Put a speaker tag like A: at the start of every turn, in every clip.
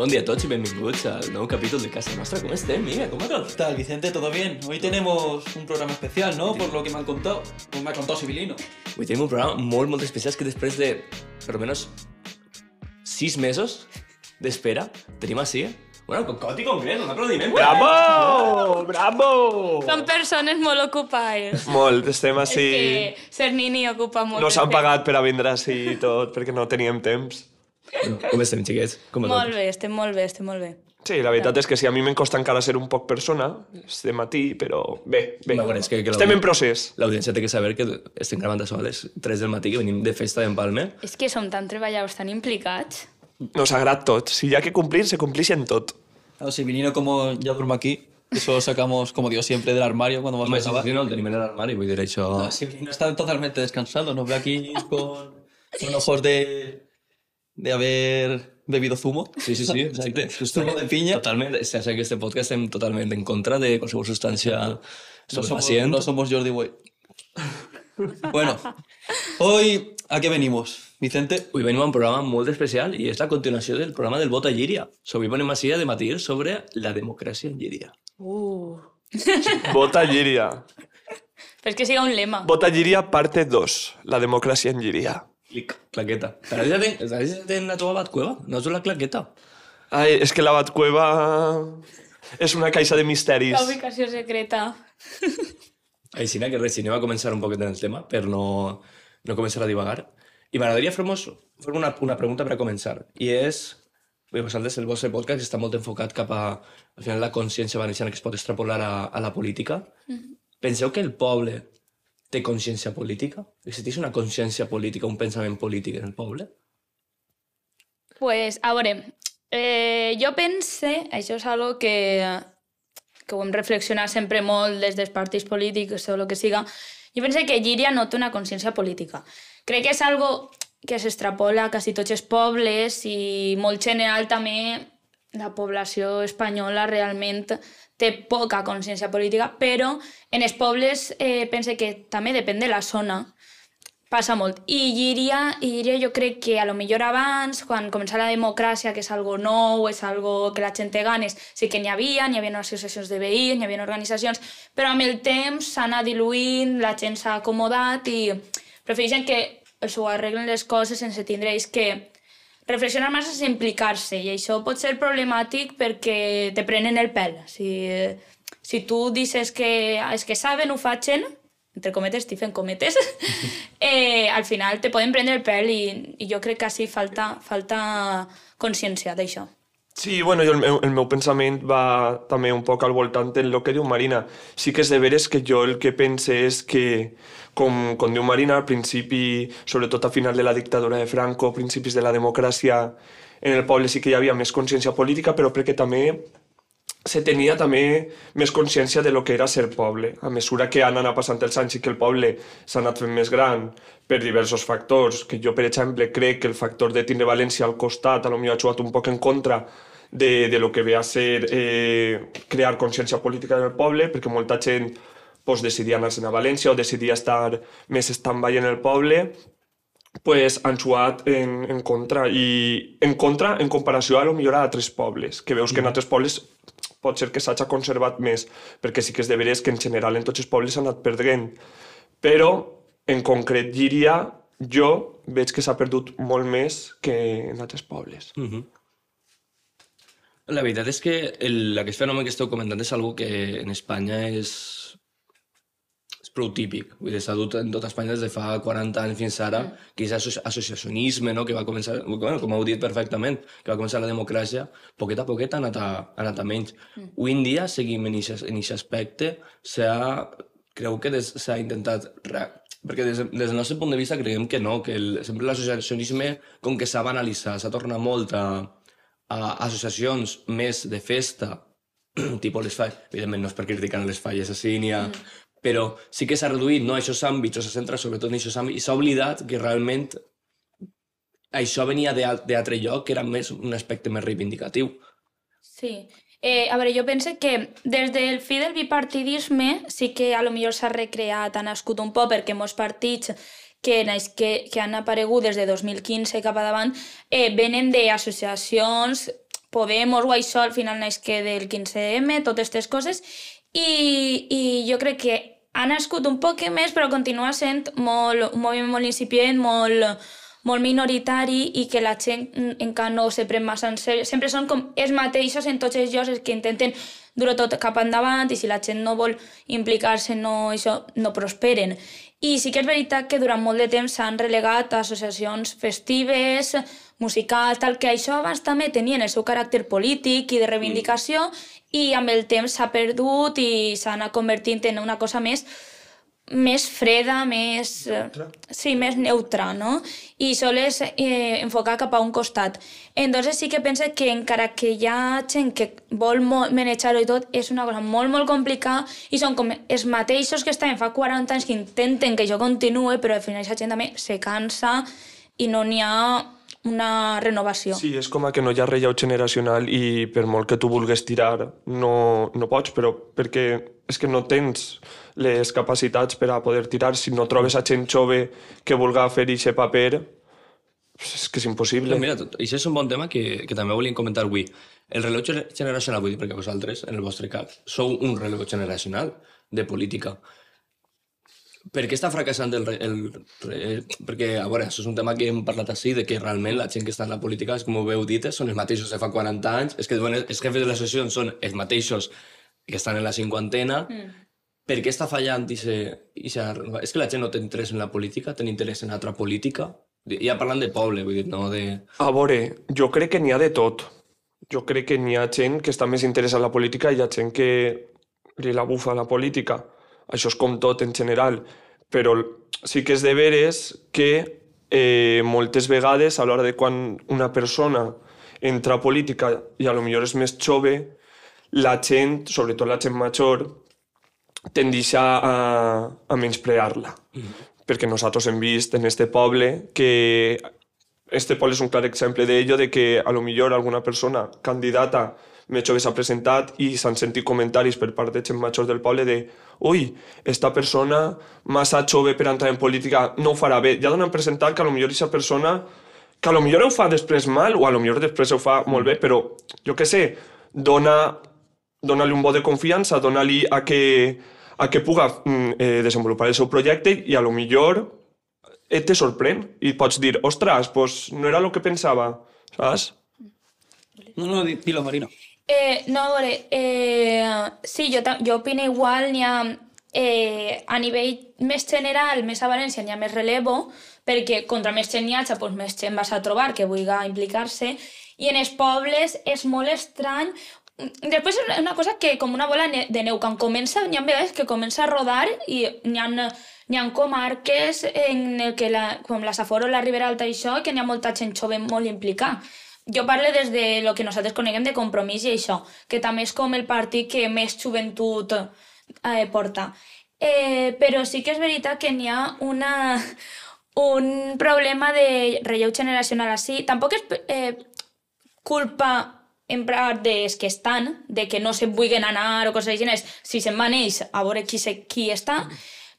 A: Bon dia a tots y bienvenidos al nuevo capítulo de Casa Nostra. ¿Cómo estem, Miguel? ¿Cómo
B: ¿Qué tal, Vicente? ¿Todo bien? Hoy tenemos un programa especial, ¿no? Por lo que me han contado. Pues me ha contado Sibilino.
A: Avui tenim un programa molt, molt especial que després de, per almenys, sis mesos d'espera, tenim així, bueno, con Coti concret, un aplaudiment.
C: Bravo! Bravo!
D: Són persones molt ocupades.
C: Molt, estem
D: És
C: així...
D: que ser nini ocupa molt.
C: No s'han pagat per a vindre així i tot, perquè no teníem temps.
A: Com estem, xiquets? Com
D: Molt
A: tot?
D: bé, estem molt bé, estem molt bé.
C: Sí, la veritat és que sí, a mi me'n costa encara ser un poc persona, és de matí, però bé, bé.
A: Bueno, és que- que
C: Estem
A: la-
C: en procés.
A: L'audiència té que saber que estem gravant això a les 3 del matí, que venim de festa d'Empalme.
D: És que som tan treballadors, tan implicats.
C: Nos agrada tot. Si hi ha que complir, se complixen tot.
B: Claro, Sibilino, como ya duermo aquí, eso lo sacamos, como digo siempre, del armario cuando vamos a
A: si
B: grabar.
A: no, el tenim en l'armari, vull dir, això...
B: Ah, Sibilino está totalmente descansado. Nos ve aquí con, con ojos de, de haber bebido zumo.
A: Sí, sí, sí, exacte.
B: Zumo de piña.
A: Totalment, o sigui, que este podcast estem totalment en contra de qualsevol substància
B: No somos, no somos Jordi Boy. bueno, hoy, ¿a qué venimos, Vicente?
A: Avui venim a un programa molt especial i és la continuació del programa del vot a Llíria. So, avui venim així a debatir sobre la democràcia en Llíria.
D: Uh.
C: Vota Llíria.
D: Però és que siga un lema.
C: Vota Llíria, parte 2. La democràcia en Llíria.
A: Clic, claqueta. Ja ten, t'agrada ja ten la teva batcueva? No és la claqueta?
C: Ai, és que la Batcueva és una caixa de misteris.
D: La ubicació secreta.
A: Així que res, si anem a començar un poquet en el tema per no, no començar a divagar. I m'agradaria fer-vos fer una, una pregunta per a començar. I és... Bé, vosaltres, el vostre podcast està molt enfocat cap a, al final, la consciència valenciana que es pot extrapolar a, a la política. Penseu que el poble té consciència política? Existeix una consciència política, un pensament polític en el poble?
D: pues, a veure, eh, jo pense, això és algo que, que ho hem reflexionat sempre molt des dels partits polítics o el que siga, jo pense que Llíria no té una consciència política. Crec que és algo que s'extrapola a quasi tots els pobles i molt general també la població espanyola realment té poca consciència política, però en els pobles eh, pense que també depèn de la zona, passa molt. I Llíria, Llíria jo crec que a lo millor abans, quan comença la democràcia, que és algo nou, és algo que la gent té ganes, sí que n'hi havia, n'hi havia associacions de veïns, n'hi havia organitzacions, però amb el temps s'ha anat diluint, la gent s'ha acomodat i prefereixen que s'ho arreglen les coses sense tindre que reflexionar massa sense implicar-se i això pot ser problemàtic perquè te prenen el pèl. Si, si tu dices que els que saben ho facin, entre cometes, estic fent cometes, eh, al final te poden prendre el pèl i, i jo crec que així falta, falta consciència d'això.
C: Sí, bueno, jo el meu, el meu pensament va també un poc al voltant del que diu Marina. Sí que és de veres que jo el que pense és que, com, com diu Marina, al principi, sobretot a final de la dictadura de Franco, principis de la democràcia, en el poble sí que hi havia més consciència política, però perquè també se tenia també més consciència de lo que era ser poble. A mesura que han anat passant els anys i que el poble s'ha anat fent més gran per diversos factors, que jo, per exemple, crec que el factor de tindre València al costat a lo millor ha jugat un poc en contra de, de lo que ve a ser eh, crear consciència política en el poble, perquè molta gent pues, decidia anar-se'n a València o decidia estar més stand-by en el poble, pues, han jugat en, en contra i en contra en comparació a lo millor a altres pobles, que veus que en altres pobles pot ser que s'hagi conservat més, perquè sí que és de veres que en general en tots els pobles s'ha anat perdent. Però, en concret, Llíria, jo veig que s'ha perdut molt més que en altres pobles.
A: Uh -huh. La veritat és que el, aquest fenomen que esteu comentant és algo que en Espanya és, és prou típic. Vull dir, s'ha dut en tota Espanya des de fa 40 anys fins ara, que és asso associacionisme, no? que va començar, bueno, com heu dit perfectament, que va començar la democràcia, poquet a poquet ha anat a, ha anat a menys. Mm. Avui en dia seguim en aquest aspecte, s'ha creu que s'ha intentat re... perquè des, des del nostre punt de vista creiem que no, que el, sempre l'associacionisme com que s'ha banalitzat, s'ha tornat molt a, a associacions més de festa, tipus les falles, evidentment no és per criticar les falles així ni a... Mm. però sí que s'ha reduït no, aquests àmbits, o s'ha centrat sobretot en aquests àmbits, i s'ha oblidat que realment això venia d'altre lloc, que era més un aspecte més reivindicatiu.
D: Sí. Eh, a veure, jo penso que des del fi del bipartidisme sí que a lo millor s'ha recreat, ha nascut un poc perquè molts partits que, que, que han aparegut des de 2015 cap a davant eh, venen d'associacions Podemos o això al final naix que del 15M, totes aquestes coses, i, i jo crec que ha nascut un poc més, però continua sent molt, un moviment molt incipient, molt, molt minoritari i que la gent encara no se pren massa en sèrio. Sempre són com els mateixos en tots els llocs que intenten dur tot cap endavant i si la gent no vol implicar-se no, això, no prosperen. I sí que és veritat que durant molt de temps s'han relegat a associacions festives, musicals, tal, que això abans també tenien el seu caràcter polític i de reivindicació i amb el temps s'ha perdut i s'ha anat convertint en una cosa més més freda, més... Neutra. Sí, més neutra, no? I soles eh, enfocar cap a un costat. Entonces sí que pense que encara que hi ha gent que vol manejar-ho i tot, és una cosa molt, molt complicada i són com els mateixos que estaven fa 40 anys que intenten que jo continuï, però al final aquesta gent també se cansa i no n'hi ha una renovació.
C: Sí, és com que no hi ha relleu generacional i per molt que tu vulguis tirar no, no pots, però perquè és que no tens les capacitats per a poder tirar. Si no trobes a gent jove que vulga fer aquest paper, és que és impossible.
A: Mira, això és un bon tema que, que també volíem comentar avui. El relleu generacional, vull dir, perquè vosaltres, en el vostre cap, sou un relleu generacional de política. Per què està fracassant el, el, el... Perquè, a veure, això és un tema que hem parlat així, de que realment la gent que està en la política, com ho veu dit, són els mateixos de fa 40 anys, és que bueno, els jefes de les associacions són els mateixos que estan en la cinquantena, mm. per què està fallant i se, i se... És que la gent no té interès en la política, té interès en altra política? Ja parlant de poble, vull dir, no de...
C: A veure, jo crec que n'hi ha de tot. Jo crec que n'hi ha gent que està més interessada en la política i hi ha gent que li la bufa la política això és com tot en general, però sí que és de veres que eh, moltes vegades a l'hora de quan una persona entra a política i a lo millor és més jove, la gent, sobretot la gent major, tendeix a, a menysprear-la. Mm. Perquè nosaltres hem vist en este poble que este poble és un clar exemple d'ello de que a lo millor alguna persona candidata més jove s'ha presentat i s'han sentit comentaris per part de gent major del poble de ui, esta persona massa jove per entrar en política no ho farà bé. Ja donen presentat que a lo millor aquesta persona que a lo millor ho fa després mal o a lo millor després ho fa molt bé, però jo que sé, dona dona-li un bo de confiança, dona-li a que, a que puga mm, eh, desenvolupar el seu projecte i a lo millor et te sorprèn i pots dir, ostres, pues no era el que pensava, saps?
B: No, no, dilo, Marina.
D: Eh, no, a veure, eh, sí, jo, jo opino igual, n'hi ha... Eh, a nivell més general, més a València, n'hi ha més relevo, perquè contra més gent hi hagi, doncs més gent vas a trobar que vulgui implicar-se, i en els pobles és molt estrany Després és una cosa que com una bola de neu, quan comença, n'hi ha vegades que comença a rodar i n'hi ha, hi ha comarques en el que la, com la Safor o la Ribera Alta i això, que n'hi ha molta gent jove molt implicada jo parlo des de lo que nosaltres coneguem de compromís i això, que també és com el partit que més joventut eh, porta. Eh, però sí que és veritat que n'hi ha una, un problema de relleu generacional així. Tampoc és eh, culpa en part dels que estan, de que no se vulguin anar o coses així, si se'n van ells a veure qui, se, qui està,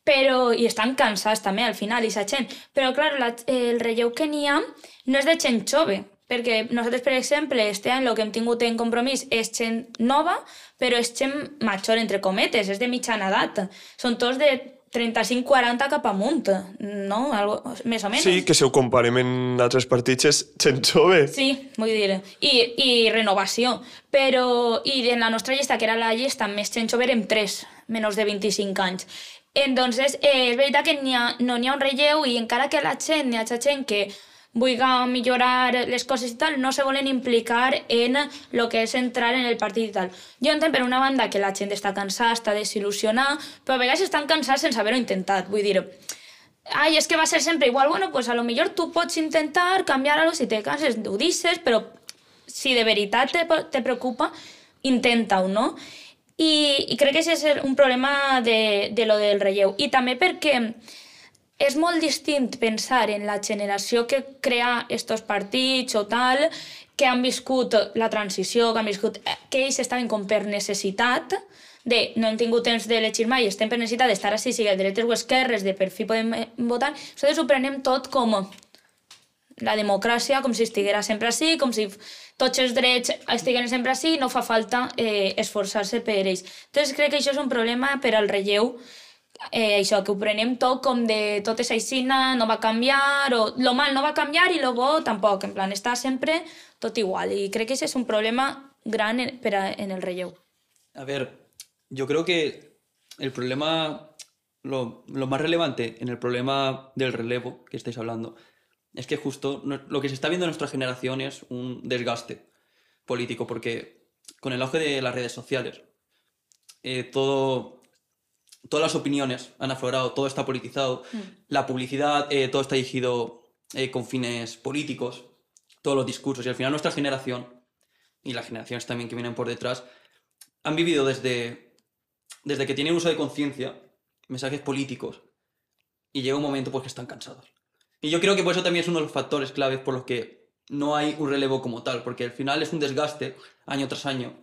D: però i estan cansats també al final, i gent. Però, clar, la, el relleu que n'hi ha no és de gent jove, perquè nosaltres, per exemple, este any el que hem tingut en compromís és gent nova, però és gent major, entre cometes, és de mitjana edat. Són tots de 35-40 cap amunt, no? Algo, més o menys.
C: Sí, que si ho comparem en altres partits és gent jove.
D: Sí, vull dir, i, i renovació. Però, i en la nostra llista, que era la llista més gent jove, érem 3, menys de 25 anys. Entonces, eh, és veritat que ha, no n'hi ha un relleu i encara que la gent, n'hi ha gent que vulgui millorar les coses i tal, no se volen implicar en el que és entrar en el partit i tal. Jo entenc per una banda que la gent està cansada, està desil·lusionada, però a vegades estan cansats sense haver-ho intentat. Vull dir, ai, és que va ser sempre igual, bueno, pues a lo millor tu pots intentar canviar-ho, si te canses ho dices, però si de veritat te, te preocupa, intenta-ho, no? I, I crec que això és un problema de, de lo del relleu. I també perquè és molt distint pensar en la generació que crea estos partits o tal, que han viscut la transició, que han viscut... Eh, que ells estaven com per necessitat, de no hem tingut temps de llegir mai, estem per necessitat d'estar així, sigui dretes o esquerres, de per fi podem eh, votar, nosaltres ho prenem tot com la democràcia com si estiguera sempre així, com si tots els drets estiguen sempre així, no fa falta eh, esforçar-se per ells. Entonces crec que això és un problema per al relleu, eh, això, que ho prenem tot com de tot és aixina, no va canviar, o lo mal no va canviar i lo bo tampoc, en plan, està sempre tot igual. I crec que això és un problema gran en, per a, en el relleu.
B: A ver, yo creo que el problema, lo, lo más relevante en el problema del relevo que estáis hablando, es que justo lo que se está viendo en nuestra generación es un desgaste político, porque con el auge de las redes sociales, eh, todo, todas las opiniones han aflorado, todo está politizado, la publicidad, eh, todo está dirigido eh, con fines políticos, todos los discursos, y al final nuestra generación, y las generaciones también que vienen por detrás, han vivido desde, desde que tienen uso de conciencia mensajes políticos y llega un momento pues que están cansados. Y yo creo que por eso también es uno de los factores claves por los que no hay un relevo como tal, porque al final es un desgaste año tras año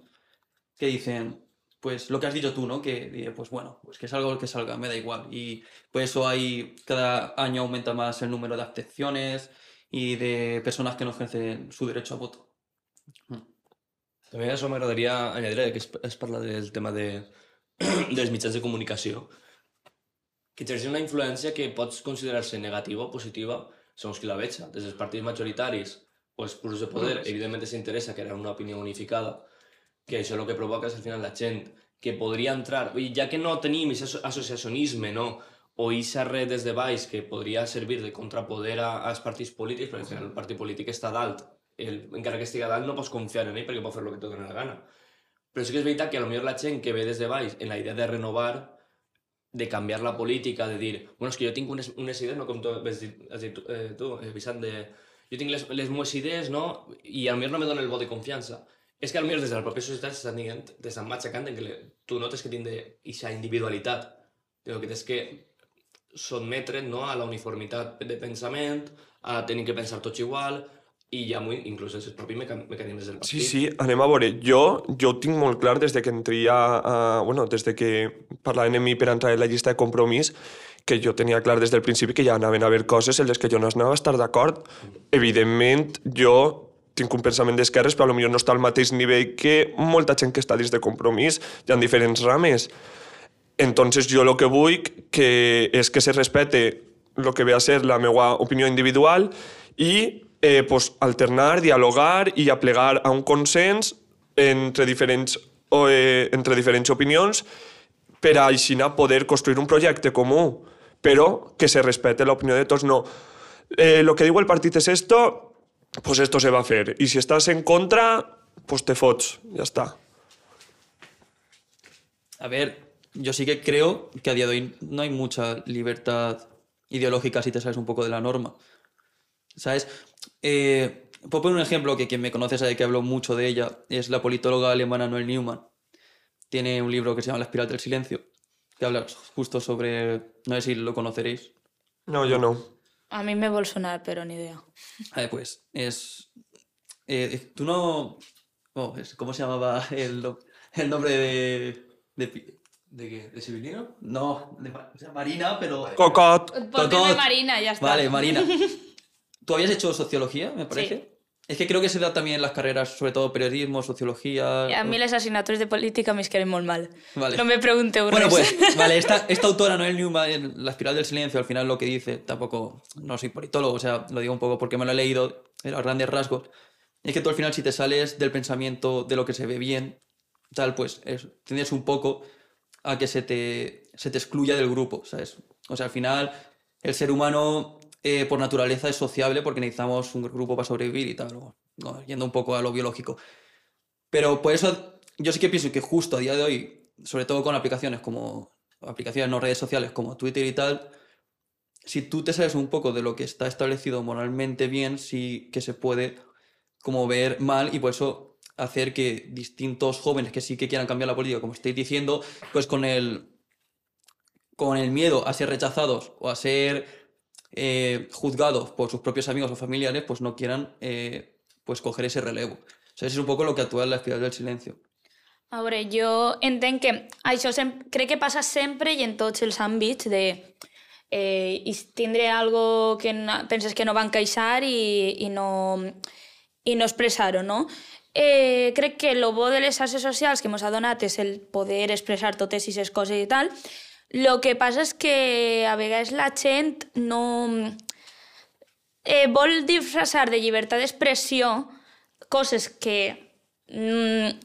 B: que dicen, pues lo que has dicho tú, ¿no? Que pues bueno, pues que salga lo que salga, me da igual. Y por eso hay, cada año aumenta más el número de abstenciones y de personas que no ejercen su derecho a voto.
A: També a això m'agradaria añadir que es, es parla del tema de, dels mitjans de comunicació, que exerceixen una influència que pots considerar-se negativa o positiva segons qui la veja. Des dels partits majoritaris o els purs de poder, evidentment s'interessa crear una opinió unificada, que això el que provoca és al final la gent que podria entrar, i ja que no tenim aquest associacionisme, no? o aquesta red des de baix que podria servir de contrapoder a- als partits polítics, perquè el partit polític està a dalt, el, encara que estigui a dalt no pots confiar en ell perquè pot fer el que dona la gana. Però sí que és veritat que potser la gent que ve des de baix en la idea de renovar, de canviar la política, de dir, bueno, és que jo tinc unes, unes idees, no com tu has dit, has dit eh, tu, eh, Vicent, de, jo tinc les, les meves idees, no? I potser no me dona el vot de confiança. És que potser des de la pròpia societat s'estan dient, t'estan matxacant en que tu notes que tindre aquesta individualitat, però que tens que sotmetre no, a la uniformitat de pensament, a tenir que pensar tots igual, i ja muy, inclús els propis meca mecanismes del partit.
C: Sí, sí, anem a veure. Jo, jo tinc molt clar des de que entria a... Bueno, des de que parlaven amb mi per entrar en la llista de compromís, que jo tenia clar des del principi que ja anaven a haver coses en les que jo no anava a estar d'acord. Evidentment, jo tinc un pensament d'esquerres, però potser no està al mateix nivell que molta gent que està dins de compromís. Hi ha diferents rames. Entonces jo lo que vull que és que se respete lo que ve a ser la meva opinió individual i eh, pues, alternar, dialogar i aplegar a un consens entre diferents, o, eh, entre diferents opinions per a així poder construir un projecte comú, però que se respete l'opinió de tots. No, eh, lo que diu el partit és esto, pues esto se va a hacer. Y si estás en contra, pues te fots, ya está.
B: A ver, yo sí que creo que a día de hoy no hay mucha libertad ideológica si te sales un poco de la norma. ¿Sabes? Eh, puedo poner un ejemplo que quien me conoce sabe que hablo mucho de ella. Es la politóloga alemana Noel Newman. Tiene un libro que se llama La espiral del silencio, que habla justo sobre... No sé si lo conoceréis.
C: No, jo no.
D: A mi me sonar, però ni idea.
B: A ver, pues es... eh, Tú no... oh, es- ¿Cómo se llamaba el, no- el nombre de... de pi-
A: De Civilino?
B: no, de Ma- o sea, Marina, pero...
C: Cocot.
D: Ponme
B: Tocot.
D: Marina, ya está.
B: Vale, Marina. ¿Tú habías hecho sociología, me parece? Es que creo que se da también en las carreras, sobre todo periodismo, sociología...
D: A mi les assignatures de política m'hi queden molt mal.
B: Vale.
D: No me pregunteu
B: Bueno, pues, vale, esta, esta autora, Noel Newman, en La espiral del silencio, al final lo que dice, tampoco, no soy politólogo, o sea, lo digo un poco porque me lo he leído, a grandes rasgos, es que tú al final si te sales del pensamiento de lo que se ve bien, tal, pues es, tiendes un poco a que se te, se te excluya del grupo, ¿sabes? O sea, al final el ser humano eh, por naturaleza es sociable porque necesitamos un grupo para sobrevivir y tal, yendo un poco a lo biológico. Pero por eso yo sí que pienso que justo a día de hoy, sobre todo con aplicaciones como aplicaciones no redes sociales como Twitter y tal, si tú te sabes un poco de lo que está establecido moralmente bien, sí que se puede como ver mal y por eso hacer que distintos jóvenes que sí que quieran cambiar la política, como estáis diciendo, pues con el con el miedo a ser rechazados o a ser eh, juzgados por sus propios amigos o familiares, pues no quieran eh, pues coger ese relevo. O sea, eso es un poco lo que actúa en la espiral del silencio.
D: A veure, jo entenc que això sem crec que passa sempre i en tots els àmbits de eh, i tindre algo que no, penses que no van encaixar i, i no, i no expressar-ho, no? Eh, que el bo de les xarxes socials que ens ha donat és el poder expressar totes aquestes coses i tal. El que passa és que a vegades la gent no... Eh, vol disfressar de llibertat d'expressió coses que... Mm,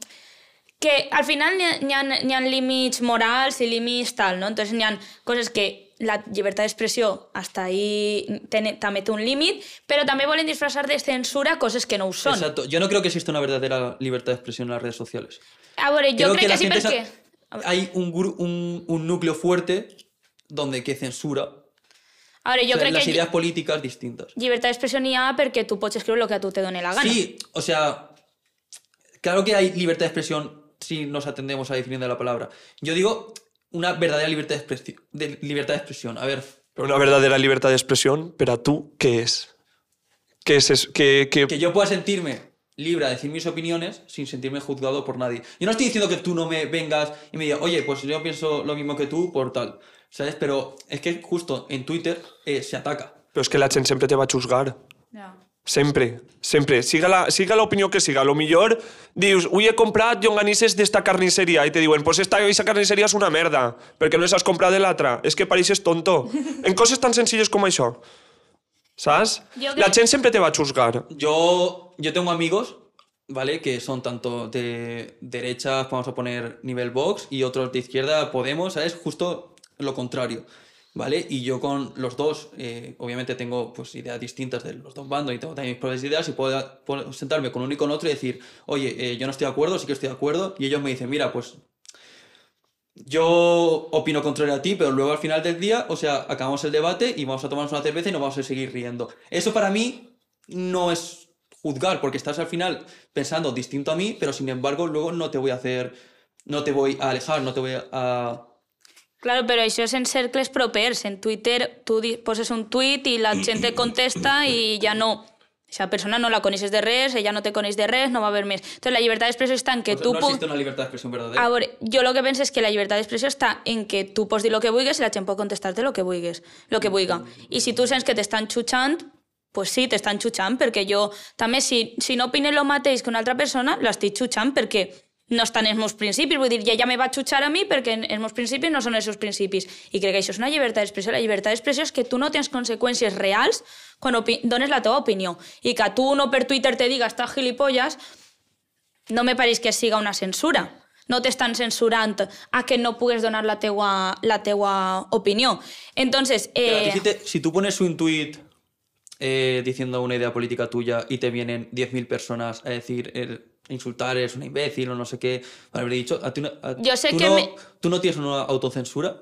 D: que al final n'hi ha, ha, ha límits morals i límits tal, no? Entonces n'hi ha coses que la llibertat d'expressió hasta ahí ten, també té un límit, però també volen disfressar de censura coses que no ho són.
B: Exacto. Yo no creo que exista una verdadera libertad de expresión en las redes sociales.
D: A veure, jo
B: Creo
D: crec que,
B: la
D: sí perquè...
B: Hay un, gru- un, un núcleo fuerte donde que censura
D: A veure, jo
B: o sea,
D: crec
B: las
D: que
B: ideas políticas distintas.
D: llibertat d'expressió n'hi ha perquè tu pots escriure el que a tu te doni la gana.
B: Sí, o sea, claro que hay libertad de expresión si nos atendemos a la definición de la palabra. Yo digo una verdadera libertad de, expresi- de libertad de expresión. A ver,
C: Una verdadera libertad de expresión, pero a tú, ¿qué es? ¿Qué es eso? ¿Qué, qué-
B: que yo pueda sentirme libre a decir mis opiniones sin sentirme juzgado por nadie. Yo no estoy diciendo que tú no me vengas y me digas, oye, pues yo pienso lo mismo que tú por tal, ¿sabes? Pero es que justo en Twitter eh, se ataca.
C: Pero es que la gente siempre te va a juzgar.
D: Ja.
C: Sempre, sempre. Siga la, siga l'opinió que siga. A lo millor dius, ui, he comprat llonganisses d'esta carnisseria i te diuen, pues esta, esta carnisseria és una merda, perquè no les has comprat de l'altra. És que pareixes tonto. En coses tan senzilles com això. Saps?
D: Jo
C: La
D: crec-
C: gent sempre te va a juzgar.
B: Yo, yo tengo amigos, ¿vale? Que son tanto de derecha, vamos a poner nivel Vox, y otros de izquierda, Podemos, ¿sabes? Justo lo contrario, ¿vale? Y yo con los dos, eh, obviamente tengo pues ideas distintas de los dos bandos y tengo también mis propias ideas y puedo, puedo sentarme con uno y con otro y decir, oye, eh, yo no estoy de acuerdo, sí que estoy de acuerdo, y ellos me dicen, mira, pues yo opino contrario a ti, pero luego al final del día, o sea, acabamos el debate y vamos a tomarnos una cerveza y nos vamos a seguir riendo. Eso para mí no es juzgar, porque estás al final pensando distinto a mí, pero sin embargo luego no te voy a hacer, no te voy a alejar, no te voy a...
D: Claro, però això és en cercles propers. En Twitter tu poses un tuit i la gent te contesta i ja no... Esa persona no la coneixes de res, ella no te coneix de res, no va haver més. Entonces, la llibertat d'expressió està en que tu
B: no
D: puc...
B: existe una libertad de expresión verdadera.
D: A veure, jo el que penso és que la llibertat d'expressió està en que tu pots dir el que vulguis i la gent pot contestar-te el que vulguis, el que vulga. I si tu sents que t'estan xutxant, pues sí, t'estan xutxant, perquè jo també, si, si no opine el mateix que una altra persona, l'estic xutxant perquè no estan els meus principis. Vull dir, ja ella me va xutxar a mi perquè els meus principis no són els seus principis. I crec que això és una llibertat d'expressió. La llibertat d'expressió és que tu no tens conseqüències reals quan dones la teva opinió. I que tu no per Twitter te diga estàs gilipollas, no me pareix que siga una censura. No t'estan censurant a que no pugues donar la teua, la teua opinió. Entonces,
B: Pero
D: eh,
B: si, te- si tú pones un tweet eh, diciendo una idea política tuya y te vienen 10.000 personas a decir, a insultar, eres una imbécil o no sé qué, para haber dicho, a ti no- a-
D: Yo sé
B: tú
D: que
B: no,
D: me-
B: ¿Tú no tienes una autocensura?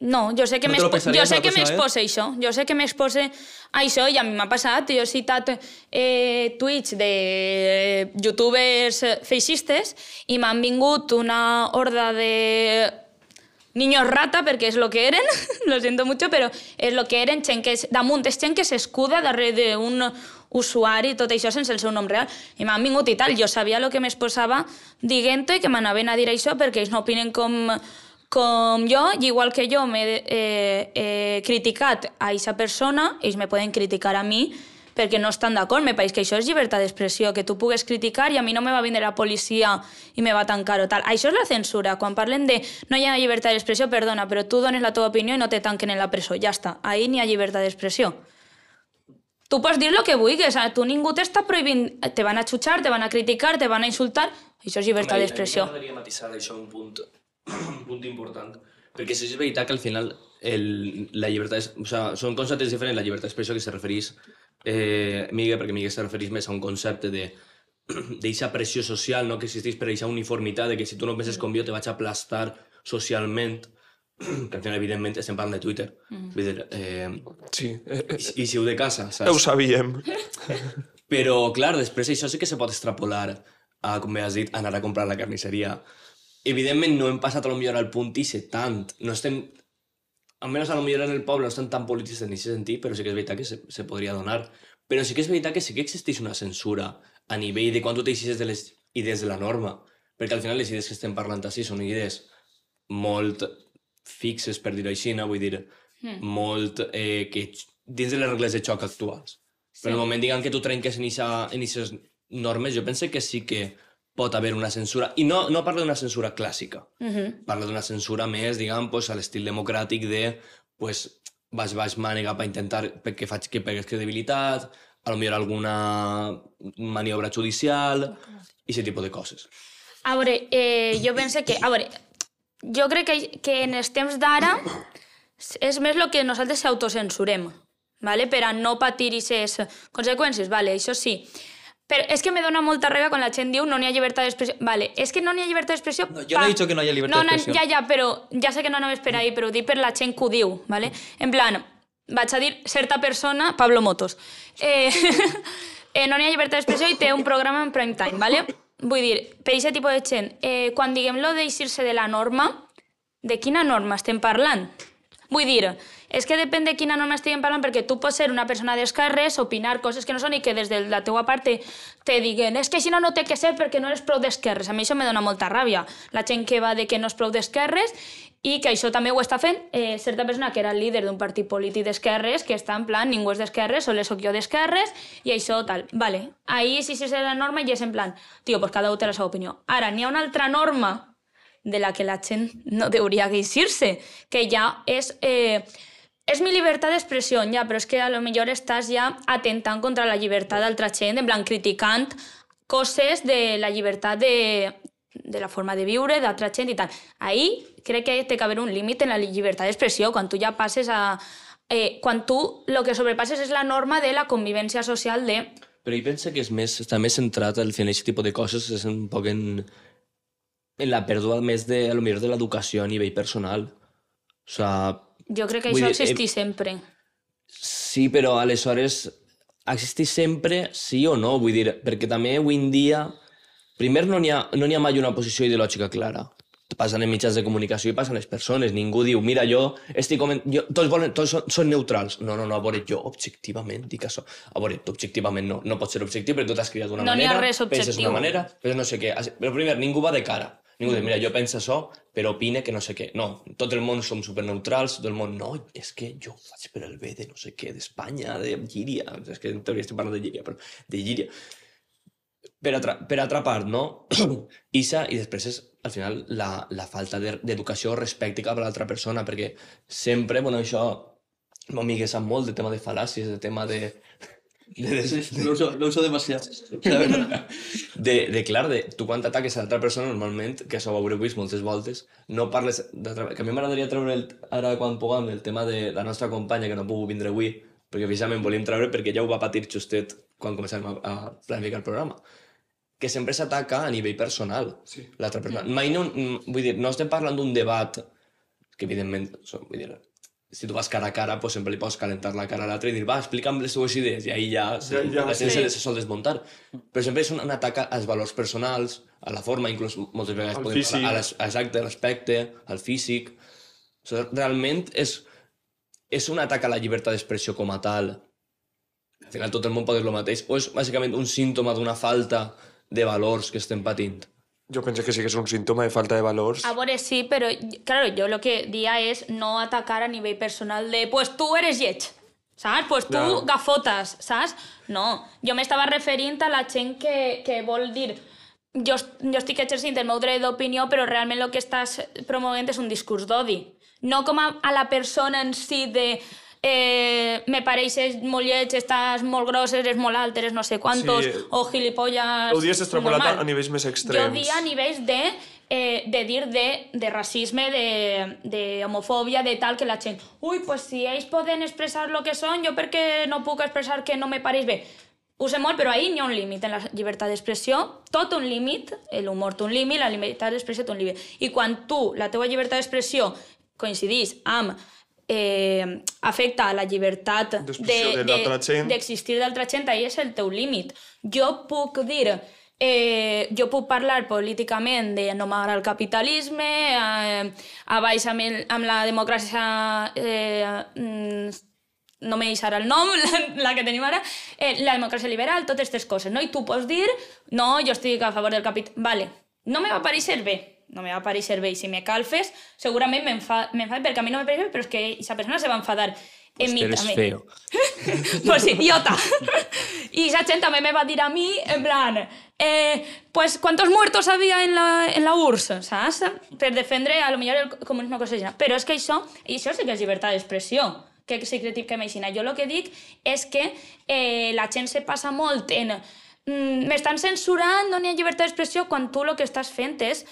D: no, jo sé que
B: No
D: jo
B: pensaries
D: sé que
B: pròxima
D: m'expose això. Jo sé que m'expose a això i a mi m'ha passat. Jo he citat eh, tuits de youtubers eh, feixistes i m'han vingut una horda de niños rata, perquè és lo que eren, lo siento mucho, però és lo que eren, gent que damunt és gent que s'escuda darrere d'un usuari tot això sense el seu nom real. I m'han vingut i tal, jo sabia el que m'exposava dient-ho i que m'anaven a dir això perquè ells no opinen com, com jo, i igual que jo m'he eh, eh, criticat a aquesta persona, ells me poden criticar a mi perquè no estan d'acord. Me pareix que això és llibertat d'expressió, que tu pugues criticar i a mi no me va vindre la policia i me va tancar o tal. Això és la censura. Quan parlen de no hi ha llibertat d'expressió, perdona, però tu dones la teva opinió i no te tanquen en la presó. Ja està. Ahí n'hi ha llibertat d'expressió. Tu pots dir el que vulguis, a tu ningú t'està prohibint... Te van a xutxar, te van a criticar, te van a insultar... Això és llibertat d'expressió.
A: M'agradaria matisar això un punt, un punt important. Perquè si és veritat que al final el, la llibertat... És, o sea, són conceptes diferents. La llibertat d'expressió que se referís eh, Miguel, perquè Miguel se referís més a un concepte de d'eixa pressió social no? que existeix per eixa uniformitat de que si tu no penses com jo te vaig aplastar socialment al final evidentment estem parlant de Twitter vull dir, eh,
C: Sí, eh, eh,
A: i, i si heu de casa
C: ho
A: saps?
C: sabíem.
A: Però, clar, després això sí que se pot extrapolar a, com bé has dit, anar a comprar a la carnisseria. Evidentment no hem passat a lo millor al punt i tant. No estem... Almenys a lo millor en el poble no estem tan polítics en aquest sentit, però sí que és veritat que se, se podria donar. Però sí que és veritat que sí que existeix una censura a nivell de quan tu t'eixis de les idees de la norma. Perquè al final les idees que estem parlant així són idees molt fixes, per dir-ho així, no? vull dir,
D: Mm.
A: molt eh, que dins de les regles de xoc actuals. Sí. Però en el moment diguem que tu trenques en aquestes normes, jo penso que sí que pot haver una censura. I no, no parlo d'una censura clàssica.
D: Mhm.
A: Parlo d'una censura més, diguem, pues, a l'estil democràtic de pues, baix, baix mànega per intentar que faig que pegues credibilitat, a lo millor alguna maniobra judicial, i aquest tipus de coses.
D: A veure, eh, jo penso que... A veure, jo crec que, que en els temps d'ara és més el que nosaltres autocensurem, ¿vale? per a no patir aquestes conseqüències, vale, això sí. Però és que me dona molta ràbia quan la gent diu no n'hi ha llibertat d'expressió. Vale, és que no n'hi ha llibertat d'expressió...
B: No, jo no he dicho que no haya libertad
D: no,
B: de expresión.
D: Ja, ja, però ja sé que no anaves per ahí, però ho dic per la gent que ho diu, ¿vale? En plan, vaig a dir certa persona, Pablo Motos, eh, eh, no n'hi ha llibertat d'expressió i té un programa en prime time, ¿vale? Vull dir, per aquest tipus de gent, eh, quan diguem lo d'eixir-se de la norma, de quina norma estem parlant? Vull dir, és que depèn de quina norma estiguem parlant, perquè tu pots ser una persona d'esquerres, opinar coses que no són i que des de la teua part te, te diguen és que així no, no té que ser perquè no eres prou d'esquerres. A mi això me dona molta ràbia. La gent que va de que no és prou d'esquerres i que això també ho està fent eh, certa persona que era el líder d'un partit polític d'esquerres, que està en plan, ningú és d'esquerres, sols sóc jo d'esquerres, i això tal. Vale, ahí sí sí és la norma i és en plan, tio, pues cada un té la seva opinió. Ara, n'hi ha una altra norma de la que la gent no hauria queixir-se, que ja és... Eh, és mi llibertat d'expressió, ja, però és que a lo millor estàs ja atentant contra la llibertat d'altra gent, en plan criticant coses de la llibertat de, de la forma de viure d'altra gent i tal. Ahí crec que té que haver un límit en la llibertat d'expressió, quan tu ja passes a... Eh, quan tu el que sobrepasses és la norma de la convivència social de...
A: Però jo penso que és més, està més centrat al final aquest tipus de coses, és un poc en, en la pèrdua més de, a lo millor de l'educació a nivell personal. O sea,
D: Jo crec que això
A: dir, eh,
D: existeix sempre.
A: sí, però aleshores existeix sempre sí o no, vull dir, perquè també avui en dia, primer no n'hi ha, no ha mai una posició ideològica clara. Passen en mitjans de comunicació i passen les persones. Ningú diu, mira, jo estic coment... Jo, tots, volen, tots són, són neutrals. No, no, no, a veure, jo objectivament dic això. A veure, tu objectivament no, no pots ser objectiu perquè tu t'has criat d'una
D: No
A: manera, penses d'una manera, però no sé què. Però primer, ningú va de cara. Ningú diu, mira, jo penso això, però opine que no sé què. No, tot el món som superneutrals, tot el món, no, és que jo faig per el bé de no sé què, d'Espanya, de Llíria, és que en teoria estic parlant de Llíria, però de Llíria. Per altra, per altra part, no? Isa, i després és, al final, la, la falta de- d'educació respecte cap a l'altra persona, perquè sempre, bueno, això, meu amic sap molt de tema de fal·làcies, de tema de... de, de,
B: Sí, lo uso, lo uso demasiado.
A: De, de clar, de, tu quan t'ataques a l'altra persona, normalment, que això ho haureu vist moltes voltes, no parles... d'altra- Que a mi m'agradaria treure, el, ara quan puguem, el tema de la nostra companya que no pogut vindre avui, perquè precisament volíem treure perquè ja ho va patir justet quan començàvem a, a planificar el programa que sempre s'ataca a nivell personal.
C: Sí.
A: L'altra persona. Mai no, mm, vull dir, no estem parlant d'un debat que evidentment, so- vull dir, si tu vas cara a cara, pues sempre li pots calentar la cara a l'altre i dir, va, explica'm les teves idees, i ahí ja,
C: Ja- ja,
A: la gent
C: sí.
A: se, sol desmuntar. Però sempre és un, un atac als valors personals, a la forma, inclús moltes vegades
C: Al
A: podem
C: físic.
A: parlar, a exacte, a l'aspecte, al físic. O sigui, realment és, és un atac a la llibertat d'expressió com a tal. Al final tot el món pot dir el mateix. O és bàsicament un símptoma d'una falta de valors que estem patint.
C: Jo penso que sí que és un símptoma de falta de valors.
D: A veure, sí, però, claro, jo lo que dia és no atacar a nivell personal de, pues tu eres lleig, saps? Pues tu
C: Claro.
D: gafotes, saps? No, jo m'estava referint a la gent que, que vol dir jo, jo estic exercint el meu dret d'opinió, però realment el que estàs promovent és un discurs d'odi. No com a, a la persona en si de eh, me pareixes molt lleig, estàs molt gros, eres molt alt, eres no sé quantos,
C: Sí.
D: o gilipolles...
C: Ho dies extrapolat a,
D: normal.
C: a nivells més
D: Jo
C: extrems.
D: dia a nivells de, eh, de dir de, de racisme, de, de homofòbia, de tal, que la gent... Ui, pues si ells poden expressar el que són, jo per què no puc expressar que no me pareix bé? Ho sé molt, però ahir n'hi ha un límit en la llibertat d'expressió, tot un límit, l'humor té un límit, la llibertat d'expressió té un límit. I quan tu, la teua llibertat d'expressió coincidís amb eh, afecta a la llibertat
C: D'expressió de
D: d'existir d'altra gent, ahí és el teu límit. Jo puc dir, eh, jo puc parlar políticament de no m'agrada el capitalisme, eh, a baix amb, el, amb la democràcia eh, mm, no me deixarà el nom, la, la que tenim ara, eh, la democràcia liberal, totes aquestes coses, no? I tu pots dir, no, jo estic a favor del capital... Vale, no me va pareixer bé, no me va a bé. I si me calfes, segurament m'enfado, perquè a mi no me pareix però és que aquesta persona se va enfadar en
A: Pues
D: mi
A: que eres
D: també.
A: feo.
D: pues idiota. y esa gente también me va a decir a mí, en plan, eh, pues ¿cuántos muertos había en la, en la URSS? ¿Sabes? Per defendre a lo millor el comunisme així. Però és que això, i això sí que és llibertat d'expressió, que sí que m'aixina. Jo el que dic és que eh, la gent se passa molt en mm, m'estan censurant, no n'hi ha llibertat d'expressió, quan tu el que estàs fent és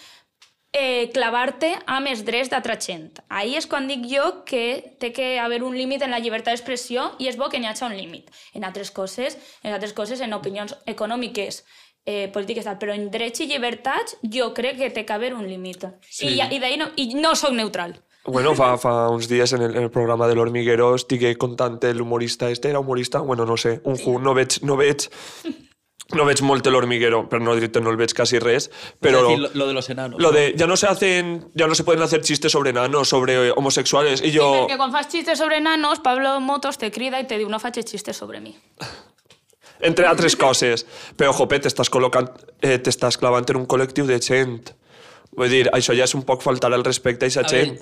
D: eh, clavar-te amb els drets d'altra gent. Ahí és quan dic jo que té que haver un límit en la llibertat d'expressió i és bo que n'hi hagi un límit. En altres coses, en altres coses, en opinions econòmiques, eh, polítiques, tal, però en drets i llibertats jo crec que té que haver un límit. Sí. I, i d'ahir no, i no sóc neutral.
C: Bueno, fa, fa uns dies en el, en el programa de l'Hormiguero estigué contant l'humorista este, era humorista? Bueno, no sé, un ju, no veig, no veig, no veig molt l'Hormiguero, per no no el veig quasi res, però...
B: Es decir, lo, lo de los enanos.
C: Lo de ya no se hacen, ya no se pueden hacer chistes sobre enanos, sobre homosexuales. Y
D: Sí,
C: yo,
D: perquè quan fas xistes sobre nanos, Pablo Motos te crida i te diu no faig xistes sobre mi.
C: entre altres coses, però jope, t'estàs col·locant, eh, t'estàs clavant en un col·lectiu de gent. Vull dir, això ja és un poc faltar al respecte a aquesta gent.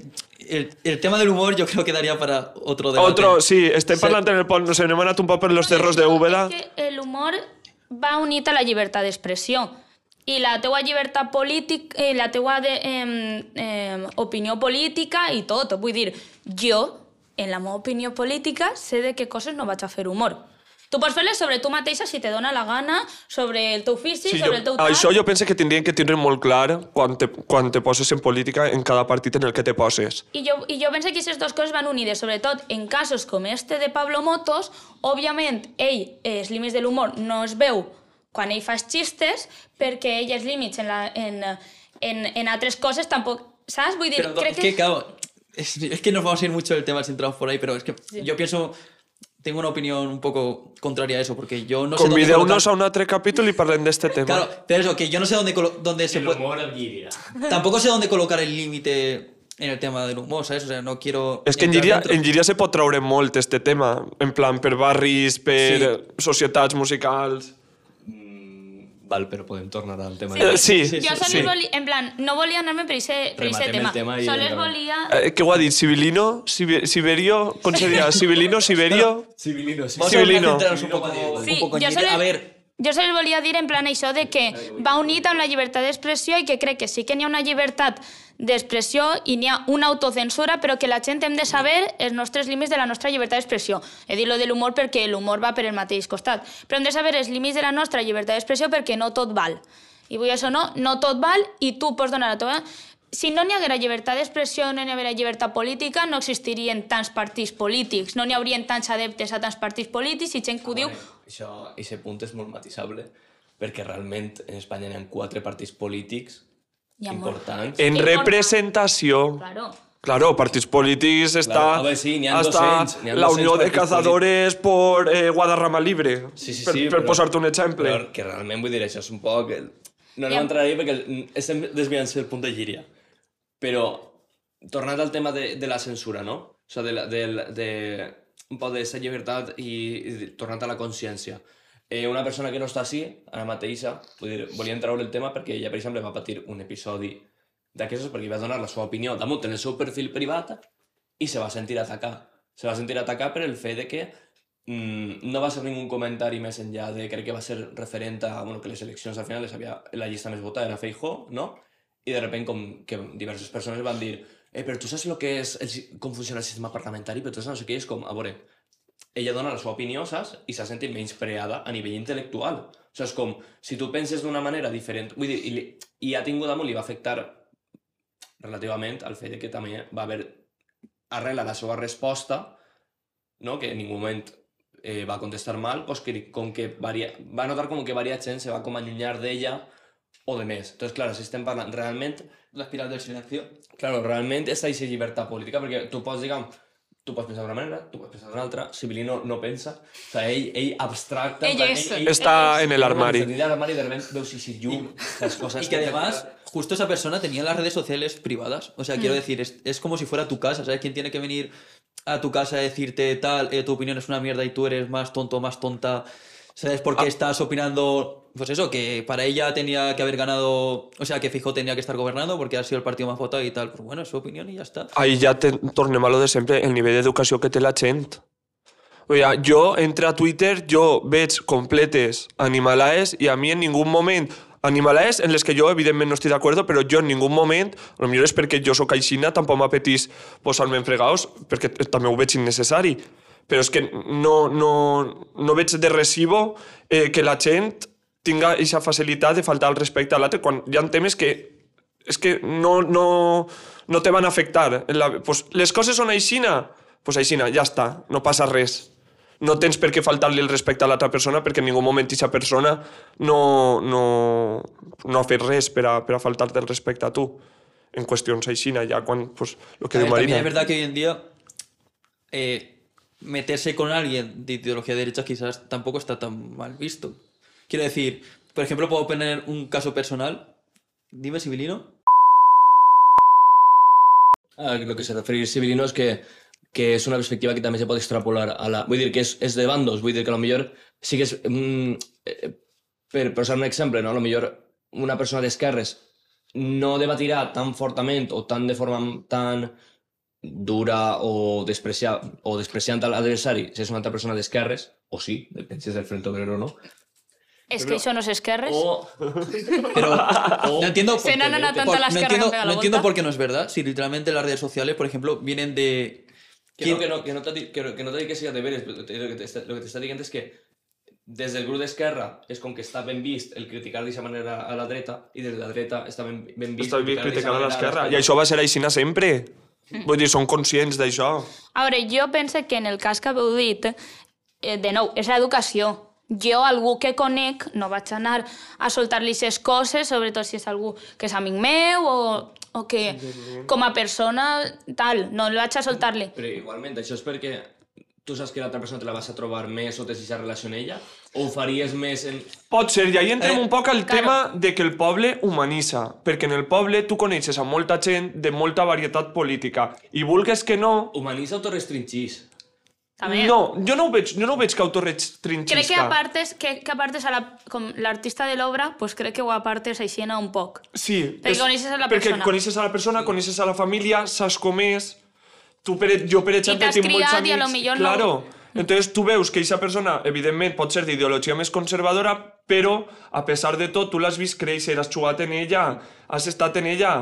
B: el, el tema del humor yo creo que daría para otro debate.
C: Otro, sí, estem
B: Sí.
C: parlant en el pont, no sé, n'hem anat un poc per los cerros de Úbeda.
D: És que l'humor va unit a la llibertat d'expressió. I la teua llibertat política, eh, la teua de, eh, eh, opinió política i tot. Vull dir, jo, en la meva opinió política, sé de què coses no vaig a fer humor. Tu pots fer-les sobre tu mateixa si te dona la gana, sobre el teu físic,
C: Sí,
D: sobre
C: jo,
D: el teu tal.
C: això jo penso que tindrien que tindre molt clar quan te, quan te poses en política en cada partit en el que te poses.
D: I jo, I jo penso que aquestes dues coses van unides, sobretot en casos com este de Pablo Motos, òbviament ell, eh, els límits de l'humor, no es veu quan ell fa els xistes, perquè ell els límits en, la, en, en, en altres coses tampoc... Saps? Vull dir,
B: Pero
D: crec
B: es
D: que...
B: que, claro, es, es que nos vamos a ir mucho del tema si entramos por ahí, pero es que yo pienso, tengo una opinión un poco contraria a eso, porque yo no sé dónde
C: Convideu-nos
B: colocar-
C: a un altre capítol i parlem d'este tema.
B: Claro, pero eso, que yo no sé dónde, colo- dónde se puede...
A: humor.
B: Tampoco sé dónde colocar el límite en el tema del humor, ¿sabes? O sea, no quiero...
C: És que en Llíria,
B: dentro.
C: en Llíria se pot treure molt este tema, en plan per barris, per
B: sí.
C: societats musicals...
A: Val, però podem tornar al tema.
C: Eh, sí,
B: Sí,
D: Jo
B: sí,
D: sols
C: sí.
D: volia, en plan, no volia anar-me per aquest
A: Rematem el
D: tema.
A: tema i
D: Sols volia...
C: Eh, què ho ha dit? Sibilino? Sibe- Siberio? Com seria? Sibilino? Siberio?
A: Civilino, sí.
C: Sí,
B: un poco,
D: Sí,
B: un en
D: jo sols,
B: A ver,
D: jo sols volia dir en plan això de que va unit amb la llibertat d'expressió i que crec que sí que n'hi ha una llibertat d'expressió i n'hi ha una autocensura, però que la gent hem de saber els nostres límits de la nostra llibertat d'expressió. He dit lo de l'humor perquè l'humor va per el mateix costat, però hem de saber els límits de la nostra llibertat d'expressió perquè no tot val. I vull això no, no tot val i tu pots donar la teva... Si no n'hi haguera llibertat d'expressió, no n'hi haguera llibertat política, no existirien tants partits polítics, no n'hi haurien tants adeptes a tants partits polítics i gent que ho diu
A: Això, aquest punt és molt matisable, perquè realment en Espanya hi ha quatre partits polítics
D: Hi ha molt.
A: importants.
C: En representació.
D: Claro.
C: Claro, partits polítics està...
A: Claro, sí, n'hi ha
C: està
A: 200, n'hi ha
C: la
A: 200
C: Unió de Cazadores por eh, Guadarrama Libre,
A: Sí, sí,
C: per,
A: sí,
C: per posar-te un exemple.
A: Però que realment vull dir, això és un poc... El... No, no
D: Ja.
A: entraria perquè estem desviant-se del punt de Llíria. Però, tornant al tema de, de la censura, no? O sigui, de, la, de, la- de un poc d'aquesta llibertat i, i de- tornant a la consciència. Eh, una persona que no està així, mateixa, vull dir, volíem treure el tema perquè ella, per exemple, va patir un episodi d'aquestos perquè va donar la seva opinió damunt en el seu perfil privat i se va sentir atacar. Se va sentir atacar per el fet de que mm, no va ser ningú comentari més enllà de crec que va ser referent a bueno, que les eleccions al final les havia, la llista més votada era Feijó, no? I de repente com que diverses persones van dir eh, però tu saps lo que és el, com funciona el sistema parlamentari, però tu saps no sé què, és com, a veure, ella dona la seva opinió, saps? I s'ha sentit menyspreada a nivell intel·lectual. O sigui, és com, si tu penses d'una manera diferent, vull dir, i, li, i ha tingut damunt, li va afectar relativament al fet de que també va haver arrel a la seva resposta, no? que en ningú moment eh, va contestar mal, pues que com que varia, va notar com que varia gent se va com allunyar d'ella o de més. Entonces, claro, si estem parlant realment,
B: la espiral del silencio.
A: claro, realment és aquesta llibertat política, perquè tu pots, diguem, tu pots pensar d'una manera, tu pots pensar d'una altra, Sibilino no pensa, o sigui, ell, ell abstracta...
D: Ell.
C: Està en el armari.
A: En el armari de repente veus si llum, las cosas...
B: Y que además, justo esa persona tenía las redes sociales privadas. O sea, quiero decir, es, es como si fuera tu casa, ¿sabes? ¿Quién tiene que venir a tu casa a decirte tal, eh, tu opinión es una mierda y tú eres más tonto, más tonta? ¿Sabes por qué estás opinando pues eso, que para ella tenía que haber ganado, o sea, que Fijo tenía que estar gobernando porque ha sido el partido más votado y tal. Pues bueno, es su opinión y ya está.
C: Ahí ja te, tornem a lo de sempre, el nivell d'educació que té la gent. O sigui, jo entre a Twitter, jo veig completes animalaes i a mi en ningú moment animalaes en les que jo evidentment no estic d'acord, però jo en ningú moment, millor és perquè jo sóc aixina, tampoc m'apetís posar-me en fregaos, perquè també ho veig innecessari. Però és que no, no, no veig de recibo eh, que la gent tinga aquesta facilitat de faltar al respecte a l'altre quan hi ha temes que és que no, no, no te van afectar. La, pues, les coses són aixina, pues aixina, ja està, no passa res. No tens per què faltar-li el respecte a l'altra persona perquè en ningú moment aquesta persona no, no, no ha fet res per a, per a faltar-te el respecte a tu en qüestions aixina, ja quan, pues, lo que
B: A
C: diu
B: también
C: Marina.
B: es verdad que hoy en día eh, meterse con alguien de ideología derecha quizás tampoco está tan mal visto. Quiero decir, por ejemplo, puedo poner un caso personal. Dime, Sibilino.
A: A lo que se refiere Sibilino és que, que és una perspectiva que també se pot extrapolar a la... Vull dir que és, és de bandos, vull dir que a lo millor sí que és... Mm, eh, un exemple, no? a lo millor una persona d'esquerres no debatirà tan fortament o tan de forma tan dura o, desprecia, o despreciant a l'adversari si és una altra persona d'esquerres, o sí, depèn si és del Frente Obrero o no,
D: És que això no és esquerres.
A: o...
B: Pero no entiendo,
D: Se no, tanto
B: por,
D: la
B: no
D: esquerra que
B: entiendo,
D: la
B: no entiendo
D: vuelta.
B: por qué no es verdad. Si literalmente las redes sociales, por ejemplo, vienen de...
A: Que no, que no, que no dit que, no- que no dit que sigui deberes, te- lo que t'està lo que t'està dient és que des del grup d'esquerra és com que està ben vist el criticar d'aquesta manera a la dreta i des de la dreta està ben, ben vist
C: Està bé criticar a l'esquerra.
A: manera
C: I això va ser aixina sempre. Vull dir, són conscients d'això.
D: A veure, jo penso que en el cas que haveu dit, eh, de nou, és l'educació. Jo, algú que conec, no vaig anar a soltar-li ses coses, sobretot si és algú que és amic meu o, o que com a persona tal, no el vaig a soltar-li.
A: Però igualment, això és perquè tu saps que l'altra persona te la vas a trobar més o tens aquesta relació amb ella? O ho faries més en...
C: Pot ser, i ahí entrem
B: Eh,
C: un poc al
D: claro.
C: tema de que el poble humanitza, perquè en el poble tu coneixes a molta gent de molta varietat política, i vulgues que no...
A: Humanitza o te restringís?
D: També.
C: No, jo no ho veig, jo no ho veig que autorrestringista.
D: Crec que apartes, que, que apartes a la, com l'artista de l'obra, pues crec que ho apartes així un poc.
C: Sí,
D: Perquè coneixes a la
C: perquè
D: persona.
C: coneixes a la persona, coneixes a la família, saps com és... Tu, per, jo, per exemple,
D: t'has
C: tinc molts
D: criat
C: amics...
D: i a lo millor no-
C: claro. Entonces tu veus que aquesta persona, evidentment, pot ser d'ideologia més conservadora, però, a pesar de tot, tu l'has vist créixer, has jugat en ella, has estat en ella...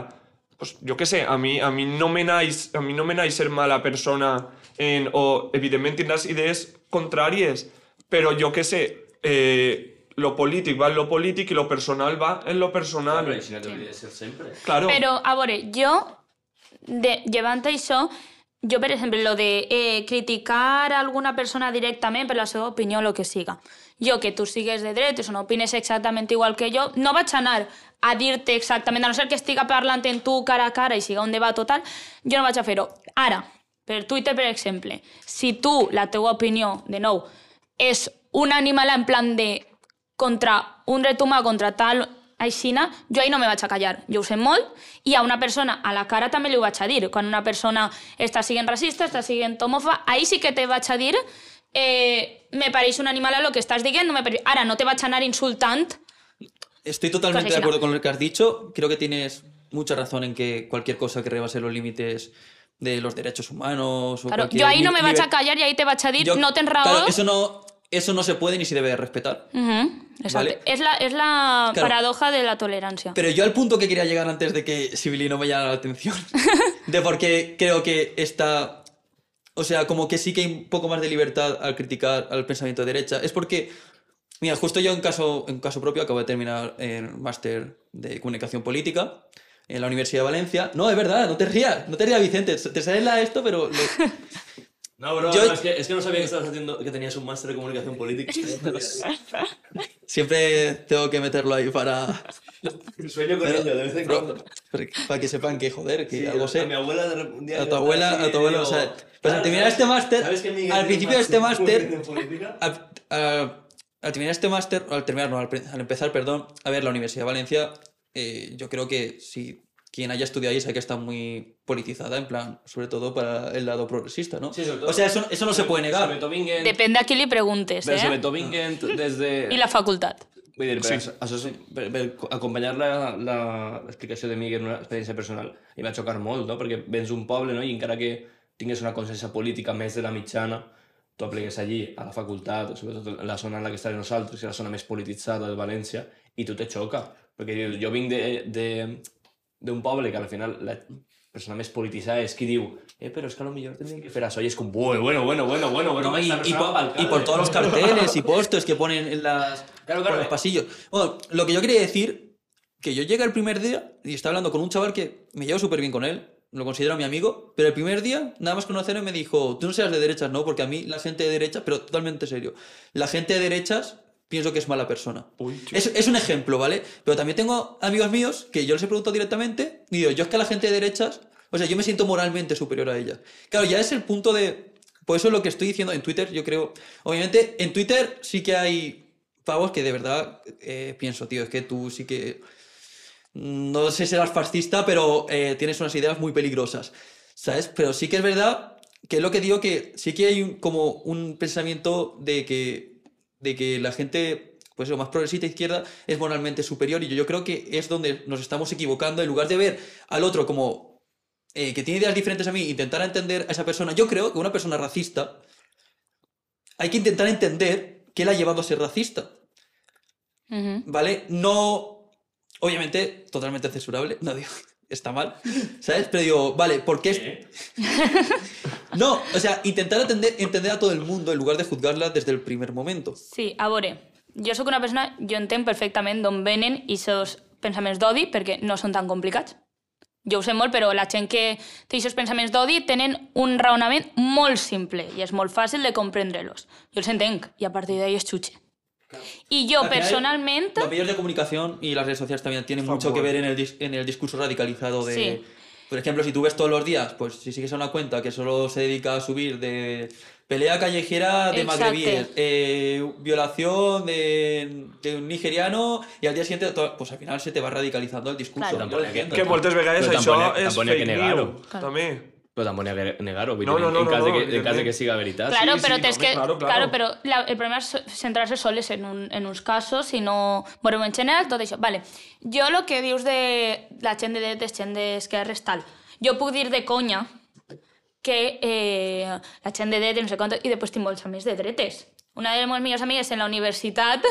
C: Pues, jo què sé, a mi, a mi no me naix, a mi no me naix ser mala persona en, o, evidentment, tindràs idees contràries, però jo què sé, eh, lo polític va en lo polític i lo personal va en lo personal.
A: Però així no de ser sempre.
C: Claro.
D: Però, a veure, jo, de, llevant això, jo, per exemple, lo de eh, criticar a alguna persona directament per la seva opinió, lo que siga. Jo, que tu sigues de dretes o no opines exactament igual que jo, no vaig anar a dir-te exactament, a no ser que estiga parlant en tu cara a cara i siga un debat total, jo no vaig a fer-ho. Ara, per Twitter, per exemple, si tu, la teua opinió, de nou, és un animal en plan de contra un dret humà, contra tal aixina, jo ahí no me vaig a callar. Jo ho sé molt, i a una persona a la cara també li ho vaig a dir. Quan una persona està siguent racista, està siguent homòfoba, ahí sí que te vaig a dir eh, me pareix un animal a lo que estàs dient, no me pareix... Ara, no te vaig anar insultant,
B: Estoy totalmente de acuerdo con lo que has dicho. Creo que tienes mucha razón en que cualquier cosa que rebase los límites de los derechos humanos... O
D: claro, jo ahí no me vaig a callar i ahí te vaig a
B: Yo-
D: no tens raó.
B: Claro, eso no, eso no se puede ni se debe de respetar. Vale.
D: És la, és la
B: Claro.
D: paradoja de la tolerancia.
B: Pero yo al punto que quería llegar antes de que Sibilino me llamara la atención, de por qué creo que está... O sea, como que sí que hay un poco más de libertad al criticar al pensamiento de derecha, es porque... Mira, justo yo en caso, en caso propio acabo de terminar el máster de comunicación política en la Universidad de Valencia. No, es verdad, no te rías, no te rías, Vicente, te sale la esto, pero... lo-
A: No, bro,
B: Yo-
A: no, es, que, es que no sabía que estabas haciendo, que tenías un máster de comunicación política.
B: Siempre tengo que meterlo ahí para...
A: Sueño con ello, de vez en cuando.
B: Para que sepan que, joder, que
A: Sí,
B: algo
A: a
B: sé.
A: mi abuela de un día
B: A tu abuela, a tu abuela, o sea, pues al
A: "Claro,
B: terminar
A: ¿sabes-
B: este máster,
A: ¿sabes que Miguel
B: al
A: tiene
B: principio de este máster, al, a- terminar este máster, al terminar, no, al, al empezar, perdón, a ver la Universidad de Valencia, eh, yo creo que si quien haya estudiado ahí sabe que está muy politizada, en plan, sobre todo para el lado progresista, ¿no?
A: Sí, sobre todo-
B: o sea, eso, eso no se puede negar.
A: Sobre todo vinguen,
D: Depèn de qui li preguntes,
A: pero sobre
D: eh?
A: todo vinguen desde...
D: I la facultat.
A: Vull dir, per,
C: Sí.
A: això és, per, per acompanyar l'explicació de Miguel en una experiència personal, i va xocar molt, no? perquè vens d'un poble no? i encara que tingués una consciència política més de la mitjana, tu apliques allí, a la facultat, sobretot en la zona en la que estarem nosaltres, que és la zona més polititzada de València, i tu te xoca. Perquè jo vinc d'un poble que al final la persona més polititzada és qui diu eh, però és que a lo tendríem que fer això, i és com, bueno, bueno, bueno, bueno, bueno, bueno,
B: No, y, y por, y por
A: alcalde".
B: todos los carteles y pósters que ponen en, las,
A: Claro,
B: por
A: claro.
B: los pasillos. Bueno, lo que yo quería decir, que yo llegué el primer día y estaba hablando con un chaval que me llevo súper bien con él, lo considero mi amigo, pero el primer día, nada más conocerlo, me dijo, tú no seas de derechas, ¿no? Porque a mí la gente de derechas, pero totalmente serio, la gente de derechas pienso que es mala persona.
C: Uy.
B: Es, es un ejemplo, ¿vale? Pero también tengo amigos míos que yo les he preguntado directamente y digo, yo es que a la gente de derechas, o sea, yo me siento moralmente superior a ella. Claro, ya es el punto de... Por eso es lo que estoy diciendo en Twitter, yo creo... Obviamente, en Twitter sí que hay pavos que de verdad eh, pienso, tío, es que tú sí que... No sé si serás fascista, pero eh, tienes unas ideas muy peligrosas, ¿sabes? Pero sí que es verdad que es lo que digo que sí que hay un- como un pensamiento de que, de que la gente, pues lo más progresista izquierda, es moralmente superior y yo, yo creo que es donde nos estamos equivocando en lugar de ver al otro como eh, que tiene ideas diferentes a mí, intentar entender a esa persona. Yo creo que una persona racista hay que intentar entender qué la ha llevado a ser racista. ¿Vale? No. Obviamente, totalmente censurable. No digo, está mal. ¿Sabes? Pero digo, vale, ¿por qué? es- No, o sea, intentar entender, entender a todo el mundo en lugar de juzgarla desde el primer momento.
D: Sí, a veure, jo sóc una persona, jo entenc perfectament d'on venen i seus pensaments d'odi perquè no són tan complicats. Jo ho sé molt, però la gent que té aquests pensaments d'odi tenen un raonament molt simple i és molt fàcil de comprendre-los. Jo els entenc i a partir d'ahí es xutxe. I jo
B: Al final,
D: personalment...
B: Los medios de comunicación y las redes sociales también tienen mucho que ver en el, en el discurso radicalizado de...
D: Sí.
B: Por ejemplo, si tú ves todos los días, pues si sigues a una cuenta que solo se dedica a subir de pelea callejera de magrebíes, eh, violación de, de un nigeriano y al día siguiente, pues al final se te va radicalizando el discurso.
D: Claro.
B: Yo entiendo.
C: Que moltes vegades això és
A: que
C: fake news,
D: Claro.
C: també.
A: Però tampoc n'hi ha que negar-ho, vull
C: No, no, no,
A: en, cas
C: no,
A: de
C: no,
A: que, en cas de que siga veritat.
D: Claro,
C: Sí,
D: pero
C: sí,
D: te es
C: no,
D: que,
C: claro, claro.
D: pero la- el problema es centrar-se sols en, un, en uns casos i no veurem en general tot això. Vale. Jo el que dius de la gent de dretes, gent d'esquerres, tal, jo puc dir de conya que eh, la gent de dretes, no sé quant, i després tinc molts amics de dretes. Una de les meves millors amigues en la universitat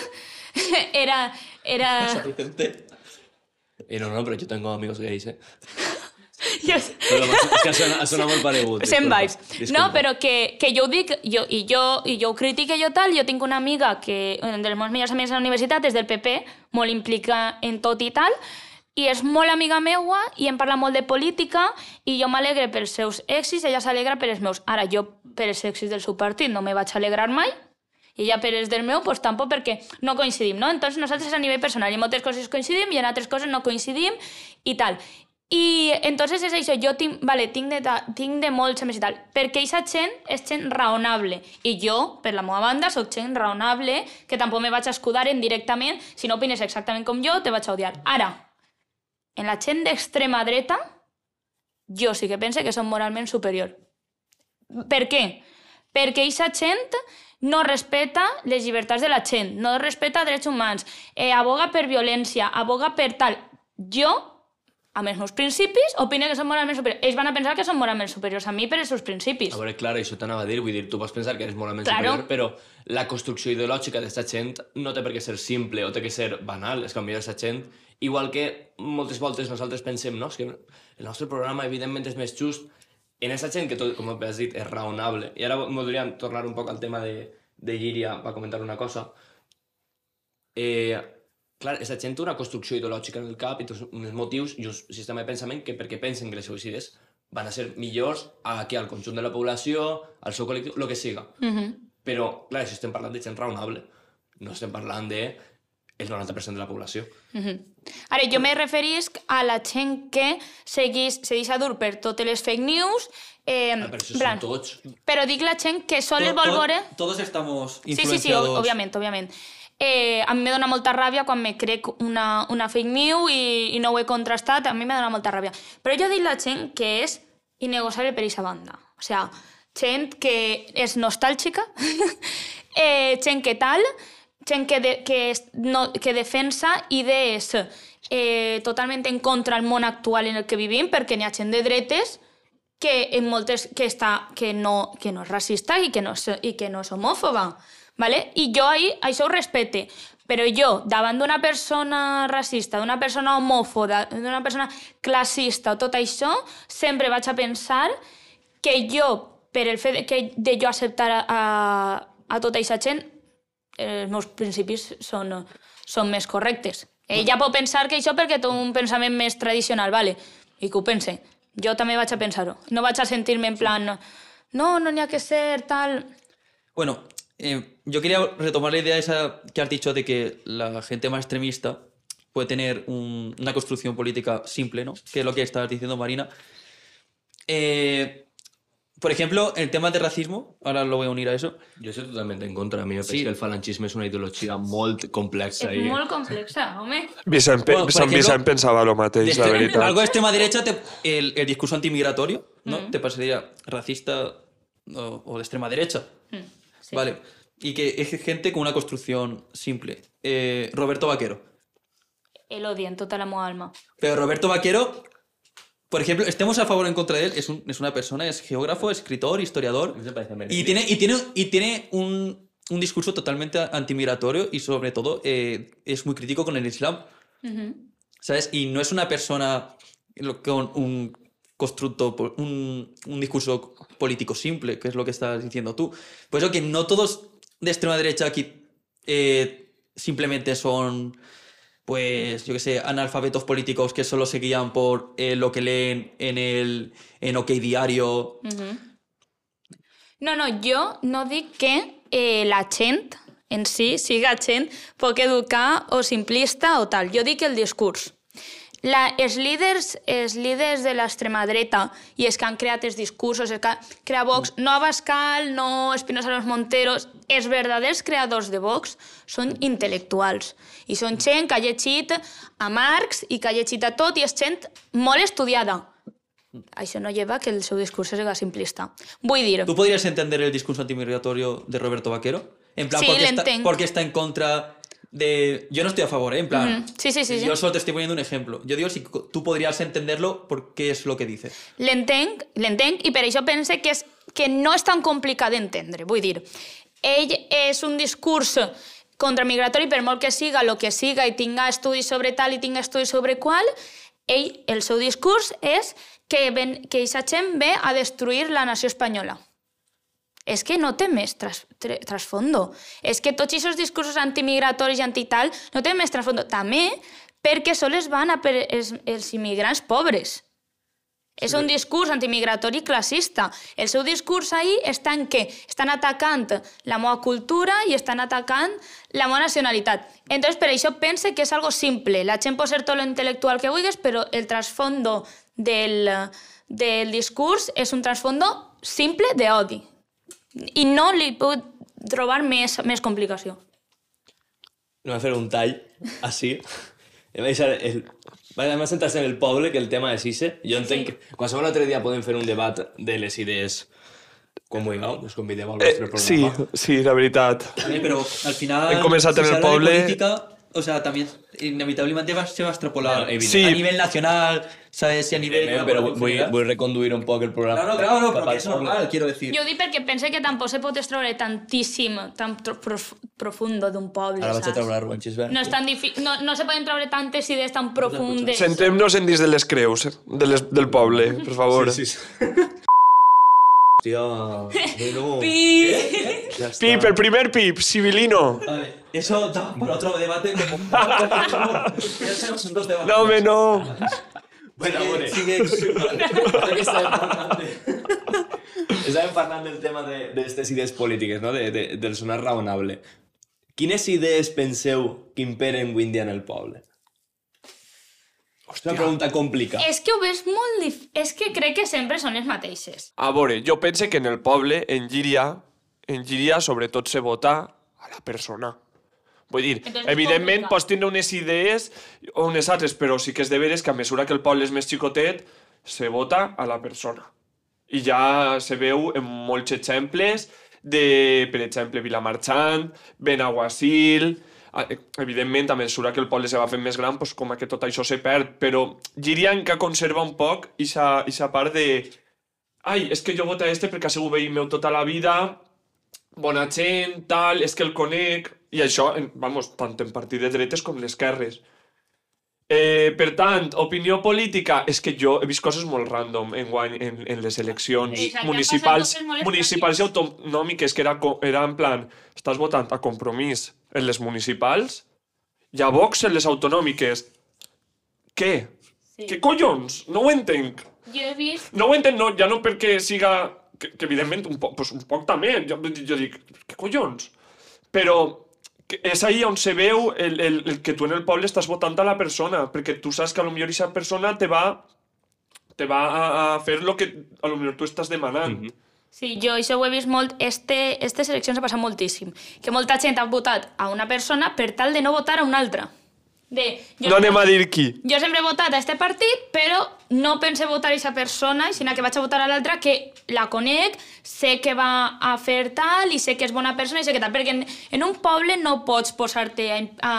D: era... era...
A: No, no, però jo tengo amigos gays, eh?
D: Jo.
A: Però és que sona, sona molt paregut.
D: Sent vibes.
A: disculpa.
D: No, però que, que jo ho dic, jo, i, jo, i jo ho critico jo tal, jo tinc una amiga que, una de les meves millors amigues a la universitat, és del PP, molt implica en tot i tal, i és molt amiga meua i em parla molt de política i jo m'alegre pels seus èxits, ella s'alegra per els meus. Ara, jo per els èxits del seu partit no me vaig alegrar mai, i ella per els del meu, pues, tampoc perquè no coincidim, no? Entonces nosaltres a nivell personal i en moltes coses coincidim i en altres coses no coincidim i tal. I entonces és això, jo tinc, vale, tinc, de, tinc de molts amics i tal, perquè aquesta gent és gent raonable. I jo, per la meva banda, sóc gent raonable, que tampoc me vaig escudar en directament, si no opines exactament com jo, te vaig a odiar. Ara, en la gent d'extrema dreta, jo sí que pense que són moralment superior. Per què? Perquè aquesta gent no respecta les llibertats de la gent, no respecta drets humans, eh, aboga per violència, aboga per tal. Jo, amb els meus principis, opino que són moralment superiors. Ells van a pensar que són moralment superiors a mi per els seus principis.
A: A veure, clar, això t'anava a dir, vull dir, tu pots pensar que eres moralment
D: Claro.
A: superior, però la construcció ideològica d'aquesta gent no té per què ser simple o té que ser banal, és que potser aquesta gent, igual que moltes voltes nosaltres pensem, no, és que el nostre programa evidentment és més just, en aquesta gent que, tot, com has dit, és raonable. I ara voldríem tornar un poc al tema de, de Llíria, va comentar una cosa. Eh, clar, aquesta gent té una construcció ideològica en el cap i uns motius i un sistema de pensament que perquè pensen que les seves idees van a ser millors a, que al conjunt de la població, al seu col·lectiu, el que siga.
D: Uh -huh.
A: Però, clar, això estem parlant de gent raonable. No estem parlant de el 90% de la població.
D: Uh -huh. Ara, jo me referisc a la gent que seguís, se deixa dur per totes les fake news, eh,
A: Ah, però això
D: en plan,
A: són tots.
D: però dic la gent que sol
B: To-
D: les vol
B: to-
D: veure...
B: Todos estamos
D: Sí, sí, sí,
B: influenciados.
D: ob- òbviament, òbviament. Eh, a mi me dona molta ràbia quan me crec una, una fake news i, i no ho he contrastat, a mi me dona molta ràbia. Però jo dic la gent que és innegociable per aquesta banda. O sea, gent que és nostàlgica, eh, gent que tal, gent que, de, que, es- no, que defensa idees eh, totalment en contra del món actual en el que vivim, perquè n'hi ha gent de dretes que en moltes que està que no, que no és racista i que no és, i que no és homòfoba, ¿vale? I jo ahí, això ho respecte, però jo, davant d'una persona racista, d'una persona homòfoba, d'una persona classista o tot això, sempre vaig a pensar que jo, per el fet que, de jo acceptar a, a, a tota aquesta gent, els meus principis són, són més correctes. Ella pot pensar que això perquè té un pensament més tradicional, vale? i que ho pense. Jo també vaig a pensar-ho. No vaig a sentir-me en plan no, no n'hi ha que ser, tal...
B: Bueno, eh, yo quería retomar la idea esa que has dicho de que la gente más extremista puede tener un- una construcción política simple, ¿no? Que es lo que estabas diciendo, Marina. Eh, por ejemplo, el tema del racismo, ahora lo voy a unir a eso.
A: Jo estic totalment en contra. A mi em
B: Sí.
A: sí. que el falangisme és una ideologia molt complexa.
D: És
A: i...
D: molt complexa, home.
C: Vicent,
B: Bueno, por
C: Sant
B: ejemplo,
C: Vicent pensava el
B: De
C: mateix, la
B: extre-
C: veritat.
B: algo de extrema derecha, te- el, el discurso antimigratorio, ¿no? Te pasaría racista o, o de extrema derecha.
D: Mm, sí.
B: Vale. Y que es gente con una construcción simple. Eh, Roberto Vaquero.
D: El odio en tota la meva alma.
B: Pero Roberto Vaquero, por ejemplo, estemos a favor o en contra de él, es, un- es una persona, es geógrafo, escritor, historiador. Y tiene, y tiene, y tiene un, un discurso totalmente antimigratorio y sobre todo eh, es muy crítico con el Islam. ¿Sabes? Y no es una persona con un constructo, un, un discurso político simple, que es lo que estás diciendo tú. Por eso que no todos de extrema derecha aquí eh, simplemente son, pues, yo qué sé, analfabetos políticos que solo se guían por eh, lo que leen en el en OK Diario.
D: No, no, jo no dic que eh, la en si siga gent poc educar o simplista o tal. Jo dic el discurs. La, els, líders, els líders de l'extrema dreta i els que han creat els discursos, els que han creat Vox, no Abascal, no Espinosa Los Monteros, els verdaders creadors de Vox són intel·lectuals. I són gent que ha llegit a Marx i que ha llegit a tot i és gent molt estudiada. Això no lleva que el seu discurs sigui simplista. Vull dir,
B: ¿Tú podrías entender el discurso antimigratorio de Roberto Vaquero? En plan,
D: Sí,
B: porque,
D: le
B: está,
D: entiendo.
B: porque está en contra de... Yo no estoy a favor, ¿eh? En plan...
D: Sí, sí, sí, sí.
B: Yo solo te estoy poniendo un ejemplo. Yo digo si tú podrías entenderlo porque es lo que dice.
D: l'entenc, l'entenc i per això pense que, és, que no és tan complicat d'entendre. Vull dir, ell és un discurs contramigratori, per molt que siga el que siga i tinga estudis sobre tal i tinga estudis sobre qual, ell, el seu discurs és que, ven, que aquesta gent ve a destruir la nació espanyola. És que no té més tras, trasfondo. És que tots aquests discursos antimigratoris i antital no tenen més trasfondo. També perquè sols van a per els, els immigrants pobres. És un discurs antimigratori classista. El seu discurs ahir està en què estan atacant la meva cultura i estan atacant la meva nacionalitat. Entonces, per això pense que és algo simple. La gent pot ser tot lo intel·lectual que vulguis, però el trasfondo del, del discurs és un trasfondo simple d'odi. I no li puc trobar més, més complicació.
A: Anem a fer un tall, així. Em va deixar el... Anem a sentar-se en el poble, que el tema és ixe. Jo entenc que qualsevol altre dia podem fer un debat de les idees com vulgueu, us convideu al
C: Eh,
A: vostre
C: sí,
A: programa.
C: sí, la veritat.
B: También, pero al final...
C: Hem començat en el
B: de
C: poble-
B: política, o sea, también inevitablemente va, se va a extrapolar.
C: Sí.
B: a nivel nacional, ¿sabes? Y a nivel...
A: Eh, però vull, vull reconduir un poc el programa.
B: Claro, claro, no, porque es normal, quiero decir.
D: Jo dic perquè pense que tampoc se pot extraure tantíssim, tan prof profundo d'un poble,
B: Ara vaig a treure argument, Xisbert.
D: No, és tan difí- no, no se poden treure tantes idees tan profundes.
C: Centrem-nos en dins de les creus eh, de les, del poble, per favor.
A: Sí, sí. Hòstia, bueno,
D: Pi!
A: ja està.
C: Pip, el primer pip, civilino.
B: Vale, eso da para otro debate como... Ya son dos debates.
C: No, home, no.
A: Bueno,
B: Sigue-
A: bueno.
B: sigue-
A: Crec que estàvem parlant, de... estàvem parlant del tema de- d'aquestes idees polítiques, no? de, de, del sonar raonable. Quines idees penseu que imperen avui en dia en el poble? És una pregunta complicada.
D: És que ho veus molt dif... És que crec que sempre són les mateixes.
C: A veure, jo pense que en el poble, en Llíria, en Llíria sobretot se vota a la persona. Vull dir,
D: Entonces,
C: evidentment
D: complicat.
C: pots tindre unes idees o unes altres, però sí que és de veres que a mesura que el poble és més xicotet, se vota a la persona. I ja se veu en molts exemples de, per exemple, Vilamarxant, Benaguasil... Evidentment, a mesura que el poble se va fent més gran, doncs com que tot això se perd, però Llíria encara conserva un poc aquesta part de... Ai, és que jo voto a este perquè ha sigut veí meu tota la vida, bona gent, tal, és que el conec... I això, vamos, tant en partit de dretes com d'esquerres. Eh, per tant, opinió política, és que jo he vist coses molt random en, guany, en, en les eleccions
D: han
C: municipals, municipals i autonòmiques, que era, era en plan, estàs votant a compromís en les municipals i a Vox en les autonòmiques. Què?
D: Sí.
C: Què collons? No ho entenc.
D: Jo he vist...
C: No ho entenc, no, ja no perquè siga... Que, que evidentment un poc, pues un poc també. Jo, jo dic, què collons? Però és ahí on se veu el, el, el que tu en el poble estàs votant a la persona, perquè tu saps que a lo millor aquesta persona te va te va a, a fer el que a lo millor tu estàs demanant. Mm -hmm.
D: Sí, jo això ho he vist molt. Este, estes eleccions ha passat moltíssim. Que molta gent ha votat a una persona per tal de no votar a una altra. De, jo,
C: No anem a dir qui.
D: jo sempre he votat a este partit, però no pense votar a aquesta persona, sinó que vaig a votar a l'altra que la conec, sé que va a fer tal i sé que és bona persona i sé que tal, perquè en, en un poble no pots posar-te a, a,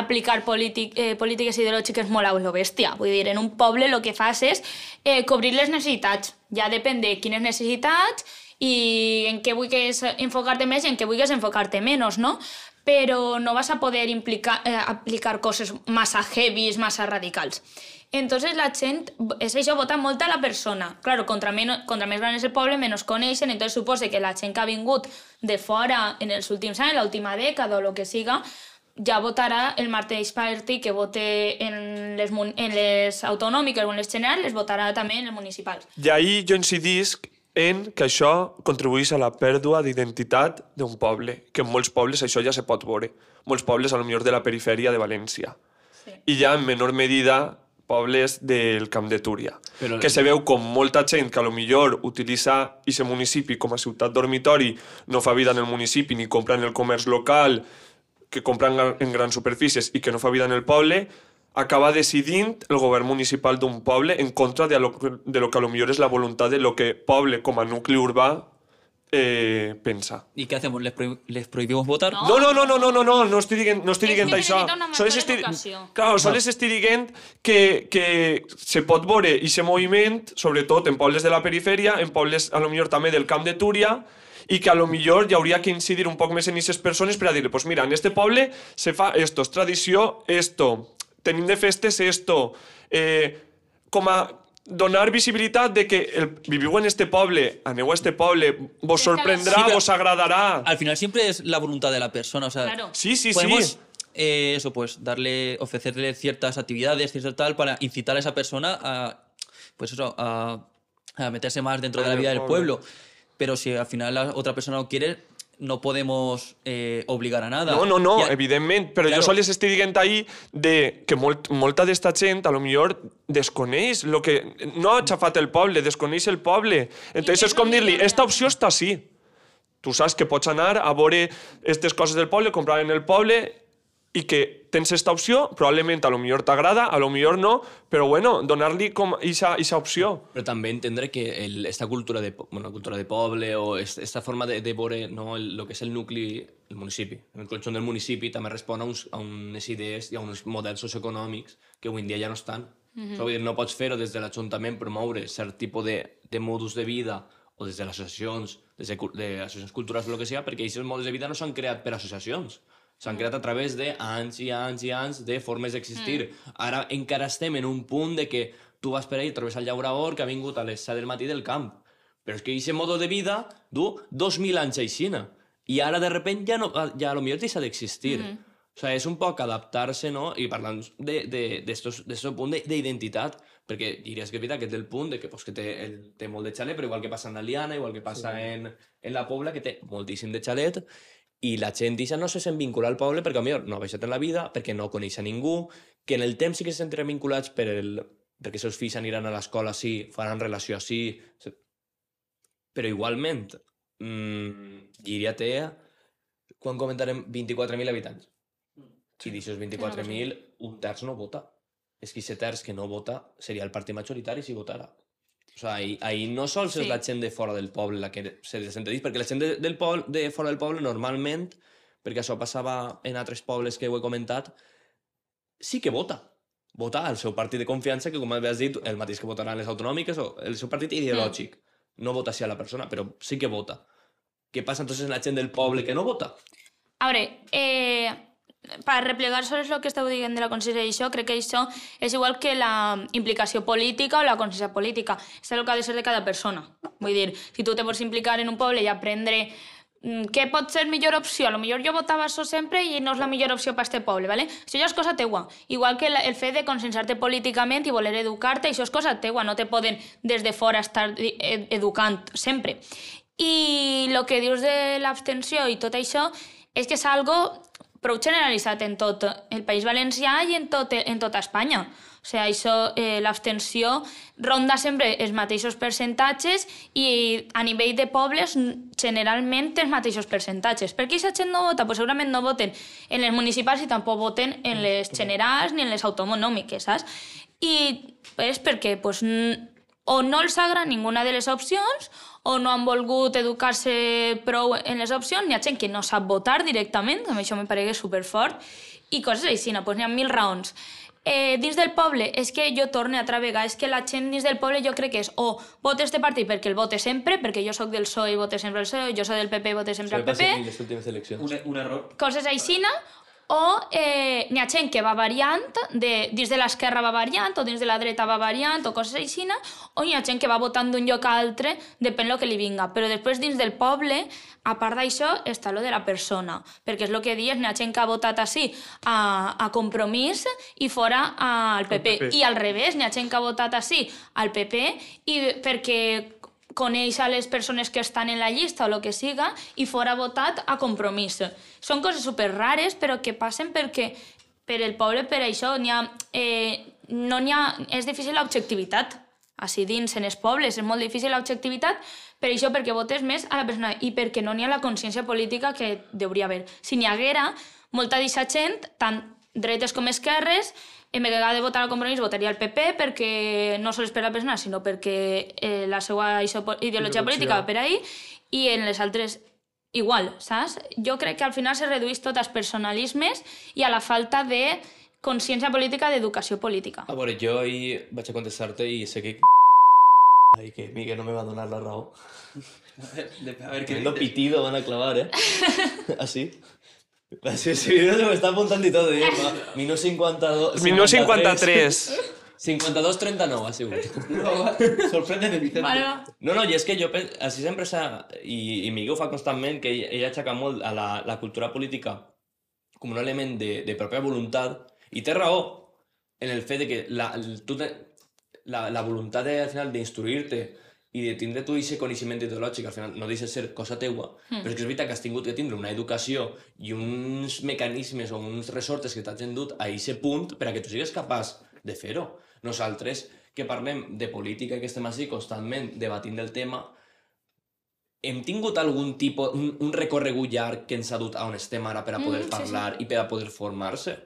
D: aplicar polític, eh, polítiques ideològiques molt a lo bèstia. Vull dir, en un poble el que fas és eh, cobrir les necessitats. Ja depèn de quines necessitats i en què vulguis enfocar-te més i en què vulguis enfocar-te menys, no? Però no vas a poder implicar, eh, aplicar coses massa heavies, massa radicals. Entonces la gent, és això, vota molt a la persona. Claro, contra, menos, contra més gran és el poble, menys coneixen, entonces supose que la gent que ha vingut de fora en els últims anys, l'última dècada o el que siga, ja votarà el mateix partit que vote en les, en les autonòmiques o en les generals, les votarà també en les municipals.
C: I ahir jo incidisc en que això contribueix a la pèrdua d'identitat d'un poble, que en molts pobles això ja se pot veure. Molts pobles, a lo millor de la perifèria de València.
D: Sí.
C: I ja en menor medida pobles del Camp de Túria.
A: Però-
C: Que se veu com molta gent que a lo millor utilitza aquest municipi com a ciutat dormitori, no fa vida en el municipi ni compra en el comerç local, que compra en, gran- en grans superfícies i que no fa vida en el poble, acaba decidint el govern municipal d'un poble en contra de lo, de lo que a lo millor és la voluntat de lo que poble com a nucli urbà eh, pensa.
B: ¿Y qué hacemos? ¿Les, prohib- les prohibimos votar?
D: No.
C: No, no, no, no, no, no, no, no estic dient, no estic dient això. Sols estic,
D: educació.
C: clar, sols estic dient que, que se pot veure aquest moviment, sobretot en pobles de la perifèria, en pobles a lo millor també del Camp de Túria, i que a lo millor hi hauria que incidir un poc més en aquestes persones per a dir, pues mira, en este poble se fa esto, és tradició esto, tenim de festes esto, eh, com a donar visibilitat de que el, viviu en este poble, aneu a este poble, vos sorprendrà,
B: Sí,
C: vos agradarà.
B: Al final siempre es la voluntad de la persona. O sea,
D: Claro.
C: Sí, sí,
B: podemos,
C: sí.
B: eh, eso, pues, darle, ofrecerle ciertas actividades, cierto tal, para incitar a esa persona a, pues eso, a, a meterse más dentro de
C: En
B: la vida del
C: pueblo.
B: pueblo. Pero si al final la otra persona no quiere, no podemos eh, obligar a nada.
C: No, no, no,
B: Y a-
C: evidentment, però
B: Claro.
C: jo sols estic dient ahir de que molt, molta d'esta gent a lo millor desconeix lo que... No ha xafat el poble, desconeix el poble. Entonces és com dir-li, esta opció està així. Tu saps que pots anar a veure aquestes coses del poble, comprar en el poble i que tens esta opció, probablement a lo millor t'agrada, a lo millor no, però bueno, donar-li com ixa, ixa opció.
A: Però també entendre que el, esta cultura de, bueno, cultura de poble o est- esta forma de, de veure no, el, lo que és el nucli, el municipi, el conjunt del municipi també respon a, uns, a unes idees i a uns models socioeconòmics que avui en dia ja no estan. Mm -hmm. dir, no pots fer-ho des de l'Ajuntament promoure cert tipus de, de modus de vida o des de les associacions, des de, de associacions culturals o el que sigui, perquè aquests models de vida no s'han creat per associacions. S'han creat a través d'anys i anys i anys de formes d'existir. Mm. Ara encara estem en un punt de que tu vas per ahí i trobes el llaurador que ha vingut a les 7 del matí del camp. Però és que aquest modo de vida du 2.000 anys aixina. I ara, de repente, ja, no, ja a lo millor deixa d'existir. Mm. O sigui, és un poc adaptar-se, no? I parlant de, de, de punt de- d'identitat, perquè diries que és veritat que té el punt de que, pues, que té, el, té molt de xalet, però igual que passa en Aliana, igual que passa sí. en, en la Pobla, que té moltíssim de xalet, i la gent deixa no se sent vincular al poble perquè millor no ha baixat en la vida, perquè no coneix a ningú, que en el temps sí que se sentiran vinculats per el, perquè els seus fills aniran a l'escola així, faran relació així, se- però igualment, mmm, Llíria té, quan comentarem 24.000 habitants. Si d'aixòs 24.000, un terç no vota. És que aquest terç que no vota seria el partit majoritari si votara. O sigui, ahir, ahir no sols és
D: Sí.
A: la gent de fora del poble la que se sent dit, perquè la gent de, del poble, de fora del poble normalment, perquè això passava en altres pobles que ho he comentat, sí que vota. Vota al seu partit de confiança, que com has dit, el mateix que votaran les autonòmiques, o el seu partit ideològic. No vota sí a la persona, però sí que vota. Què passa entonces en la gent del poble que no vota?
D: A veure, eh, per replegar sobre el que esteu dient de la consciència i això, crec que això és igual que la implicació política o la consciència política. És el que ha de ser de cada persona. Vull dir, si tu te vols implicar en un poble i aprendre mm, què pot ser millor opció. A lo millor jo votava això sempre i no és la millor opció per este poble, ¿vale? Això ja és cosa teua. Igual que el fet de conscienciar-te políticament i voler educar-te, això és cosa teua, no te poden des de fora estar ed- educant sempre. I el que dius de l'abstenció i tot això és que és algo prou generalitzat en tot el País Valencià i en, tot, en tota Espanya. O sigui, això, eh, l'abstenció ronda sempre els mateixos percentatges i a nivell de pobles generalment els mateixos percentatges. Per què aquesta gent no vota? Pues segurament no voten en les municipals i tampoc voten en les generals ni en les autonòmiques, saps? I és perquè pues, o no els agrada ninguna de les opcions o no han volgut educar-se prou en les opcions, n'hi ha gent que no sap votar directament, que a mi això me pareix superfort, i coses així, no? pues n'hi ha mil raons. Eh, dins del poble, és que jo torne altra vegada, és que la gent dins del poble jo crec que és o vota este partit perquè el vote sempre, perquè jo sóc del PSOE i vote sempre el PSOE, jo soc del PP i vote sempre el PP,
A: en les últimes eleccions.
B: Un, un error.
D: coses aixina, o eh, n'hi ha gent que va variant, de, dins de l'esquerra va variant, o dins de la dreta va variant, o coses aixina, o n'hi ha gent que va votant d'un lloc a altre, depèn el que li vinga. Però després dins del poble, a part d'això, està lo de la persona, perquè és el que dius, n'hi ha gent que ha votat així a, a Compromís i fora al PP.
C: PP.
D: I al revés, n'hi ha gent que ha votat així al PP i perquè coneix a les persones que estan en la llista o el que siga i fora votat a compromís. Són coses super rares però que passen perquè per el poble per això n'hi ha, eh, no n'hi ha, és difícil l'objectivitat. Així dins en els pobles és molt difícil l'objectivitat per això perquè votes més a la persona i perquè no n'hi ha la consciència política que hauria haver. Si n'hi haguera, molta d'aquesta gent, tant dretes com esquerres, en vegada de votar al compromís votaria el PP perquè no sols per la persona, sinó perquè eh, la seva ideologia política va per ahí i en les altres igual, saps? Jo crec que al final se redueix tot als personalismes i a la falta de consciència política, d'educació política.
A: A veure, jo ahir vaig a contestar-te i sé que... Ai, que Miguel no me va donar la raó.
B: A ver, ¿qué
A: Tremendo
B: dices?
A: pitido van a clavar, ¿eh? Así. Así, sí, mira, se me está apuntando y todo. ¿eh? Minus 52...
C: 1953.
A: 52, 39 ha sigut.
B: No, sorpréndeme, Vicente.
D: Vale, va.
A: No, no, i és que jo penso, així sempre s'ha... I, I Miguel fa constantment, que ell, ell aixeca molt a la, la cultura política com un element de, de pròpia voluntat, i té raó en el fet de que la, tu te, la, la voluntat de, al final d'instruir-te i de tindre tu aquest coneixement ideològic, al final no deixa de ser cosa teua, mm. però és que és veritat que has tingut que tindre una educació i uns mecanismes o uns resortes que t'hagin dut a aquest punt per a que tu sigues capaç de fer-ho. Nosaltres, que parlem de política i que estem així constantment debatint del tema, hem tingut algun tipus, un, un recorregut llarg que ens ha dut a on estem ara per a poder
D: Mm, sí, sí.
A: parlar i per a poder formar-se?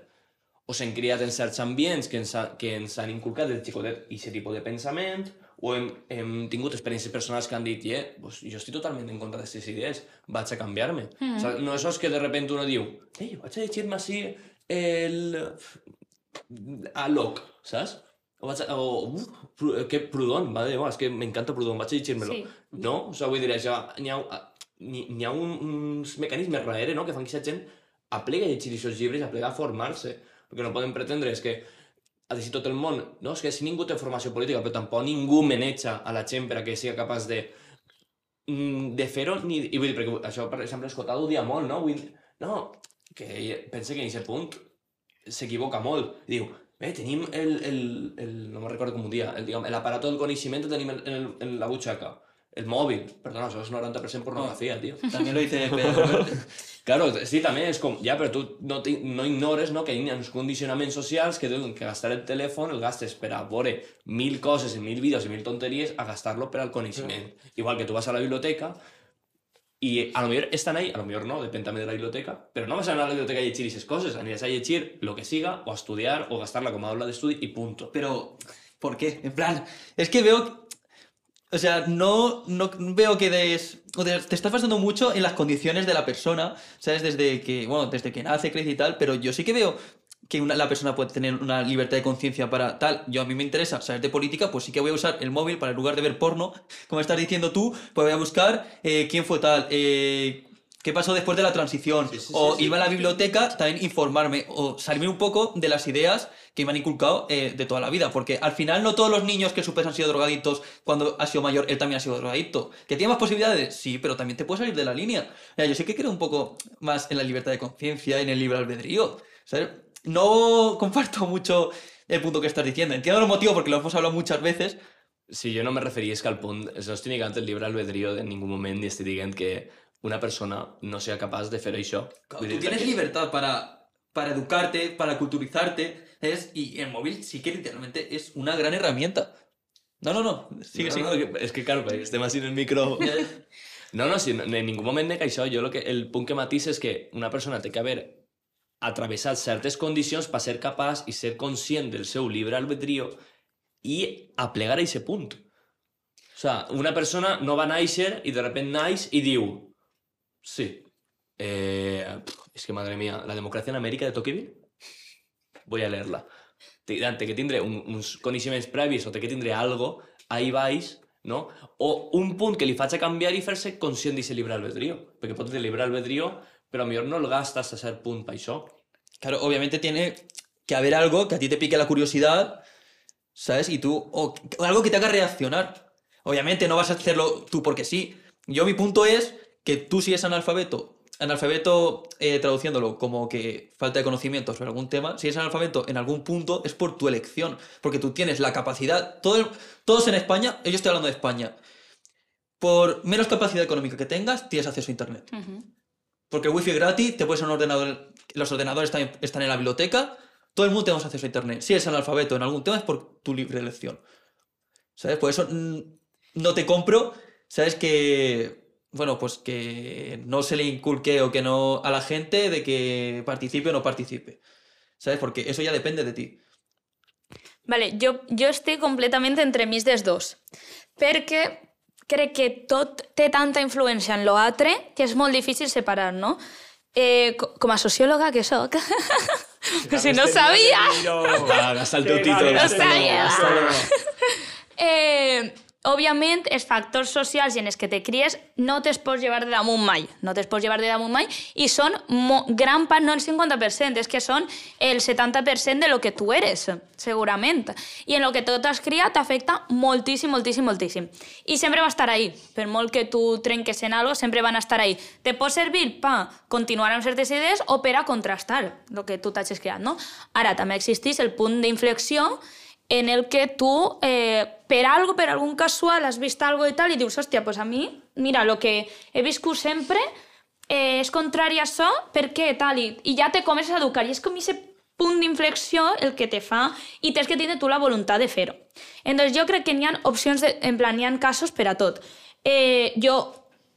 A: O s'hem criat en certs ambients que ens, ha, que ens han inculcat de xicotet aquest tipus de pensament? O hem, hem tingut experiències personals que han dit eh, pues, jo estic totalment en contra d'aquestes idees, vaig a canviar-me. Mm. O sigui, no és això que de repente uno diu ei, vaig a llegir-me així el... a Locke, saps? O, vaig a, o uf, Pru- que Proudhon, va dir, és que m'encanta Proudhon, vaig a llegir-me-lo.
D: Sí.
A: No? O sigui, vull dir, això, n'hi ha, n'hi ha un, uns mecanismes darrere, no?, que fan que aquesta gent aplega a llegir aquests llibres, aplega a formar-se. El que no podem pretendre és que a dir tot el món, no, és que si ningú té formació política, però tampoc ningú maneja a la gent per a que sigui capaç de mm, de fer-ho, ni... I vull dir, perquè això, per exemple, Escotà ho dia molt, no? Vull no, que ell pensa que en aquest punt s'equivoca molt. Diu, bé, tenim el, el, el no me'n recordo com un dia, l'aparato del coneixement tenim en, en, en la butxaca. El mòbil, perdona, això és 90% pornografia, tio.
B: También lo dice Pedro.
A: Claro, sí, també és com, ja, però tu no, te, no ignores no, que hi ha uns condicionaments socials que diuen que gastar el telèfon el gastes per a veure mil coses, i mil vídeos i mil tonteries a gastar-lo per al coneixement. Igual que tu vas a la biblioteca i a lo millor estan ahí, a lo millor no, depèn també de la biblioteca, però no vas a anar a la biblioteca a llegir aquestes coses, aniràs a llegir lo que siga, o a estudiar, o gastar-la com a aula d'estudi i punto.
B: Pero, ¿por qué? En plan, es que veo... O sea, no, no veo que des, o de- te estás basando mucho en las condiciones de la persona, ¿sabes? Desde que, bueno, desde que nace, crece y tal, pero yo sí que veo que la persona puede tener una libertad de conciencia para tal. Yo a mí me interesa saber de política, pues sí que voy a usar el móvil para en lugar de ver porno, como estás diciendo tú, pues voy a buscar eh, quién fue tal, eh, qué pasó después de la transición, o irme a la biblioteca, también informarme, o salirme un poco de las ideas que me han inculcado eh, de toda la vida, porque al final no todos los niños que supes han sido drogadictos, cuando ha sido mayor él también ha sido drogadicto. ¿Que tiene más posibilidades? Sí, pero también te puedes salir de la línea. Mira, yo sí que creo un poco más en la libertad de conciencia, en el libre albedrío. ¿sabes? No comparto mucho el punto que estás diciendo. Entiendo los motivos porque lo hemos hablado muchas veces.
A: Sí, jo no me referia és que al punt... No estic negant el llibre albedrío en ningú moment ni estic dient que una persona no sea capaç de fer això.
B: Tú tienes libertad para, para educarte, para culturizarte, ¿sabes? y el móvil sí que literalmente es una gran herramienta. No, no, no. Sigue,
A: no,
B: sigue.
A: no, que- és que, claro, estem així en el micro... No, no, si en ningú moment nega això. Jo lo que, el punt que matís és que una persona té que haver atravessat certes condicions per ser capaç i ser conscient del seu llibre albedrío i aplegar a aquest punt. O sea, una persona no va néixer i de repente naix i diu sí, eh, és que madre mía, la democràcia en Amèrica de Tocqueville voy a leerla. Té que tindre un, uns coneixements o té que tindre algo ahí baix, no? O un punt que li faci canviar i fer-se conscient d'aquest llibre albedrío. Perquè pot tenir llibre albedrío, però millor no el gastes a cert punt per.
B: Claro, obviamente tiene que haber algo que a ti te pique la curiosidad, ¿sabes? Y tú, o algo que te haga reaccionar. Obviamente no vas a hacerlo tú porque sí. Yo mi punto es que tú si eres analfabeto, analfabeto eh, traduciéndolo como que falta de conocimiento sobre algún tema, si eres analfabeto en algún punto es por tu elección, porque tú tienes la capacidad, todo todos en España, yo estoy hablando de España, por menos capacidad económica que tengas, tienes acceso a Internet. Porque el wifi es gratis, te puedes un ordenador, los ordenadores también están en la biblioteca, todo el mundo tenemos acceso a internet. Si eres analfabeto en algún tema es por tu libre elección. ¿Sabes? Por eso mm, no te compro, ¿sabes? Que, bueno, pues que no se le inculque o que no a la gente de que participe o no participe. ¿Sabes? Porque eso ya depende de ti.
D: Vale, jo, jo estic completament entremig dels dos, perquè crec que tot té tanta influència en l'altre que és molt difícil separar, no? Eh, co- com a sociòloga que sóc, que si no ho sabia,
A: Va, gasta el teu títol.
D: No sabia. eh, òbviament, els factors socials en els que te cries no te'ls pots llevar de damunt mai. No te'ls pots llevar de damunt mai i són gran part, no el 50%, és que són el 70% de lo que tu eres, segurament. I en lo que tu t'has criat t'afecta moltíssim, moltíssim, moltíssim. I sempre va estar ahí. Per molt que tu trenques en algo, sempre van estar ahí. Te pot servir per continuar amb certes idees o per a contrastar el que tu t'has criat, no? Ara, també existeix el punt d'inflexió en el que tú, eh, per algo, per algun casual, has vist algo i tal, i dius, hòstia, pues a mi, mira, lo que he viscut sempre eh, és contrari a això, per què tal? I, I ja te comences a educar, i és com aquest punt d'inflexió el que te fa, i tens que tindre tu la voluntat de fer-ho. Entonces, jo crec que n'hi ha opcions, de, en plan, n'hi ha casos per a tot. Eh, jo,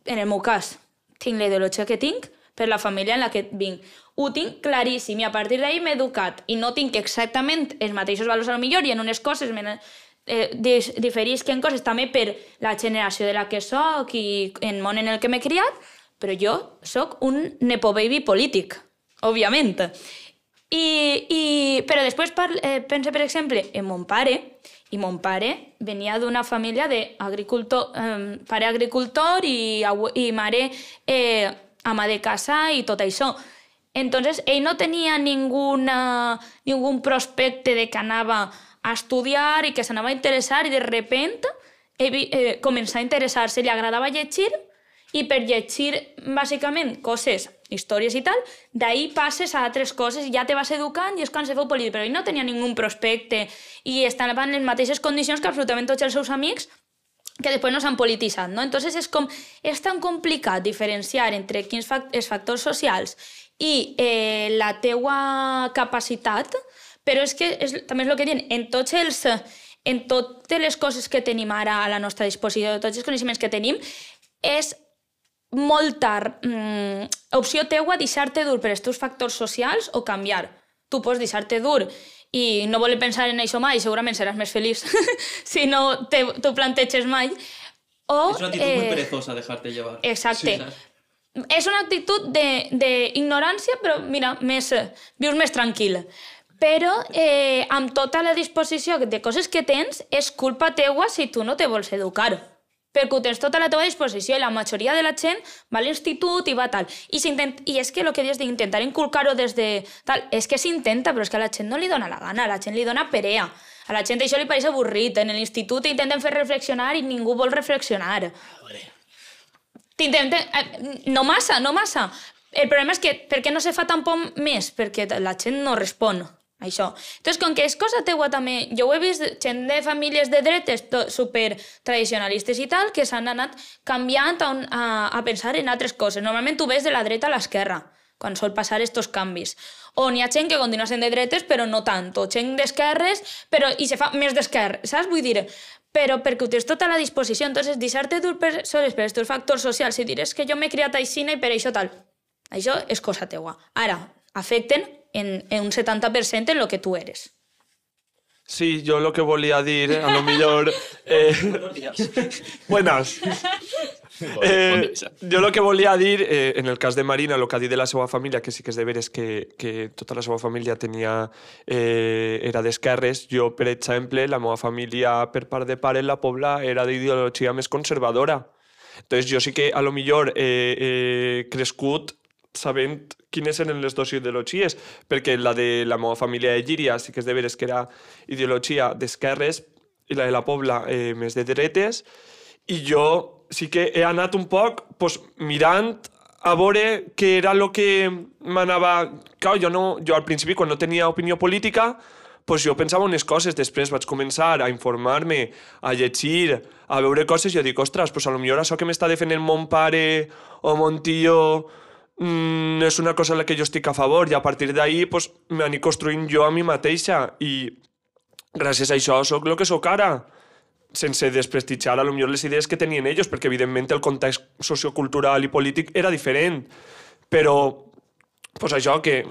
D: en el meu cas, tinc la ideologia que tinc per la família en la que vinc. Ho tinc claríssim i a partir d'ahir m'he educat i no tinc exactament els mateixos valors a lo millor i en unes coses me, eh, diferisc en coses també per la generació de la que sóc i en món en el que m'he criat, però jo sóc un nepo baby polític, òbviament. I, i, però després eh, pense, per exemple, en mon pare, i mon pare venia d'una família d'agricultor, eh, pare agricultor i, i mare eh, ama de casa i tot això. Entonces, ell no tenia ninguna, ningún prospecte de que anava a estudiar i que s'anava a interessar i de repente eh, començà a interessar-se, li agradava llegir i per llegir bàsicament coses, històries i tal, d'ahir passes a altres coses i ja te vas educant i és quan se feu polític, però ell no tenia ningú prospecte i estava en les mateixes condicions que absolutament tots els seus amics que després no s'han polititzat, no? Entonces és com, és tan complicat diferenciar entre quins fac els factors socials i eh, la teua capacitat, però és que és, també és el que diuen, en tots els en totes les coses que tenim ara a la nostra disposició, tots els coneixements que tenim, és molt tard mm, opció teua deixar-te dur per els teus factors socials o canviar. Tu pots deixar-te dur i no voler pensar en això mai, segurament seràs més feliç si no te, t'ho planteges mai, O,
B: Es una actitud muy
D: eh,
B: perezosa dejarte llevar.
D: Exacte.
B: Sí, saps?
D: és una actitud de- d'ignorància, però mira, més, eh, vius més tranquil. Però eh, amb tota la disposició de coses que tens, és culpa teua si tu no te vols educar. Perquè ho tens tota la teva disposició i la majoria de la gent va a l'institut i va tal. I, I és que el que dius d'intentar inculcar-ho des de tal, és que s'intenta, però és que a la gent no li dona la gana, a la gent li dona perea. A la gent això li pareix avorrit. En l'institut intenten fer reflexionar i ningú vol reflexionar. T'intenten... eh, No massa, no massa. El problema és que per què no se fa tampoc més? Perquè la gent no respon això. Entonces, com que és cosa teua també, jo ho he vist gent de famílies de dretes super tradicionalistes i tal, que s'han anat canviant a, un, a, a pensar en altres coses. Normalment tu ves de la dreta a l'esquerra, quan sol passar estos canvis. O n'hi ha gent que continua sent de dretes, però no tant. O gent d'esquerres, però i se fa més d'esquerra, saps? Vull dir, però perquè ho tens tota la disposició. Entonces, deixar-te dur per, sols per aquests factors socials i dir és que jo m'he criat així i per això tal. Això és cosa teua. Ara, afecten en, en un 70% en lo que tu eres.
C: Sí, yo lo que volía a dir, a lo mejor... Eh, buenas. Eh, jo el que volia dir, eh, en el cas de Marina, el que ha dit de la seva família, que sí que és de veres que, que tota la seva família tenia, eh, era d'esquerres, jo, per exemple, la meva família per part de pare, la Pobla, era d'ideologia més conservadora. Entonces jo sí que a lo millor he eh, eh, crescut sabent quines eren les dues ideologies, perquè la de la meva família de Llíria sí que és de veres que era ideologia d'esquerres i la de la Pobla eh, més de dretes, i jo sí que he anat un poc pues, mirant a veure què era el que m'anava... Clar, jo, no, jo al principi, quan no tenia opinió política, pues jo pensava unes coses, després vaig començar a informar-me, a llegir, a veure coses, i jo dic, ostres, pues a lo millor això que m'està defendent mon pare o mon tio mm, és una cosa a la que jo estic a favor, i a partir d'ahí pues, m'anir construint jo a mi mateixa, i gràcies a això sóc el que sóc ara sense desprestigiar a lo millor les idees que tenien ells, perquè evidentment el context sociocultural i polític era diferent. Però, pues això, que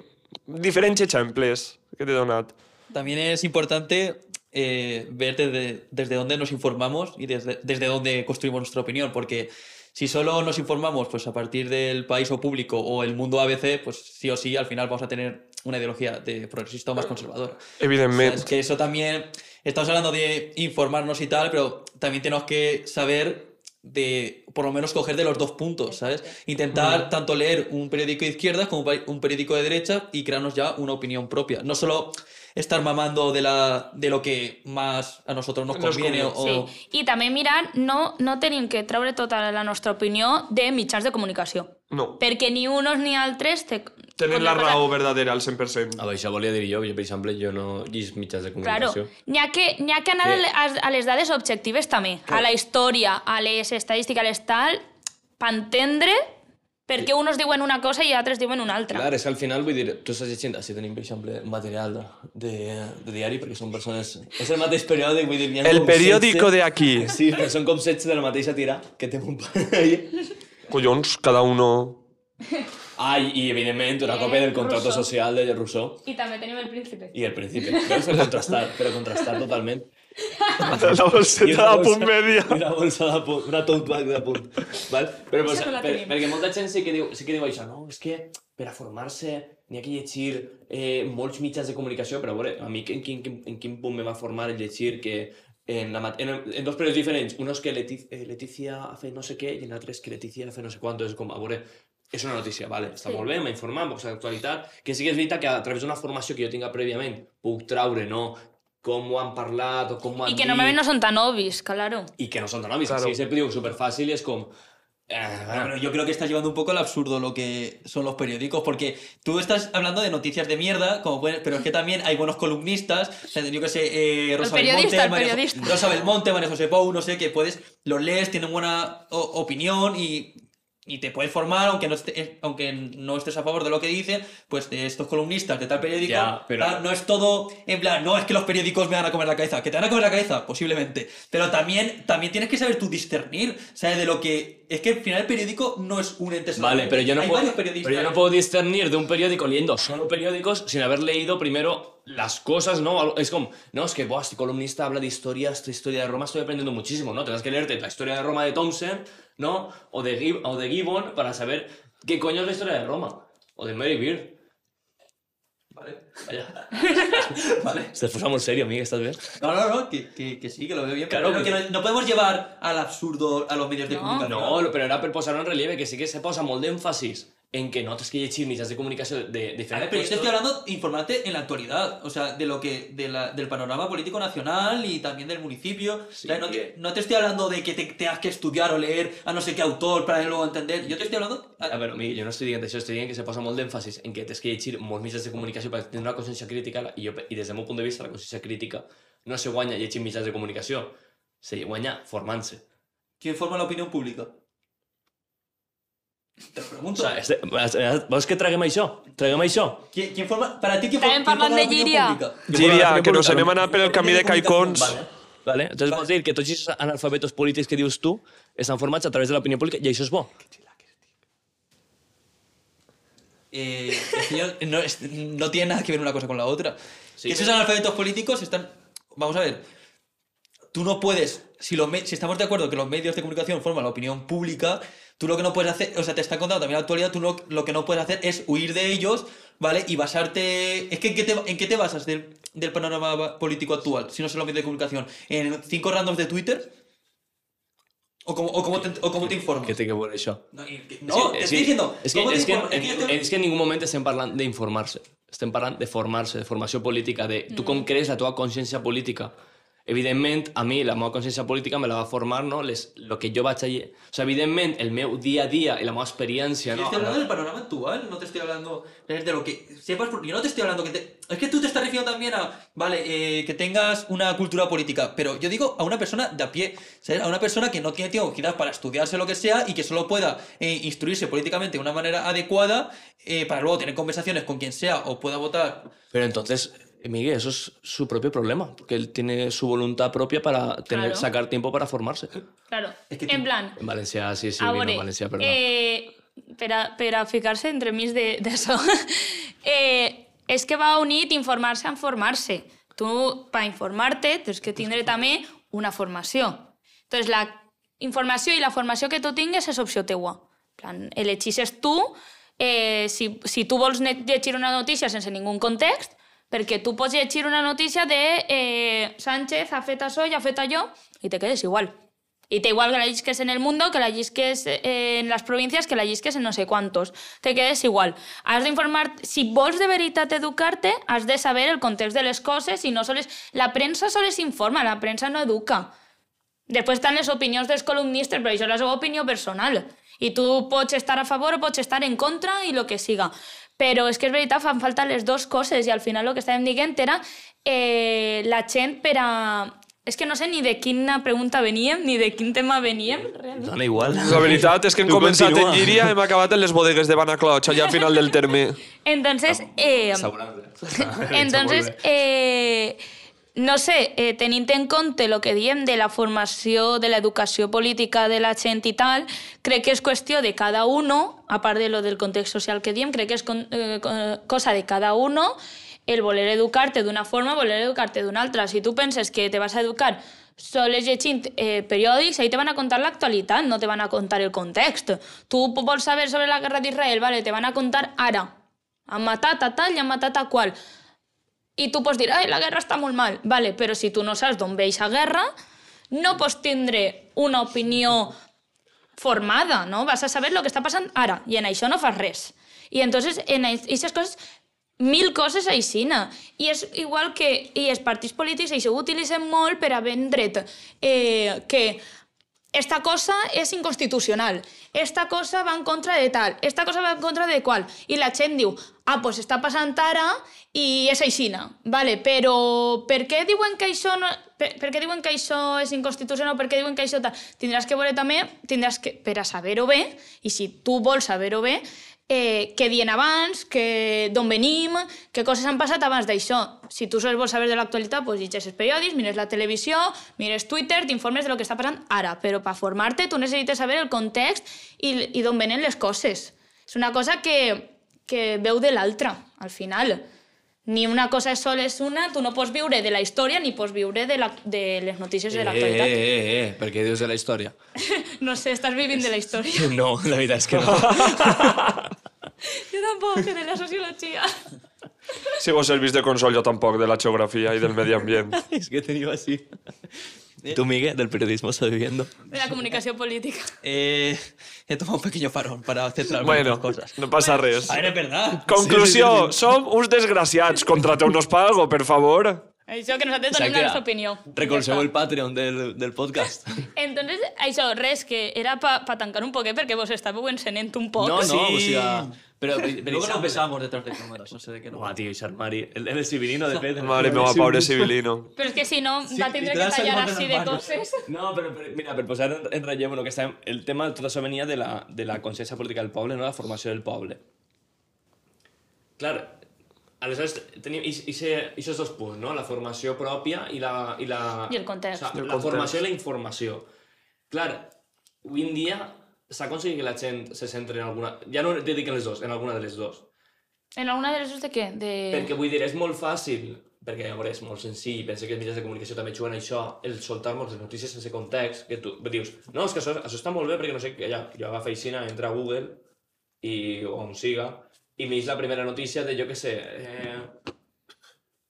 C: diferents exemples que t'he donat.
B: También es importante eh, ver desde, desde dónde nos informamos y desde, desde dónde construimos nuestra opinión, porque si solo nos informamos pues, a partir del país o público o el mundo ABC, pues sí o sí, al final vamos a tener una ideología de progresista o más conservadora. O sea, es que eso también, estamos hablando de informarnos y tal, pero también tenemos que saber de, por lo menos, coger de los dos puntos, ¿sabes? Intentar tanto leer un periódico de izquierdas como un periódico de derecha y crearnos ya una opinión propia. No solo estar mamando de, la, de lo que más a nosotros nos
C: Nos
B: conviene
C: conviene.
B: o...
D: Sí. I també mirar, no, no tenim que treure tota la nostra opinió de mitjans de comunicació.
C: No.
D: Perquè ni uns ni altres... Te,
C: Tenen la raó verdadera al 100%.
A: A això volia dir jo, jo per exemple, jo no llis mitjans de
D: Claro,
A: comunicació.
D: n'hi ha, que, ha que anar
A: Que-
D: a, a les dades objectives també, a la història, a les estadístiques, a les tal, per entendre per què uns diuen una cosa i altres diuen una altra.
A: Clar, és que al final, vull dir, tu estàs llegint, així tenim, per exemple, material de, de diari, perquè són persones... És el mateix periòdic, vull dir... hi ha
C: El
A: 16
C: de aquí.
A: Sí, però són com 16 de la mateixa tira, que té un parell.
C: Collons, cada uno...
A: Ah, i, i evidentment, una còpia del contrato
D: Rousseau.
A: social de Rousseau
D: I també tenim el príncipe.
A: i el principi. Veus? Per contrastar, per contrastar totalment.
C: La bolseta de punt media.
A: I una bolsa de punt, una tote bag de punt. Val? Però,
D: no
A: per,
D: tenim.
A: perquè molta gent sí que, diu, sí que diu això, no? És que per a formar-se n'hi ha que llegir eh, molts mitjans de comunicació, però a veure, a mi en quin, en, en quin punt me va formar el llegir que en, la, en, en dos periodos diferents, unos que Leticia, eh, Leticia hace no sé què i en altres que Leticia hace no sé quanto, és com, a veure, és una notícia, vale, està
D: Sí.
A: molt bé, m'ha informat, pocs d'actualitat, que sí que és veritat que a través d'una formació que jo tinga prèviament puc traure, no?, com ho han parlat o com ho han
D: I que
A: dit,
D: normalment no són tan obvis, claro.
A: y que no son tan obvios.
C: Claro.
A: Así siempre digo súper fácil y es como... eh,
B: Pero yo creo que estás llevando un poco al absurdo lo que son los periódicos, porque tú estás hablando de noticias de mierda, como pueden- pero es que también hay buenos columnistas, o sea, yo que sé, eh, Rosa Belmonte,
D: el
B: María. Rosa Belmonte, María José Pou, no sé, que puedes, los lees, tienen buena opinión y, y te puedes formar, aunque no, esté- aunque no estés a favor de lo que dicen, pues de estos columnistas de tal periódico,
A: Ya, pero-
B: tal, no es todo en plan, no es que los periódicos me van a comer la cabeza, que te van a comer la cabeza, posiblemente, pero también, también tienes que saber tú discernir, ¿sabes? De lo que... Es que al final el periódico no es un ente
A: Vale, pero yo no,
B: Hay
A: puedo, pero yo no puedo discernir de un periódico leyendo solo periódicos sin haber leído primero las cosas, ¿no? Es como, no, es que, buah, este columnista habla de historia, esta historia de Roma, estoy aprendiendo muchísimo, ¿no? Tendrás que leerte la historia de Roma de Thompson, ¿no? O de, Gib- o de Gibbon para saber qué coño es la historia de Roma. O de Mary Beard.
B: Vale.
A: Vaya.
B: Vale.
A: Se puso muy serio, Miguel, ¿estás bien?
B: No, no, no, que, que, que sí, que lo veo bien.
A: Claro,
B: pero que no, no podemos llevar al absurdo a los medios de
D: No.
B: comunicación.
A: No, però era per posar en relleve que sí que se posa molt d'èmfasis en que no tens que llegir mitjans de comunicació de
B: A ver,
A: diferents
B: pero yo te estoy hablando de informarte en la actualidad, o sea, de lo que, de la- del panorama político nacional y también del municipio.
A: Sí,
B: O sea, no, te, no te estoy hablando de que te tengas que estudiar o leer a no sé qué autor para luego entender. Yo te estoy hablando.
A: A Miguel, jo no estic dient això, estic dient que se posa molt d'èmfasis en que tens que llegir molts mitjans de comunicació per tenir una consciència crítica i, jo, i des del meu punt de vista la consciència crítica no se guanya llegint mitjans de comunicació, se guanya formant-se.
B: ¿Quién forma la opinión pública? Te lo
A: O
B: pregunto.
A: sea, este, vols que traguem això? Traguem això?
B: ¿Quién, quién forma, para ti, ¿quién, for-
D: También
B: quién forma
D: parlan
B: la
D: de
B: pública?
C: Giria, que nos anem
A: no?
C: anar per el camí de caicons.
A: Vale. Vale. Entonces vols dir que tots aquests analfabetos polítics que dius tu estan formats a través de l'opinió pública i això és bo.
B: Eh, es que yo- no, es- no tiene nada que ver una cosa con la otra.
A: Sí,
B: que esos analfabetos políticos están. Vamos a ver. Tú no puedes. Si, los si estamos de acuerdo que los medios de comunicación forman la opinión pública, tú lo que no puedes hacer. O sea, te está contando también la actualidad. Tú no- lo que no puedes hacer es huir de ellos, ¿vale? Y basarte. Es que ¿en qué te, en qué te basas del, del panorama político actual? Si no son los medios de comunicación. ¿En cinco randoms de Twitter? ¿O cómo, o cómo, te, o cómo te informas?
A: Que veure això?
B: No, que- no, te
A: és
B: estoy diciendo.
A: És que,
B: ¿cómo te
A: és que,
B: Es que te-
A: en ningú moment estem parlant d'informar-se. Estem parlant de formar-se, de formació política, de tu com crees la teva consciència política. Evidentment, a mi la meva consciència política me la va formar no? Les, lo que jo vaig allí. O sigui, evidentment, el meu dia a dia i la meva experiència... No?
B: estoy hablando del panorama actual, no te estoy hablando de lo que sepas, porque yo no te estoy hablando que te... Es que tú te estás refiriendo también a, vale, eh, que tengas una cultura política, pero yo digo a una persona de a pie, ¿sabes? A una persona que no tiene tiempo quizás para estudiarse lo que sea y que solo pueda eh, instruirse políticamente de una manera adecuada eh, para luego tener conversaciones con quien sea o pueda votar.
A: Pero entonces, Miguel, eso es su propio problema, porque él tiene su voluntad propia para tener,
D: Claro.
A: sacar tiempo para formarse.
D: Claro.
B: Es que
D: en
B: tú-
D: plan,
A: En Valencia, sí, sí,
D: a
A: vino Valencia, perdón.
D: eh, per, a, per a ficar-se entremig de- d'això, eh, és que va unit informar-se amb formar-se. Tu, per informar-te, tens que tindre també una formació. Entonces, la informació i la formació que tu tingues és opció teua. En plan, elegixes tu, eh, si, si tu vols llegir una notícia sense ningú context, perquè tu pots llegir una notícia de eh, Sánchez ha fet això i ha fet allò te quedes igual. Y te igual que la llisques en el mundo, que la llisques eh, en las provincias, que la llisques en no sé cuántos. Te quedes igual. Has d'informar... Si vols de veritat educar-te, has de saber el context de les coses i no sols... La premsa sols informa, la premsa no educa. Després estan les opinions dels columnistes, però això és la seva opinió personal. I tu pots estar a favor o pots estar en contra i el que siga. Però és que és veritat, fan falta les dues coses i al final el que estàvem dient era eh, la gent per a... És que no sé ni de quina pregunta veníem, ni de quin tema veníem, realment.
A: Dona igual.
C: La veritat és que hem
A: Tu
C: començat
A: continua.
C: en Llíria i hem acabat en les bodegues de Banacloch, allà al final del terme.
D: Entonces, eh, entonces eh, no sé, eh, tenint en compte el que diem de la formació, de l'educació política de la gent i tal, crec que és qüestió de cada uno, a part de lo del context social que diem, crec que és con, eh, co- cosa de cada uno el voler educar-te d'una forma, voler educar-te d'una altra. Si tu penses que te vas a educar sols llegint eh, periòdics, ahí te van a contar l'actualitat, no te van a contar el context. Tu vols saber sobre la guerra d'Israel, vale, te van a contar ara. Han matat a tal i han matat a qual. I tu pots dir, ai, la guerra està molt mal. Vale, però si tu no saps d'on ve aquesta guerra, no pots tindre una opinió formada, no? Vas a saber lo que està passant ara, i en això no fas res. I entonces, en aquestes coses, mil coses aixina. I és igual que i els partits polítics això ho utilitzen molt per a vendre't eh, que esta cosa és inconstitucional, esta cosa va en contra de tal, esta cosa va en contra de qual. I la gent diu, ah, pues està passant ara i és aixina. Vale, però per què diuen que això no... Per, per què diuen que això és inconstitucional? Per què diuen que això tal? Tindràs que veure també, tindràs que, per a saber-ho bé, i si tu vols saber-ho bé, eh, què dient abans, d'on venim, què coses han passat abans d'això. Si tu sols vols saber de l'actualitat, doncs llegeixes periòdics, mires la televisió, mires Twitter, t'informes de lo que està passant ara, però per formar-te tu necessites saber el context i, i d'on venen les coses. És una cosa que, que veu de l'altra, al final. Ni una cosa sol és una, tu no pots viure de la història ni pots viure de, la, de les notícies de
A: Eh,
D: l'actualitat.
A: eh, eh, eh, per què dius de la història?
D: No sé, estàs vivint de la història.
A: No, la veritat és que no.
D: Jo tampoc, de la sociologia.
C: Si vos servís de consol, jo tampoc, de la geografia i del medi ambient.
A: es que teniu així. Tú, Miguel, del periodismo estás viviendo.
D: De la comunicació política.
B: Eh, he tomado un pequeño parón para centrarme en
C: Bueno,
B: otras cosas.
C: no passa res.
B: A ver, es verdad.
C: Conclusió, som uns desgraciats. Contrateu-nos per algo, per favor.
D: Això que nosaltres donem la nostra opinió.
A: Recolzeu el. Patreon del, del podcast.
D: Entonces, això, res, que era pa, pa tancar un poquet perquè vos estàveu encenent un poc.
A: No, no,
B: Sí.
A: o sea... Pero, pero,
B: Luego nos besamos detrás de cámaras, no sé de qué no.
A: Buah, tío, y Sarmari. El, el civilino de Pedro.
C: Mare meva, pobre Civilino.
D: Però és que si no, va tindre que tallar així de coses.
A: No, però, però mira, per posar en, en relleu el que estem, el tema de tot això venia de la, de la consciència política del poble, no? la formació del poble. Clar, aleshores tenim aquests dos punts, no? la formació pròpia i la... I, la,
D: I el context.
A: O sigui, la
C: context.
A: formació i la informació. Clar, avui en dia s'ha aconseguit que la gent se centri en alguna... Ja no dediquen les dues, en alguna de les dues.
D: En alguna de les de què? De...
A: Perquè vull dir, és molt fàcil, perquè a veure, és molt senzill, penso que els mitjans de comunicació també juguen a això, el soltar-nos les notícies sense context, que tu dius, no, és que això, això està molt bé perquè no sé què, ja, jo agafo aixina, entra a Google, i, o on siga, i m'eix la primera notícia de, jo què sé, eh,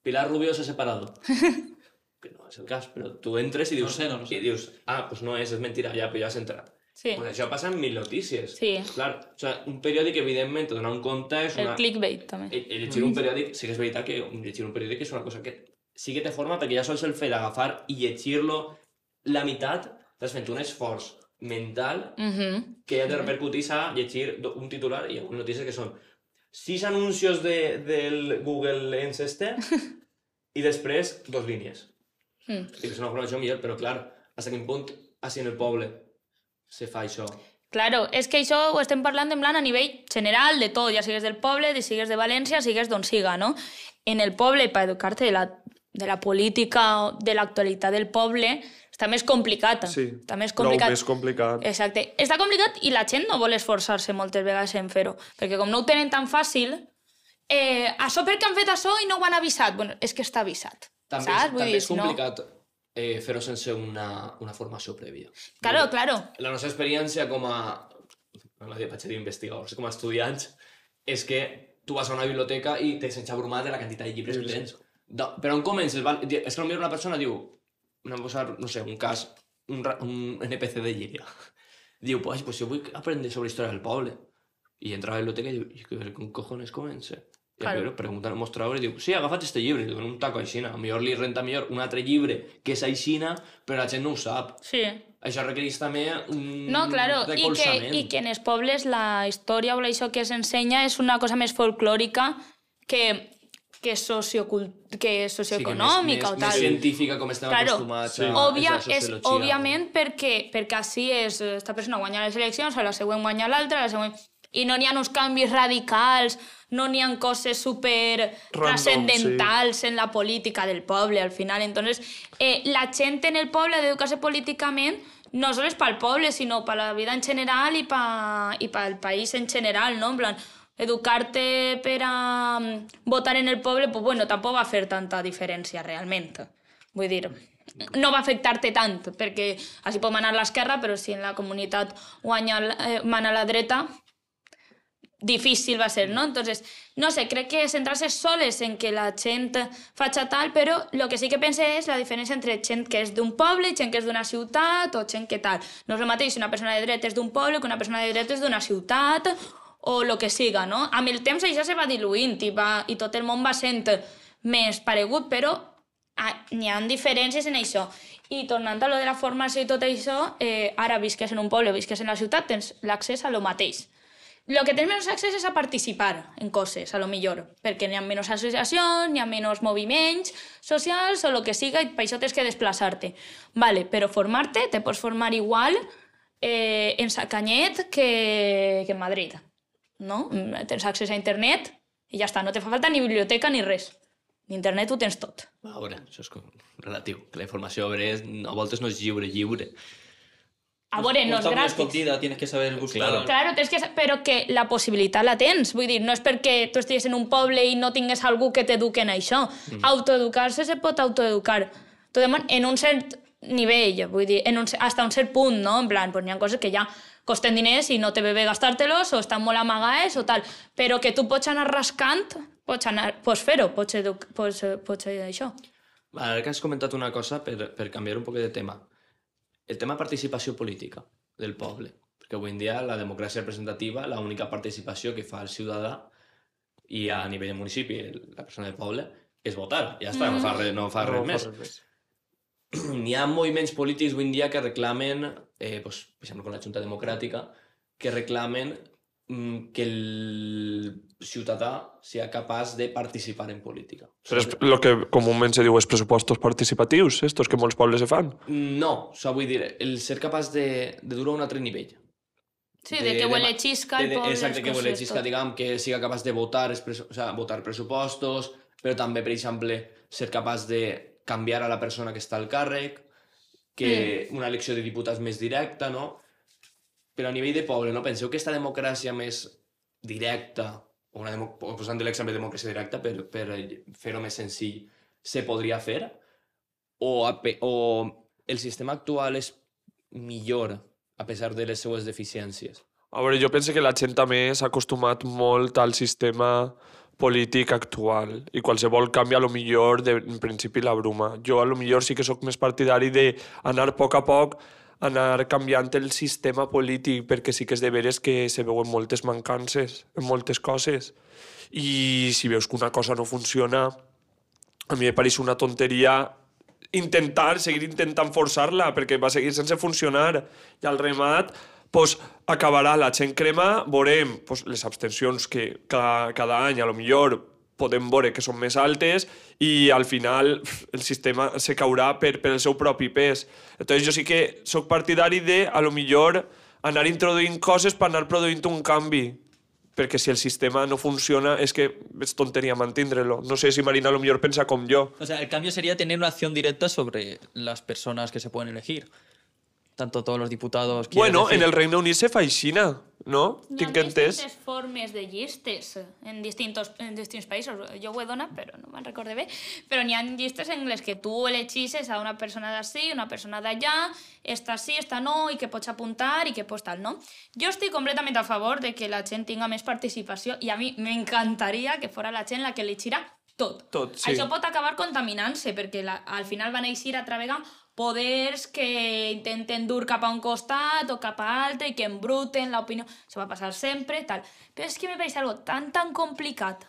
A: Pilar Rubio se ha separado. que no és el cas, però tu entres i dius,
B: No sé, no, no sé.
A: i dius ah, doncs no és, és mentira, ja, però ja has entrat.
D: Sí,
A: Pues això passa en mil notícies.
D: Sí.
A: Clar, o sigui, un periòdic, evidentment, te dona un context,
D: el
A: una...
D: clickbait, també.
A: I, i llegir un periòdic, sí que és veritat que llegir un periòdic és una cosa que sí que té forma perquè ja sols el fer agafar i llegir-lo la meitat, t'has fet un esforç mental
D: Mhm.
A: que ja te repercutís a llegir un titular i algunes notícies que són sis anuncios de, del Google Lens este i després dos línies.
D: Mm.
A: I és una formació millor, però clar, fins a quin punt així en el poble se fa això?
D: Claro, és que això ho estem parlant en plan a nivell general de tot, ja sigues del poble, de sigues de València, sigues d'on siga, no? En el poble, per educar-te de la, de la política, o de l'actualitat del poble, està més complicat.
C: Sí,
D: està més
C: prou
D: complicat.
C: més complicat.
D: Exacte. Està complicat i la gent no vol esforçar-se moltes vegades en fer-ho, perquè com no ho tenen tan fàcil, eh, això perquè han fet això i no ho han avisat. Bueno, és que està avisat.
A: També,
D: saps? Vull
A: també
D: dir,
A: és
D: si no...
A: eh, fer-ho sense una, una formació prèvia.
D: Claro, claro.
A: La nostra experiència com a... No vaig a dir investigadors, com a estudiants, és que tu vas a una biblioteca i te sents abrumat de la quantitat de llibres que tens. No, però on comences? Val? És que potser una persona diu, anem a posar, no sé, un cas, un, un NPC de Llíria. Diu, pues, pues jo vull aprendre sobre història del poble. I entra a la biblioteca i diu, i cojones comença? I
D: Claro.
A: pregunta al mostrador i diu, sí, agafa't este llibre, i dona un taco aixina. A millor li renta millor un altre llibre que és aixina, però la gent no ho sap.
D: Sí.
A: Això requereix també un
D: No, claro, i que, i que en els pobles la història o això que s'ensenya és una cosa més folclòrica que, que, sociocult que socioeconòmica
A: sí, que més,
D: o tal.
A: Més científica, com estem
D: Claro,
A: acostumats
C: sí.
A: a,
D: Òbvia,
A: és la
D: és, òbviament perquè, perquè així és, esta persona guanya les eleccions, a la següent guanya l'altra, a la següent... I no n'hi ha uns canvis radicals, no n'hi ha coses super trascendentals en la política del poble, al final. Entonces, eh, la gent en el poble ha d'educar-se políticament no sols pel poble, sinó per la vida en general i, pa, i pel país en general, no? En plan, educar-te per a mm, votar en el poble, pues bueno, tampoc va fer tanta diferència realment. Vull dir, no va afectar-te tant, perquè així pot manar l'esquerra, però si en la comunitat guanya, eh, mana la dreta, difícil va ser, ¿no? Entonces, no sé, crec que centrar-se soles en que la gent faci tal, però el que sí que pense és la diferència entre gent que és d'un poble, gent que és d'una ciutat o gent que tal. No és el mateix si una persona de dret és d'un poble que una persona de dret és d'una ciutat o el que siga, no? Amb el temps això se va diluint i, va, i tot el món va sent més paregut, però n'hi ha diferències en això. I tornant a lo de la formació i tot això, eh, ara visques en un poble visques en la ciutat, tens l'accés a lo mateix. Lo que tens menys accés és a participar en coses, a lo millor, perquè n'hi ha menys associacions, n'hi ha menys moviments socials o el que siga, i per això tens que desplaçar-te. Vale, però formar-te, te pots formar igual eh, en Sacanyet que, que en Madrid, no? Tens accés a internet i ja està, no te fa falta ni biblioteca ni res. Internet ho tens tot.
A: A veure, això és relatiu, que la informació a veure, a voltes no és lliure, lliure.
D: A veure, no és gratis.
B: escondida, tienes que saber buscar.
A: Claro.
D: Claro, tens que... però que la possibilitat la tens. Vull dir, no és perquè tu estiguis en un poble i no tingués algú que t'eduqui en això. Mm. Autoeducar-se se pot autoeducar. Tot demon, en un cert nivell, vull dir, en un, hasta un cert punt, no? En plan, pues, hi ha coses que ja costen diners i no te ve bé gastar-te-los o estan molt amagades o tal. Però que tu pots anar rascant, pots, anar, pots fer-ho, pots, pots, eh, pots eh, això.
A: Ara que has comentat una cosa, per, per canviar un poc de tema. El tema participació política del poble. Perquè avui en dia la democràcia representativa, l'única participació que fa el ciutadà i a nivell de municipi, la persona del poble, és votar. Ja està, no fa res, no fa res
C: No,
A: més.
C: fa res més.
A: N'hi ha moviments polítics avui en dia que reclamen, eh, pues, per exemple, com la Junta Democràtica, que reclamen mm, que el ciutadà sigui capaç de participar en política.
C: Però és el que comúment se diu és pressupostos participatius, estos que molts pobles se fan.
A: No, o sigui, vull dir, el ser capaç de, de dur a un altre nivell.
D: Sí, de, que huele xisca el
A: de- de-
D: poble.
A: Exacte, que xisca,
D: tot.
A: diguem, que siga capaç de votar, els presu- o sea, votar pressupostos, però també, per exemple, ser capaç de canviar a la persona que està al càrrec, que una elecció de diputats més directa, no? Però a nivell de poble, no? Penseu que aquesta democràcia més directa, una demo... posant l'exemple de democràcia directa per, per fer-ho més senzill, se podria fer? O, a o el sistema actual és millor a pesar de les seues deficiències?
C: A veure, jo penso que la gent també s'ha acostumat molt al sistema polític actual i qualsevol canvi a lo millor de, en principi la bruma. Jo a lo millor sí que sóc més partidari d'anar a poc a poc anar canviant el sistema polític perquè sí que és de veres que se veuen moltes mancances en moltes coses. I si veus que una cosa no funciona a mi me pareix una tonteria intentar, seguir intentant forçar-la perquè va seguir sense funcionar. I al remat pues, acabarà la gent crema, veurem pues, les abstencions que cada, cada any a lo millor podem veure que són més altes i al final el sistema se caurà per, per el seu propi pes. Entonces jo sí que sóc partidari de a lo millor anar introduint coses per anar produint un canvi perquè si el sistema no funciona és que és tonteria mantindre-lo. No sé si Marina a lo millor pensa com jo.
B: O sea, el cambio sería tener una acción directa sobre las personas que se pueden elegir. Tanto todos los diputados...
C: Bueno,
B: decir.
C: en el Regne Unit se fa aixina, no?
D: Ha
C: Tinc entès.
D: formes de llistes en distintos, en distints països. Jo ho he donat, però no me'n recorde bé. Però n'hi ha llistes en les que tu elegixes a una persona d'ací, una persona d'allà, esta sí, esta no, i que pots apuntar i que pots tal, no? Jo estic completament a favor de que la gent tinga més participació i a mi m'encantaria que fora la gent la que elegirà tot.
C: Tot, sí.
D: Això pot acabar contaminant-se, perquè la, al final van eixir a travegar poders que intenten dur cap a un costat o cap a altre i que embruten l'opinió. Això va passar sempre, tal. Però és que me pareix algo tan, tan complicat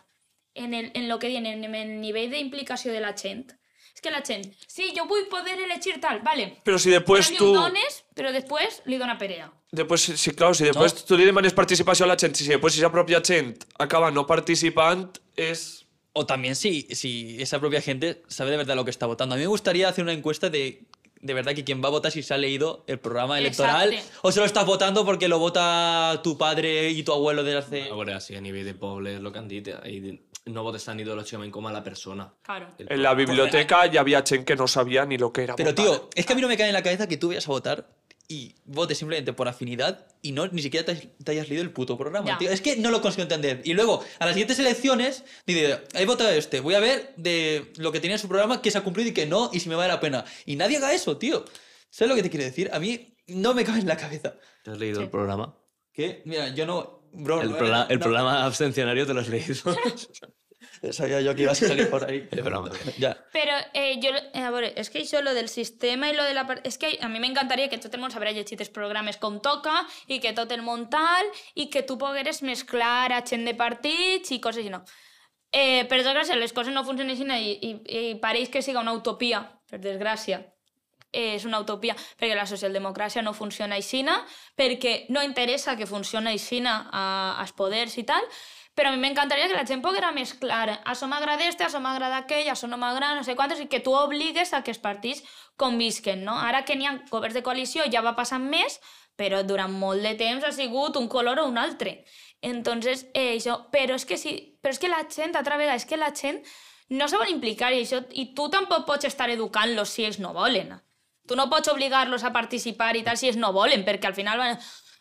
D: en, el, en lo que diuen, en el nivell d'implicació de la gent. És que la gent, sí, jo vull poder elegir tal, vale.
C: Però si després tu...
D: dones, però després li dona perea.
C: Després, sí, clar, si després tu li demanes participació a la gent, si després si la pròpia gent acaba no participant, és...
B: O también si, si esa propia gente sabe de verdad lo que está votando. A mí me gustaría hacer una encuesta de de verdad que quien va a votar si se ha leído el programa electoral
D: Exacte.
B: o solo estás votando porque lo vota tu padre y tu abuelo desde hace...
A: A veure, sí, a nivell de poble és el que han dit, i no votes tan ideològicament com a la persona.
D: Claro.
A: El-
C: En la biblioteca hi havia gent que no sabia ni lo que era
B: Pero
C: votar.
B: tío, es que a mí no me cae en la cabeza que tú vayas a votar y votes simplemente por afinidad y no ni siquiera te, hayas leído el puto programa,
D: Ya.
B: tío. Es que no lo consigo entender. Y luego, a las siguientes elecciones, dice, he votado este, voy a ver de lo que tenía en su programa, que se ha cumplido y que no, y si me vale la pena. Y nadie haga eso, tío. ¿Sabes lo que te quiero decir? A mí no me cabe en la cabeza.
A: ¿Te has leído
D: Sí.
A: el programa?
B: Que, mira, yo no... Bro,
A: El,
B: no-
A: prola- el
B: no-
A: programa abstencionario te lo has leído.
B: Sabía yo que ibas a salir por ahí.
A: Es broma.
B: Ya.
D: Però eh, jo, eh, a veure, és que això, lo del sistema i lo de la... És que a mi m'encantaria que tot el món sabrà llegir els programes com toca i que tot el món tal i que tu pogueres mesclar a gent de partits i coses així, no. Eh, per desgràcia, les coses no funcionen així i, i, i pareix que siga una utopia, per desgràcia. Eh, és una utopia, perquè la socialdemocràcia no funciona així, perquè no interessa que funcioni així a, als poders i tal, però a mi m'encantaria que la gent poguera mesclar això m'agrada este, això m'agrada aquell, això no m'agrada, no sé quantos, i que tu obligues a que els partits convisquen, no? Ara que n'hi ha governs de coalició ja va passant més, però durant molt de temps ha sigut un color o un altre. Entonces, eh, això, però és que sí, però és que la gent, altra vegada, és que la gent no se vol implicar i això, i tu tampoc pots estar educant-los si ells no volen. Tu no pots obligar-los a participar i tal si ells no volen, perquè al final van...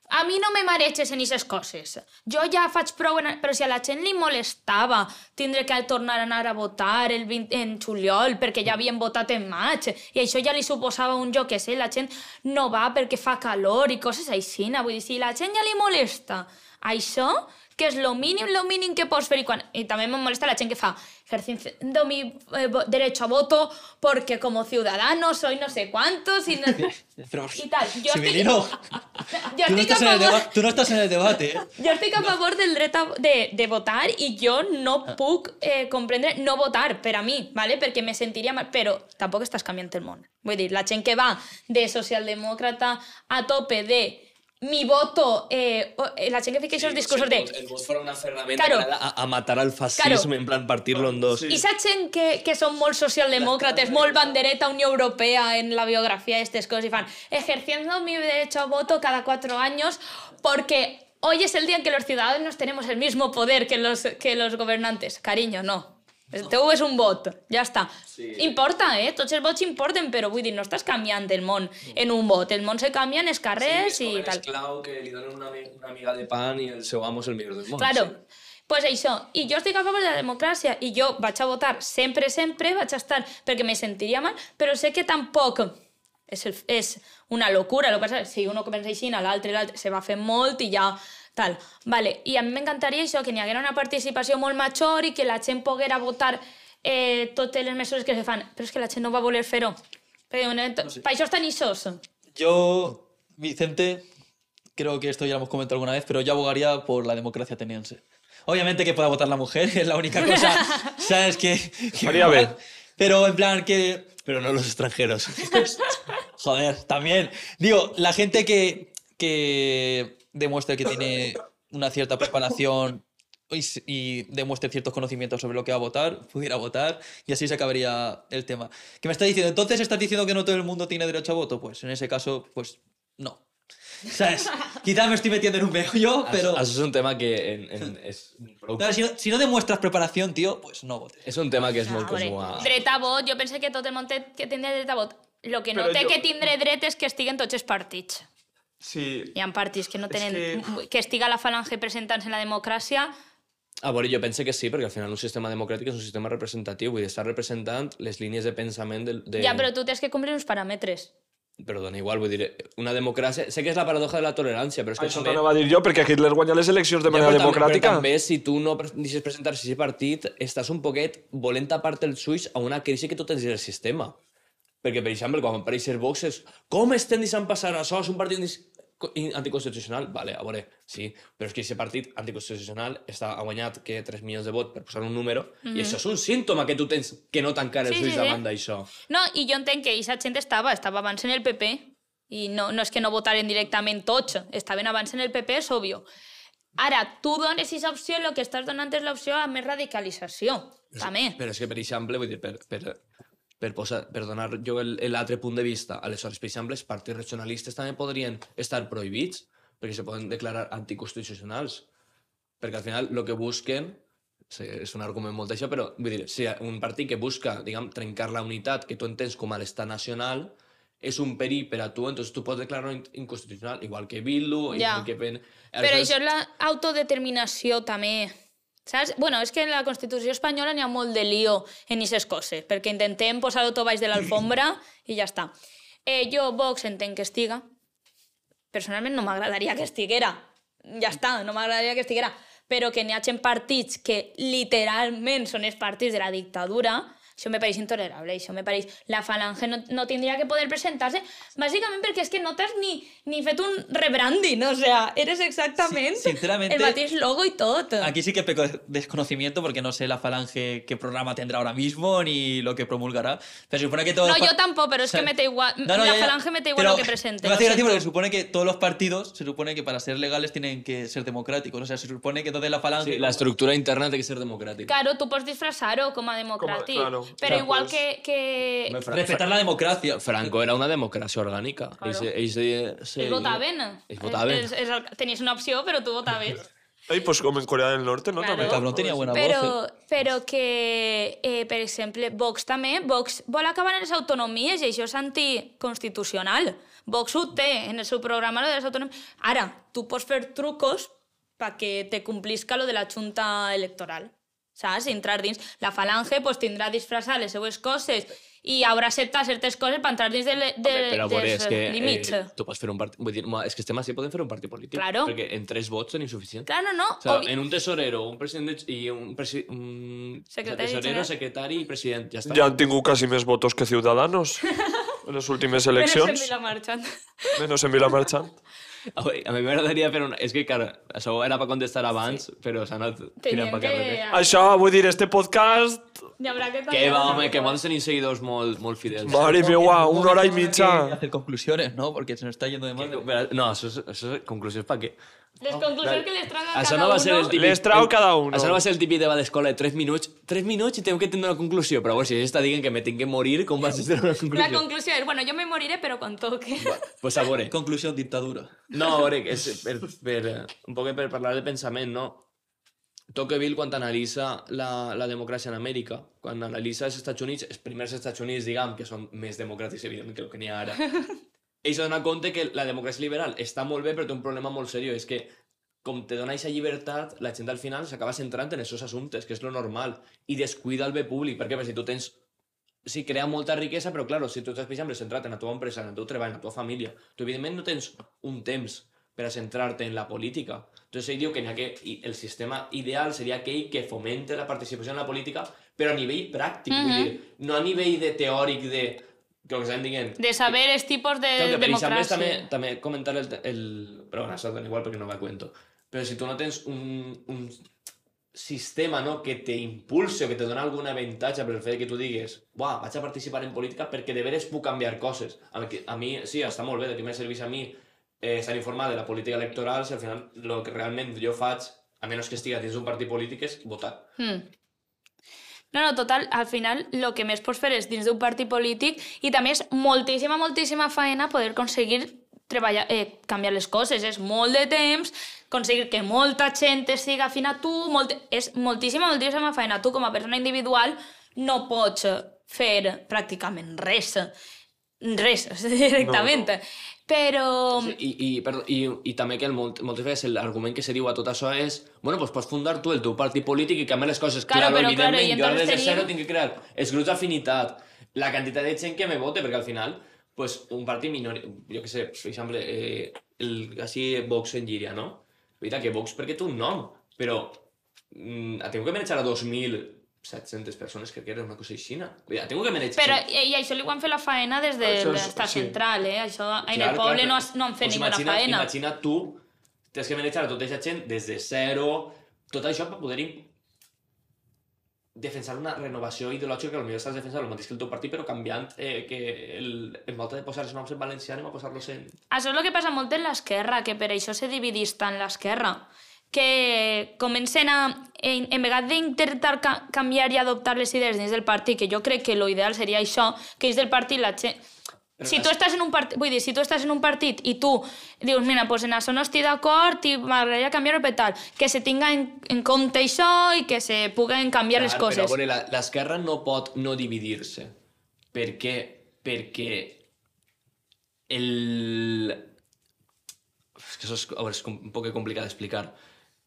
D: A mi no me mareges en aquestes coses. Jo ja faig prou... En... Però si a la gent li molestava tindre que tornar a anar a votar el 20... en juliol perquè ja havien votat en maig i això ja li suposava un jo que sé, la gent no va perquè fa calor i coses així. Vull dir, si la gent ja li molesta això, que és lo mínim, lo mínim que pots fer. I, quan... I també me molesta la gent que fa ejerciendo mi eh, derecho a voto porque como ciudadano soy no sé cuántos y, no...
B: Pero,
D: y tal. Estic,
B: Civilino,
D: jo
B: tú no, estás
D: a
B: en el
D: favor...
B: deba- tú no estás en el debate, ¿eh?
D: Jo estic a favor del dret a, de, de votar i jo no
B: Ah.
D: puc eh, comprendre no votar per a mi, ¿vale? perquè me sentiria mal, però tampoc estàs canviant el món. Vull dir, la gent que va de socialdemòcrata a tope de mi voto, eh, eh, la que fica aquests discursos de...
A: El vot fuera una herramienta
D: Claro.
A: a, a matar al fascismo,
D: Claro.
A: en plan partirlo en dos.
D: I saps que, que són molt socialdemòcrates, molt bandereta Unió Europea en la biografía, estas cosas, y fan, ejerciendo mi derecho a voto cada cuatro años porque hoy es el día en que los ciudadanos tenemos el mismo poder que los, que los gobernantes. Cariño, no. El teu és un vot, ja està.
A: Sí.
D: Importa, eh? Tots els vots importen, però vull dir, no estàs canviant el món en un vot. El món se canvia en els carrers
A: Sí,
D: i tal.
A: l'esclau que li donen una, una miga de pan i el seu amo és el millor del món.
D: Claro.
A: sí.
D: Pues això, i jo estic a favor de la democràcia i jo vaig a votar sempre, sempre, vaig a estar perquè me sentiria mal, però sé que tampoc és, el, és una locura, el que passa si uno comença així, l'altre, l'altre, se va fer molt i ja tal. Vale. I a mi m'encantaria això, que n'hi haguera una participació molt major i que la gent poguera votar eh, totes les mesures que se fan, però és que la gent no va voler fer-ho. No Per això estan ixos.
B: Yo, Vicente, creo que esto ya lo hemos comentado alguna vez, pero yo abogaría por la democracia ateniense. Obviamente que pueda votar la mujer, es la única cosa, ¿sabes? Que, mola.
C: bien.
B: Pero en plan que...
A: Pero no los extranjeros.
B: Joder, también. Digo, la gente que, que demuestre que tiene una cierta preparación y, y demuestre ciertos conocimientos sobre lo que va a votar, pudiera votar y así se acabaría el tema. ¿Qué me está diciendo? Entonces estás diciendo que no todo el mundo tiene derecho a voto. Pues en ese caso, pues no. ¿Sabes? Quizás me estoy metiendo en un meollo, pero...
A: Això és un tema que en, en, prou-
B: Claro, si, no, si no demuestras preparación, tío, pues no votes.
A: és un tema que molt
D: Ah, veure,
A: comú a...
D: A vot, jo penso que tot el que tindre dret a vot. El que no
C: Però
D: té
C: jo-
D: que tindre dret és que estiguen tots els partits.
C: Sí,
D: Hi ha partits que no
C: És
D: tenen...
C: que-
D: Que... estiga la falange presentant-se en la democràcia...
A: A veure, jo penso que sí, perquè al final un sistema democràtic és un sistema representatiu, vull dir, està representant les línies de pensament del, de...
D: Ja, però tu tens que complir uns paràmetres.
A: Però dona igual, vull dir, una democràcia... Sé que és la paradoja de la tolerància, però és que
C: això
A: també...
C: t'anava a dir jo, perquè Hitler guanya les eleccions de
A: Ja,
C: manera
A: però també-
C: democràtica.
A: Però també, si tu no deixes presentar-se a aquest partit, estàs un poquet volent tapar-te els ulls a una crisi que tu tens del sistema. Perquè, per exemple, quan apareix Vox és com estem deixant passar això? És un partit anticonstitucional? Vale, a veure, sí, però és que aquest partit anticonstitucional està, ha guanyat que 3 milions de vot per posar un número i això és un símptoma que tu tens que no tancar els
D: Sí,
A: ulls
D: sí, sí.
A: davant d'això.
D: No, i jo entenc que aquesta gent estava, estava abans en el PP, i no, no és que no votaren directament tots, estaven abans en el PP, és òbvio. Ara, tu dones aquesta opció, el que estàs donant és l'opció a més radicalització, també.
A: Però és que, per exemple, vull dir, per, per, per, posar, per donar jo el- l'altre punt de vista, aleshores, per exemple, els partits regionalistes també podrien estar prohibits perquè se poden declarar anticonstitucionals. Perquè al final el que busquen, és un argument molt d'això, però vull dir, si un partit que busca, diguem, trencar la unitat que tu entens com a l'estat nacional, és un perill per a tu, entonces tu pots declarar in- inconstitucional, igual que Bildu,
D: Ja.
A: igual que... Pen...
D: Però això és l'autodeterminació també. Saps? Bueno, és que en la Constitució espanyola n'hi ha molt de lío en aquestes coses, perquè intentem posar-ho tot baix de l'alfombra i ja està. Eh, jo, Vox, entenc que estiga. Personalment no m'agradaria que estiguera. Ja està, no m'agradaria que estiguera. Però que n'hi hagi partits que literalment són els partits de la dictadura, això me pareix intolerable, això me pareix... La falange no, no tindria que poder presentar-se, bàsicament perquè és que no t'has ni, ni fet un rebranding, o sea, eres exactament
B: Sí, sinceramente,
D: el mateix logo i tot.
B: Aquí sí que peco de desconocimiento porque no sé la falange qué programa tendrá ahora mismo ni lo que promulgará. Pero se supone que todos
D: No, yo tampoco, pero es que me da igual.
B: No, no,
D: la
B: ya, ya.
D: falange me da igual
B: Pero
D: lo que presente.
B: Me hace gracia porque supone que todos los partidos, se supone que para ser legales tienen que ser democráticos. O sea, se supone que entonces la falange...
A: Sí, la estructura interna té que ser democràtica.
D: Claro, tú puedes disfrazar-ho com a democràtic.
C: claro.
D: Pero
C: Ya,
D: igual que... que...
B: Respetar la democracia.
A: Franco era una democràcia orgànica.
D: Claro.
A: Ells, ells, sí,
D: Ells votaven.
A: Ells votaven.
D: És, és, el- tenies una opció, però tu votaves.
C: Ai, pues com en Corea del Norte, no?
D: Claro.
C: També.
B: Cabrón tenía buena
D: Però,
B: voz. eh.
D: però que, eh, per exemple, Vox també, Vox vol acabar en les autonomies i això és anticonstitucional. Vox ho té en el seu programa, lo de les autonomies. Ara, tu pots fer trucos perquè te complisca lo de la Junta Electoral. Saps? Entrar dins. La falange pues, tindrà disfressar les seues coses i haurà acceptat certes coses per entrar dins de, de,
A: Home, però
D: dels
A: és que
D: límits.
A: eh, tu pots fer un partit... Vull dir, és que estem així, podem fer un partit polític.
D: Claro.
A: Perquè en tres vots tenim suficient.
D: Clar, no, no.
A: O sea,
D: obvi-
A: en un tesorero, un president de- i un, presi un
D: Secretari
A: tesorero,
D: general.
A: secretari i president. Ja està.
C: Ja han tingut quasi més votos que Ciudadanos en les últimes
D: Menos en
C: eleccions.
D: Vilamarxant.
C: Menos en Vilamarxant.
A: A mi m'agradaria fer una... És que, clar, això era per contestar abans, sí. però s'ha anat tirant per
D: que...
A: carrer.
C: Això, vull dir, este podcast...
D: Hi haurà que
A: Que va, home, que molts tenim seguidors molt, molt fidels.
C: Mare meua, una hora i mitja.
B: hacer conclusiones, ¿no? Porque se nos está yendo de madre.
A: No, això és, això és conclusions per què?
D: Les conclusions que les traga
A: Això
D: cada
A: no va
D: uno.
A: ser el típic...
C: Les trau cada uno.
A: Això no va ser el típic debat d'escola de 3 minuts. 3 minuts i tengo que tindre una conclusió. Però bueno, si ells està dient que me tinc que morir, com vas a tenir una
D: La
A: conclusió?
D: conclusió és, bueno, yo me moriré, pero con toque.
A: Pues a veure.
B: Conclusión, dictadura.
A: No, a veure, és per, per, un poc per parlar de pensament, no? Tocqueville, quan analitza la, la democràcia en Amèrica, quan analitza els Estats Units, els primers Estats Units, diguem, que són més democràtics, evidentment, que el que n'hi ha ara, ell s'adona compte que la democràcia liberal està molt bé, però té un problema molt seriós, és que com te dona aquesta llibertat, la gent al final s'acaba centrant en aquests assumptes, que és lo normal, i descuida el bé públic, perquè per si tu tens sí, crea molta riquesa, però claro, si tu estàs, per exemple, centrat en la teva empresa, en el teu treball, en la teva família, tu evidentment no tens un temps per a centrar-te en la política. Entonces ell diu que, que el sistema ideal seria aquell que fomente la participació en la política, però a nivell pràctic, mm -hmm. vull dir, no a nivell de teòric de que estem dient.
D: De saber els tipus de
A: Claro que per
D: democràcia.
A: també, també comentar el, el... Però bueno, això dona igual perquè no me cuento. Però si tu no tens un, un sistema no, que te impulse o que te dona algun avantatge per el fet que tu digues Buah, vaig a participar en política perquè de veres puc canviar coses. A mi, a mi sí, està molt bé, de què me serveix a mi eh, estar informat de la política electoral si al final el que realment jo faig, a menys que estigui dins d'un partit polític, és votar.
D: Mm. No, no, total, al final el que més pots fer és dins d'un partit polític i també és moltíssima, moltíssima feina poder aconseguir treballar, eh, canviar les coses. És molt de temps, aconseguir que molta gent siga afina a tu, molt, és moltíssima, moltíssima feina. Tu, com a persona individual, no pots fer pràcticament res. Res, directament. No, no. Però...
A: Sí, i, i, perdó, i, I també que el, molt, moltes vegades l'argument que se diu a tot això és bueno, pues pots fundar tu el teu partit polític i canviar les coses.
D: Claro,
A: Claro,
D: però, claro,
A: evidentment,
D: i
A: jo ara des de zero tinc que crear els grups d'afinitat, la quantitat de gent que me vote, perquè al final pues, un partit minori... Jo què sé, per exemple, eh, el, així Vox en Llíria, no? Veritat que Vox perquè té un nom, però mm, tengo que manejar a 2.700 persones, crec que era una cosa així. Veritat, tengo que manejar...
D: Però i, i això li ho han fet la faena des de
C: Això és-
D: l'estat
C: sí.
D: central, eh? Això en
A: Clar,
D: el poble
A: clar,
D: no, no han fet
A: doncs
D: ninguna
A: imagina,
D: faena.
A: Imagina tu, tens que manejar tota aquesta gent des de zero, tot això per poder defensar una renovació ideològica que potser estàs defensant el mateix que el teu partit, però canviant eh, que el, en volta de posar els noms en valencià anem a posar-los en...
D: Això és el que passa molt en l'esquerra, que per això se dividís tant l'esquerra, que comencen a, en, en vegades d'intentar ca canviar i adoptar les idees dins del partit, que jo crec que l'ideal seria això, que dins del partit la gent...
A: Però
D: Si
A: les-
D: tu estàs en un partit, vull dir, si tu estàs en un partit i tu dius, mira, pues en això no estic d'acord i m'agradaria canviar-ho per tal, que se tinga en, en compte això i que se puguen canviar les
A: Clar,
D: coses.
A: Però, veure, la- l'esquerra no pot no dividir-se. Per què? Perquè el... És que això és, veure, és un poc complicat d'explicar.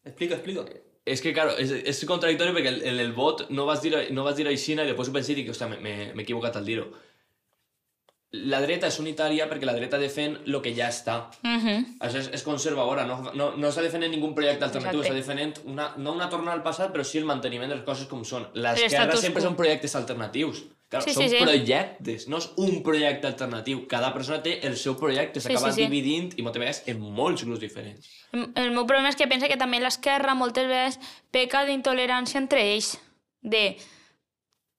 B: Explica, explica.
A: És que, claro, és, és contradictori perquè el- en el vot no vas dir, no vas dir així i després ho pensé i dic, hòstia, m'he equivocat al dir-ho. La dreta és unitària perquè la dreta defèn el que ja està.
D: Mhm.
A: Això és, és conservadora, no, no, no està defendent ningú projecte alternatiu, està defendent una, no una tornada al passat, però sí el manteniment de les coses com són. L'esquerra sempre són projectes alternatius. Clar,
D: Sí,
A: són
D: sí, sí.
A: projectes, no és un projecte alternatiu. Cada persona té el seu projecte,
D: Sí,
A: s'acaba
D: sí, sí.
A: dividint i moltes vegades en molts grups diferents.
D: El el meu problema és que pensa que també l'esquerra moltes vegades peca d'intolerància entre ells. De,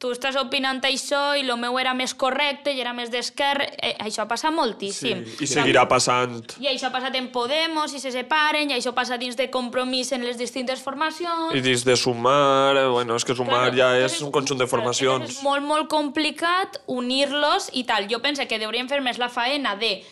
D: tu estàs opinant això i el meu era més correcte i era més d'esquerra. Eh, això passa moltíssim.
C: I seguirà passant.
D: I això ha passat en Podemos, i se separen, i això passa dins de compromís en les distintes formacions.
C: I dins de sumar, eh, bueno, és que sumar
D: Claro,
C: ja
D: entonces-
C: és un conjunt de formacions.
D: És molt, molt complicat unir-los i tal. Jo penso que hauríem fer més la faena de,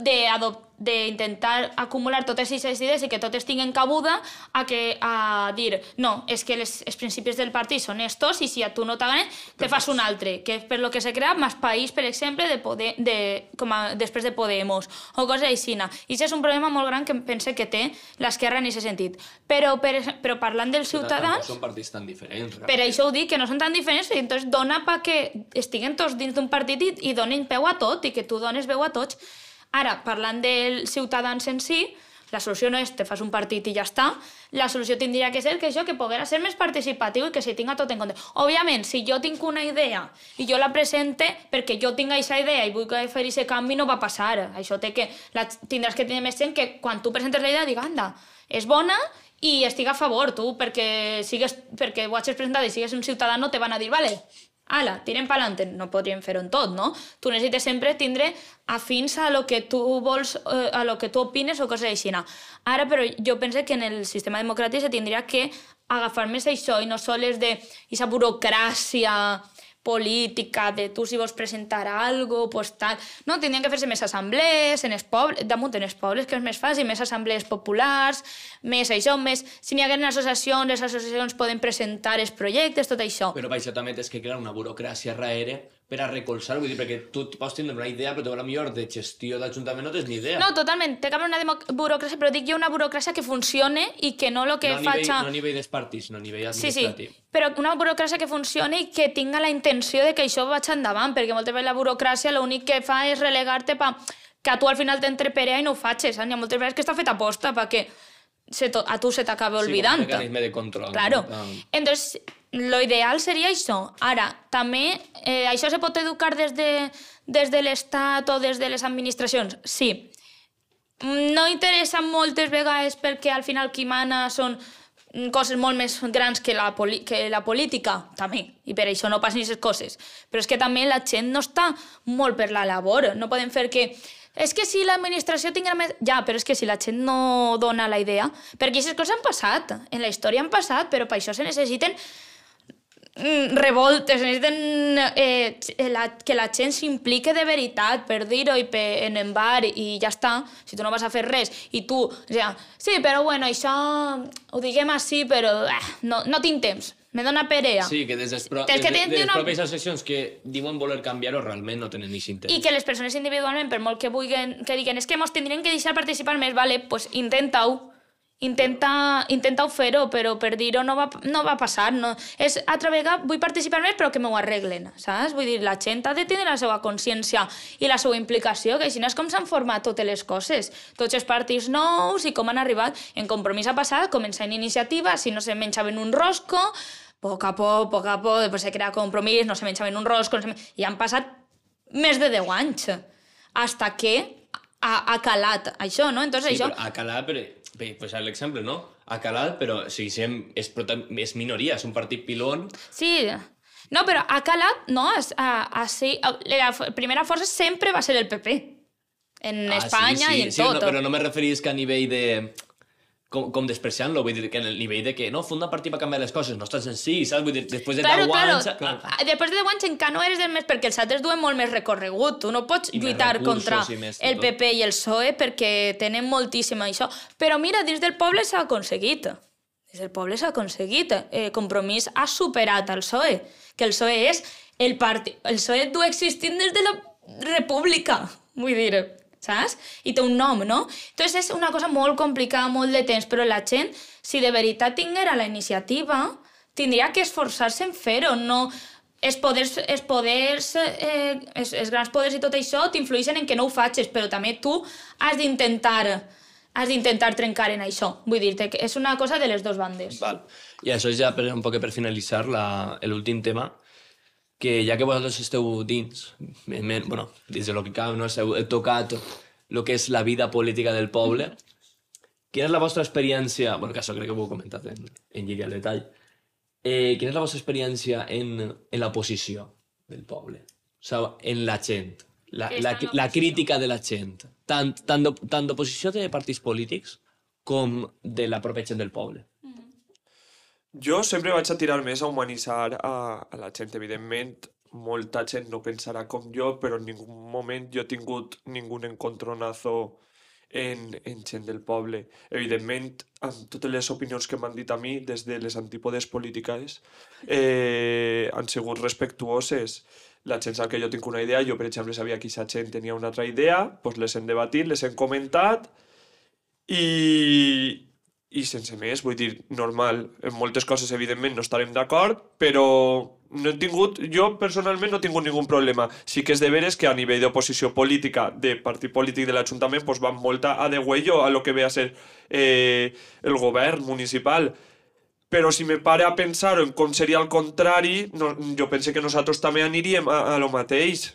D: de adop d'intentar acumular totes aquestes idees i que totes tinguen cabuda a, que, a dir, no, és que les, els principis del partit són estos i si a tu no t'agraden, te fas un altre, que és per lo que s'ha creat Más País, per exemple, de poder, de, com a, després de Podemos, o coses així. I això és un problema molt gran que pense que té l'esquerra en aquest sentit. Però, per, però parlant dels ciutadans,
A: són partits tan diferents.
D: per això ho dic, que no són tan diferents, i entonces dona pa que estiguen tots dins d'un partit i, i donin peu a tot, i que tu dones veu a tots. Ara, parlant dels ciutadans en si, la solució no és te fas un partit i ja està, la solució tindria que ser que això, que poguera ser més participatiu i que se tinga tot en compte. Òbviament, si jo tinc una idea i jo la presente perquè jo tinc aquesta idea i vull fer aquest canvi, no va passar. Això té que, la, tindràs que tenir més gent que quan tu presentes la idea diga, anda, és bona i estic a favor, tu, perquè, sigues, perquè ho hagis presentat i sigues un ciutadà, no te van a dir, vale, ala, tirem pa'lante. No podríem fer-ho en tot, no? Tu necessites sempre tindre afins a lo que tu vols, eh, a lo que tu opines o coses així. Ara, però, jo penso que en el sistema democràtic se tindria que agafar més això i no sols de aquesta burocràcia política, de tu si vols presentar algo, pues tal... No, tindrien que fer-se més assemblees en els pobles, damunt en els pobles, que és més fàcil, més assemblees populars, més això, més... Si n'hi hagués associacions, les associacions poden presentar els projectes, tot això.
A: Però per això també tens que crear una burocràcia darrere per a recolzar, vull dir, perquè tu pots tindre una idea, però tu la millor de gestió d'Ajuntament no tens ni idea.
D: No, totalment, té que haver una burocràcia, però dic jo una burocràcia que funcione i que no lo que
A: no a nivell,
D: faig...
A: no a nivell dels partits, no a nivell
D: Sí, sí,
A: administratiu.
D: però una burocràcia que funcioni i que tinga la intenció de que això vaig endavant, perquè moltes vegades la burocràcia l'únic que fa és relegar-te pa que tu al final t'entreperea i no ho facis, saps? Hi ha moltes vegades que està fet aposta perquè se to, a tu se t'acaba
A: Sí, com un
D: olvidant.
A: mecanisme de control.
D: Claro.
A: no?
D: Entonces, lo ideal seria això. Ara, també, eh, això se pot educar des de, des de l'Estat o des de les administracions? Sí. No interessa moltes vegades perquè al final qui mana són coses molt més grans que la, que la política, també, i per això no passen aquestes coses. Però és que també la gent no està molt per la labor, no podem fer que... És que si l'administració tinguera més... Ja, però és que si la gent no dona la idea... Perquè aquestes coses han passat, en la història han passat, però per això se necessiten mm, revoltes, necessiten eh, la, que la gent s'implique de veritat per dir-ho i per, en en bar i ja està, si tu no vas a fer res i tu, o sigui, sí, però bueno, això ho diguem així, però eh, no, no tinc temps, me dona perea.
A: Sí, que des, des, pro, des,
D: que
A: des de les
D: una-
A: pròpies associacions que diuen voler canviar-ho realment no tenen ni intent.
D: I que les persones individualment, per molt que vulguin, que diguen és que mos tindrien que deixar participar més, vale, pues intenta-ho. Intenta, intenta fer-ho, però per dir-ho no, va, no va passar. No. És, altra vegada, vull participar més, però que m'ho arreglen, saps? Vull dir, la gent ha de tenir la seva consciència i la seva implicació, que així no és com s'han format totes les coses. Tots els partits nous i com han arribat. En compromís ha passat, en iniciativa, si no se menjaven un rosco, poc a poc, poc a poc, després se crea compromís, no se menjaven un rosco, no se... i han passat més de 10 anys hasta que ha, ha calat això, no? Entonces,
A: Sí,
D: això...
A: però a calar, però, bé, pues l'exemple, no? A calar, però si sem, és, prota- és minoria, és un partit pilón.
D: Sí, no, però ha calat, no? És, a, a, sí, a, la primera força sempre va ser el PP. En
A: Ah,
D: Espanya
A: sí, sí,
D: i en
A: sí,
D: tot.
A: No, però no me referís que a nivell de... Com, com despreciant-lo, vull dir que en el nivell de que no, funda un partit per canviar les coses, no és tan senzill, saps? Vull dir, després de
D: Claro,
A: 10
D: claro.
A: anys... ah,
D: Després de 10 anys encara no eres del més perquè els altres duen molt més recorregut. Tu no pots
A: I
D: lluitar
A: recursos
D: contra
A: i més
D: el. PP i el PSOE perquè tenen moltíssim això. Però mira, dins del poble s'ha aconseguit. Dins del poble s'ha aconseguit. Eh, Compromís ha superat el PSOE. Que el PSOE és el partit... El PSOE du existint des de la república. Vull dir, saps? I té un nom, no? Entonces és una cosa molt complicada, molt de temps, però la gent, si de veritat tinguera la iniciativa, tindria que esforçar-se en fer-ho, no... Els poders, els, poders eh, els, els grans poders i tot això t'influeixen en que no ho facis, però també tu has d'intentar has d'intentar trencar en això. Vull dir-te que és una cosa de les dues bandes.
A: Val. I això ja per, un poc per finalitzar l'últim tema, que ja que vosaltres esteu dins, bueno, dins de lo que cal, no? Heu, tocat el que és la vida política del poble, quina és la vostra experiència, bueno, que això crec que ho heu comentat en, en lliga al detall, eh, quina és la vostra experiència en, en la posició del poble? O sigui, en la gent, la, la, la
D: l'oposició.
A: crítica de la gent, tant, tant d'oposició de partits polítics com de la pròpia gent del poble.
C: Jo sempre vaig a tirar més a humanitzar a, a la gent. Evidentment, molta gent no pensarà com jo, però en ningú moment jo he tingut ningú encontronazo en, en gent del poble. Evidentment, amb totes les opinions que m'han dit a mi, des de les antípodes polítiques, eh, han sigut respectuoses. La gent sap que jo tinc una idea, jo per exemple sabia que aquesta gent tenia una altra idea, doncs les hem debatit, les hem comentat i, i sense més, vull dir, normal. En moltes coses, evidentment, no estarem d'acord, però no he tingut, jo personalment no he tingut ningun problema. Sí que és de veres que a nivell d'oposició política, de partit polític de l'Ajuntament, pues, van molta a degüello a lo que ve a ser eh, el govern municipal. Però si me pare a pensar en com seria el contrari, no, jo pense que nosaltres també aniríem a, a lo mateix.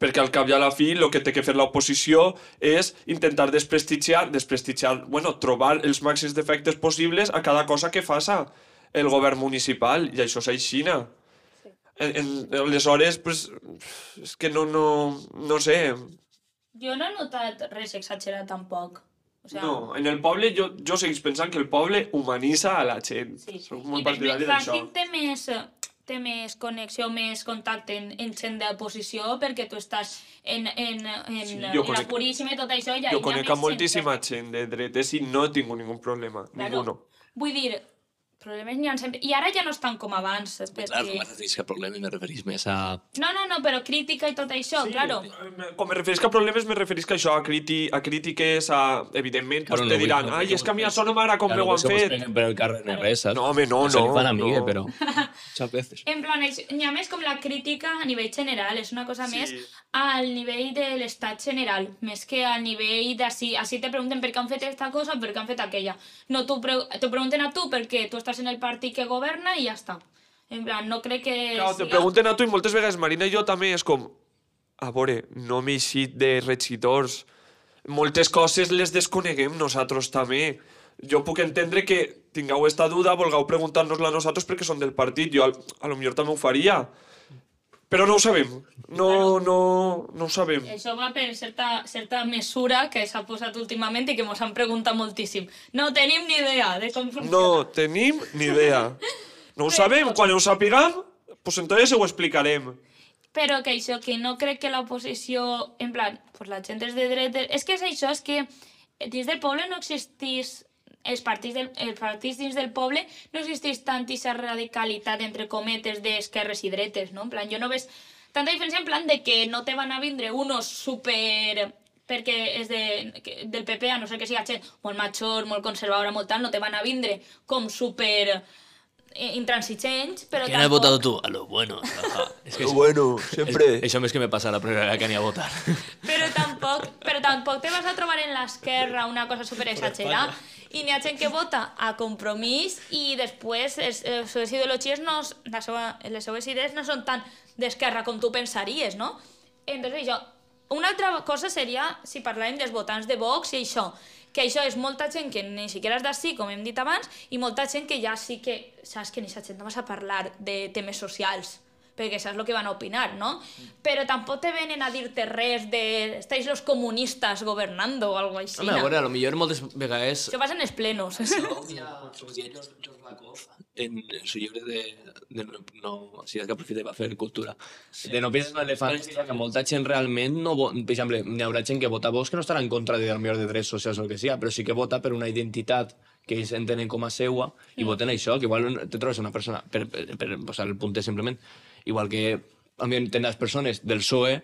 C: Perquè al cap i a la fi el que té que fer l'oposició és intentar desprestigiar, desprestigiar, bueno, trobar els màxims defectes possibles a cada cosa que faça el govern municipal, i això és aixina. En, en, aleshores, pues, és que no, no, no sé.
D: Jo no he notat res exagerat tampoc. O sea,
C: No, en el poble jo, jo segueix pensant que el poble humanitza a la gent.
D: Sí.
C: Soc molt
D: I després,
C: partidari d'això.
D: Té més, té més connexió, més contacte en, en gent d'oposició perquè tu estàs en, en, en,
C: Sí,
D: en
C: jo
D: la
C: conec-
D: puríssima i tot això. I
C: Jo conec a moltíssima
D: gent.
C: de dretes i no tinc ningun problema,
D: Claro.
C: ninguno.
D: Vull dir, problemes n'hi ha sempre. I ara ja no estan com abans. Perquè...
A: Clar, no me referís a problemes, me referís més a...
D: No, no, no, però crítica i tot això, sí, claro.
C: Quan me referisc a problemes, me referisc a això, a, criti a crítiques, a... Evidentment,
A: Claro,
C: pues,
A: no
C: te diran,
A: no
C: ai, és que a mi
A: que
C: això no m'agrada com
A: Claro,
C: me ho han
A: no se
C: fet.
A: peguen per el carrer ni res, saps?
C: No, home, no, no,
A: fan a Migue,
C: no.
A: però... Muchas veces.
D: En plan, n'hi ha més com la crítica a nivell general, és una cosa
C: Sí.
D: més al nivell de l'estat general, més que al nivell d'ací. Així te pregunten per què han fet esta cosa, per què han fet aquella. No, tu pre te pregunten a tu perquè tu estàs en el partit que governa i ja està. En plan, no crec que...
C: Clar, te pregunten a tu i moltes vegades Marina i jo també és com a veure, no m'he eixit de regidors moltes coses les desconeguem nosaltres també. Jo puc entendre que tingueu esta duda volgueu preguntar-nos-la a nosaltres perquè són del partit. Jo al- a lo millor també ho faria però no ho sabem. No, no, no ho sabem.
D: Això va per certa, certa mesura que s'ha posat últimament i que mos han preguntat moltíssim. No tenim ni idea de com funciona.
C: no tenim ni idea. No ho sabem, quan ho sapiguem pues entonces ho explicarem.
D: Però que això, que no crec que l'oposició, en plan, pues la gent és de dret... És que és això, és que dins del poble no existís els partits, del, els partits dins del poble no existeix tant aquesta radicalitat entre cometes d'esquerres i dretes, no? En plan, jo no ves tanta diferència en plan de que no te van a vindre unos super perquè és de, del PP, a no ser que siga gent molt major, molt conservadora, molt tal, no te van a vindre com super intransigents, però
A: ¿Quién has
D: tampoc...
A: votado tú? A lo bueno. Ajá. Es que
C: bueno,
A: es- Eso es que me pasa la primera vez que ni a votar.
D: Però tampoc, però tampoc te vas a trobar en l'esquerra una cosa super exagerada. I n'hi ha gent que vota a compromís i després les, les seves ideologies no, seva, les seves idees no són tan d'esquerra com tu pensaries, no? Entonces, això, una altra cosa seria si parlàvem dels votants de Vox i això, que això és molta gent que ni siquiera és d'ací, com hem dit abans, i molta gent que ja sí que saps que ni sa gent no vas a parlar de temes socials, perquè saps el que van a opinar, no? Però tampoc te venen a dir-te res de estáis los comunistas gobernando o algo així.
A: Home, a veure, a lo millor moltes vegades...
D: Això passa en els plenos.
A: en su llibre de, de no, no, o sigui, que aprofita i va fer cultura. De no pienses en elefants, que molta gent realment no... vo- Per exemple, hi haurà gent que vota Vox que no estarà en contra de, millor de drets socials o el que sigui, però sí que vota per una identitat que ells entenen com a seua i voten això, que igual te trobes una persona, per, per, per posar el punter simplement, igual que a mi tenen les persones del PSOE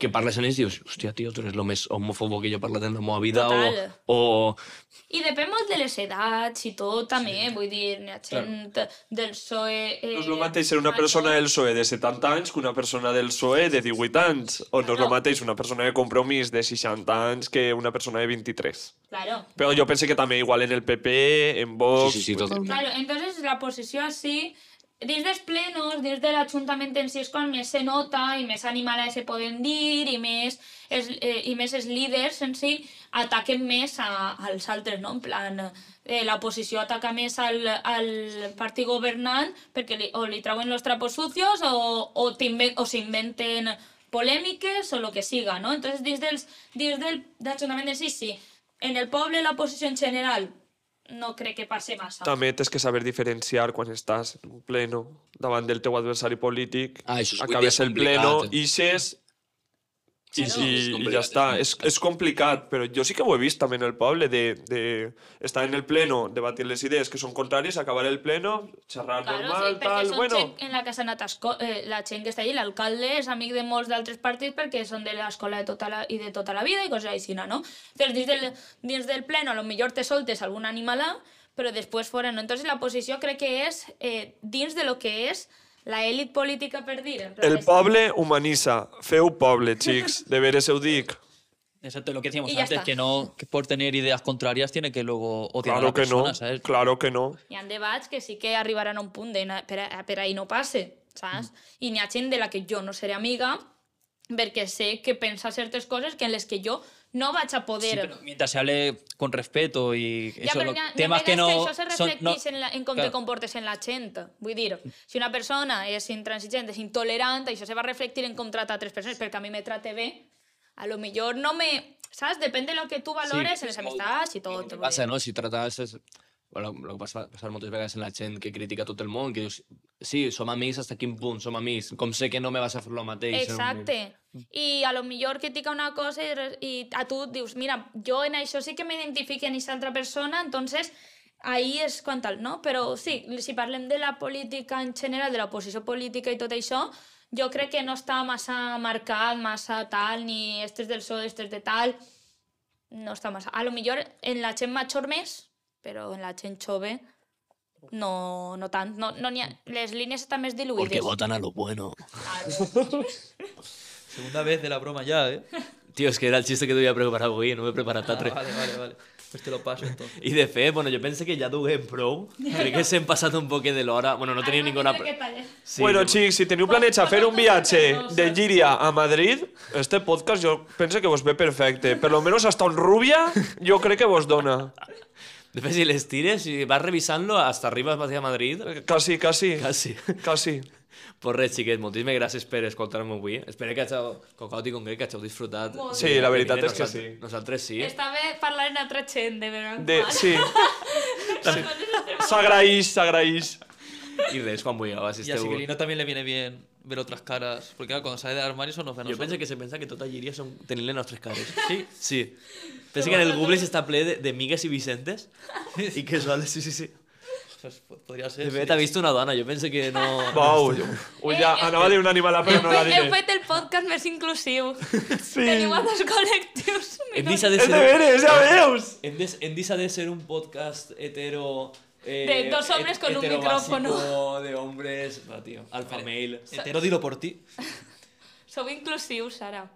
A: que parles en ells i dius, hòstia, tio, tu eres el més homòfobo que jo he parlat en la meva vida,
D: Total.
A: o, o,
D: I depèn molt de les edats i tot, també. Vull dir, n'hi ha gent del PSOE... Eh,
C: No és el mateix ser una persona del PSOE de 70 anys que una persona del PSOE de 18 anys. O no és el mateix una persona de compromís de 60 anys que una persona de 23.
D: Claro.
C: Però jo penso que també igual en el PP, en Vox...
A: Sí, sí, sí, totalment.
D: Claro, entonces la posició així, dins dels plenos, dins de l'Ajuntament en si és quan més se nota i més animada se poden dir i més, els, eh, i més els líders en si ataquen més a, als altres, no? En plan, eh, l'oposició ataca més al, al partit governant perquè li, o li trauen los trapos sucios o, o, o s'inventen polèmiques o lo que siga, no? Entonces, dins, dels, dins del, de l'Ajuntament en si, sí. En el poble, l'oposició en general, no crec que passe massa.
C: També tens que saber diferenciar quan estàs en un pleno davant del teu adversari polític,
A: Ah, això és-
C: acabes el pleno,
A: complicat, eh?
C: ixes I,
D: Claro.
C: i, i ja està. És, és complicat, però jo sí que ho he vist també en el poble, de, de estar en el pleno, debatir les idees que són contràries, acabar el pleno, xerrar
D: Claro,
C: normal,
D: sí,
C: tal, bueno...
D: gent en la que s'ha anat esco- eh, la gent que està allà, l'alcalde és amic de molts d'altres partits perquè són de l'escola de tota la, i de tota la vida i coses així, no? Entonces, dins del, dins del pleno, a lo millor te soltes algun animalà, però després fora, no? Entonces, la posició crec que és eh, dins de lo que és la elit política per dir. en plan,
C: El poble humanitza. Feu poble, xics. De veres ho dic.
B: Exacto, lo que decíamos
D: Y
B: antes,
D: está.
B: que no que por tener ideas contrarias tiene que luego odiar a la
C: Claro que
B: persona,
C: no.
B: ¿sabes?
C: Claro que no.
D: Hi ha debats que sí que arribaran a un punt de per, a, per ahí no passe, saps? I n'hi ha gent de la que jo no seré amiga perquè sé que pensa certes coses que en les que jo no vaig a
B: Sí,
D: poder...
B: pero mientras se hable con respeto y
D: Ja,
B: eso,
D: però
B: lo-
D: hi ha
B: que no
D: que això se
B: son... no-
D: reflecteix en, la, en com
B: Claro.
D: te comportes en la gent. Vull dir, si una persona és intransigent, és intolerant, això se va reflectir en com trata a altres persones, perquè a mi me trate bé, a lo millor no me... Saps? Depèn de lo que tu valores en les amistats i tot.
A: Què passa, no? Si trates... És... Bueno, el que passa, passa moltes vegades en la gent que critica tot el món, que dius, sí, som amics, fins quin punt som amics? Com sé que no me vas a fer el mateix? un
D: Exacte. I a lo millor critica una cosa i, i a tu dius, mira, jo en això sí que m'identifico en aquesta altra persona, entonces ahí és quan tal, no? Però sí, si parlem de la política en general, de l'oposició política i tot això, jo crec que no està massa marcat, massa tal, ni estes del PSOE, estes de tal, no està massa. A lo millor en la gent major més, però en la gent jove no, no tant. No, no ha, les línies estan més diluïdes.
A: Porque votan a lo bueno.
B: Segunda vez de la broma ya, ¿eh?
A: Tio, és que era el xiste que duia preparat avui, no m'he preparat
B: Ah,
A: altre.
B: vale, vale, vale. Pues te lo paso entonces.
A: I de fet, bueno, jo pense que ja duguem prou. Crec que s'hem passat un poquet de l'hora. Bueno, no tenim ninguna... Sí,
C: bueno,
A: no-
C: xics, si teniu planeja fer un viatge de Llíria a Madrid, este podcast jo penso que vos ve perfecte. Per lo menos hasta un rubia, jo crec que vos dona.
A: De fet, si les tires, si vas revisant-lo, hasta arribes vas a Madrid.
C: Quasi, quasi.
A: Quasi.
C: Quasi.
A: Pues res, xiquets, moltíssimes gràcies per escoltar-me avui. Espero que hàgiu, Cocaut i Concret, que hàgiu disfrutat.
D: Molt
C: Sí, la veritat és que
A: Nosaltres-
C: sí.
A: Nosaltres sí.
D: Està bé parlar en altra gent, de veritat.
C: De, sí, s'agraïix, s'agraïix.
A: I res, quan vulgueu,
B: Y a
A: assisteu.
B: Sibilino también le viene bien ver otras caras. Porque claro, cuando sale del armario eso nos ve a nosotros.
A: penso que se pensa que tota Llíria són tenint les nostres cares. Sí? Sí. Pensa que en el Google està ple de, de Migues i Vicentes i que sols, sí, sí, sí.
B: Pues, pues, podría ser.
A: De
B: sí.
A: fet, ha vist una dona, jo penso que no...
C: Uau, ui, ja
D: Eh,
C: anava a dir un animal, però no la
D: Heu
C: diré.
D: fet el podcast més inclusiu.
C: Sí.
D: Teniu col·lectius.
A: Hem deixat de
C: És
A: ser...
C: de veres, ja veus!
A: Hem, de, hem deixat de ser un podcast hetero... Eh,
D: De dos hombres con un micrófono.
A: de hombres... Va, tío, alfa male.
B: Entero dilo por ti.
D: Sou inclusius, ara.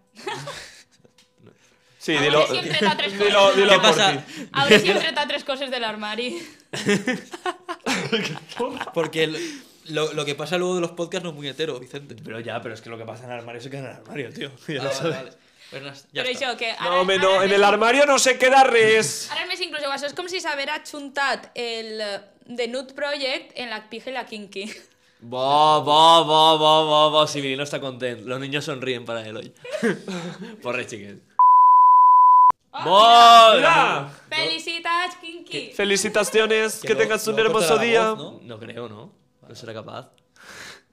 C: Sí,
D: A
C: dilo,
D: veure si hem tret altres
C: dilo, dilo
B: ¿Qué
C: por
B: pasa?
C: ti.
D: A veure si hem tret altres coses de l'armari.
B: Porque el- lo, lo que pasa luego de los podcasts no es muy hetero, Vicente.
A: Pero ya, pero es que lo que pasa en el armario se queda en el armario, tío. Ya
B: Ah,
A: lo
B: vale,
A: sabes.
B: vale. Pues ya
D: Però això, que ara,
C: No, home, no,
D: ara
C: en el armario no se queda res.
D: Ara és més inclusiu. Això és com si s'haver ajuntat el eh, The Nude Project en la pija i la kinky.
A: Bo, bo, bo, bo, bo, bo, Sibilino está contento. Los niños sonríen para él hoy. Por res, chiques. ¡Bo!
C: Mira.
D: Felicitats, kinky!
C: Felicitaciones, que
B: Que no-
C: tengas un
B: no
C: hermoso día.
B: voz, ¿no?
A: No creo, ¿no? No serà capaz.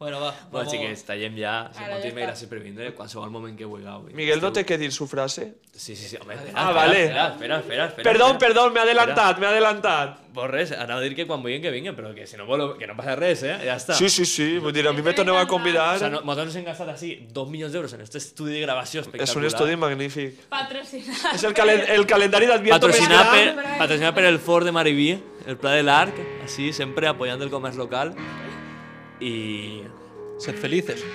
B: Bueno, va.
A: Bueno,
B: vamos-
A: xiquets, tallem ja.
D: Ara, ja
A: Moltíssimes
D: està.
A: gràcies per vindre. Qualsevol moment que vulgueu.
C: Miguel, no té que dir su frase.
A: Sí, sí, sí. Home, espera,
C: Ah,
A: espera,
C: vale.
A: Espera, espera, espera. espera
C: Perdón,
A: espera.
C: perdón, me he adelantat, me he adelantat.
A: Pues res, anava a dir que quan vulguin que vinguin, però que si no voleu, que no passa res, eh? Ja està.
C: Sí, sí, sí, vull dir, a mi me torneu a
A: O sea,
C: convidar.
A: no, nosaltres hem gastat així dos milions d'euros en este estudi de gravació espectacular.
C: És un estudi magnífic.
D: Patrocinat.
C: És el, calen el calendari d'Adviento
A: Patrocinat per, patrocinat per el Ford de Mariví, el Pla de l'Arc, així, sempre apoyant el comerç local. y
B: ser felices.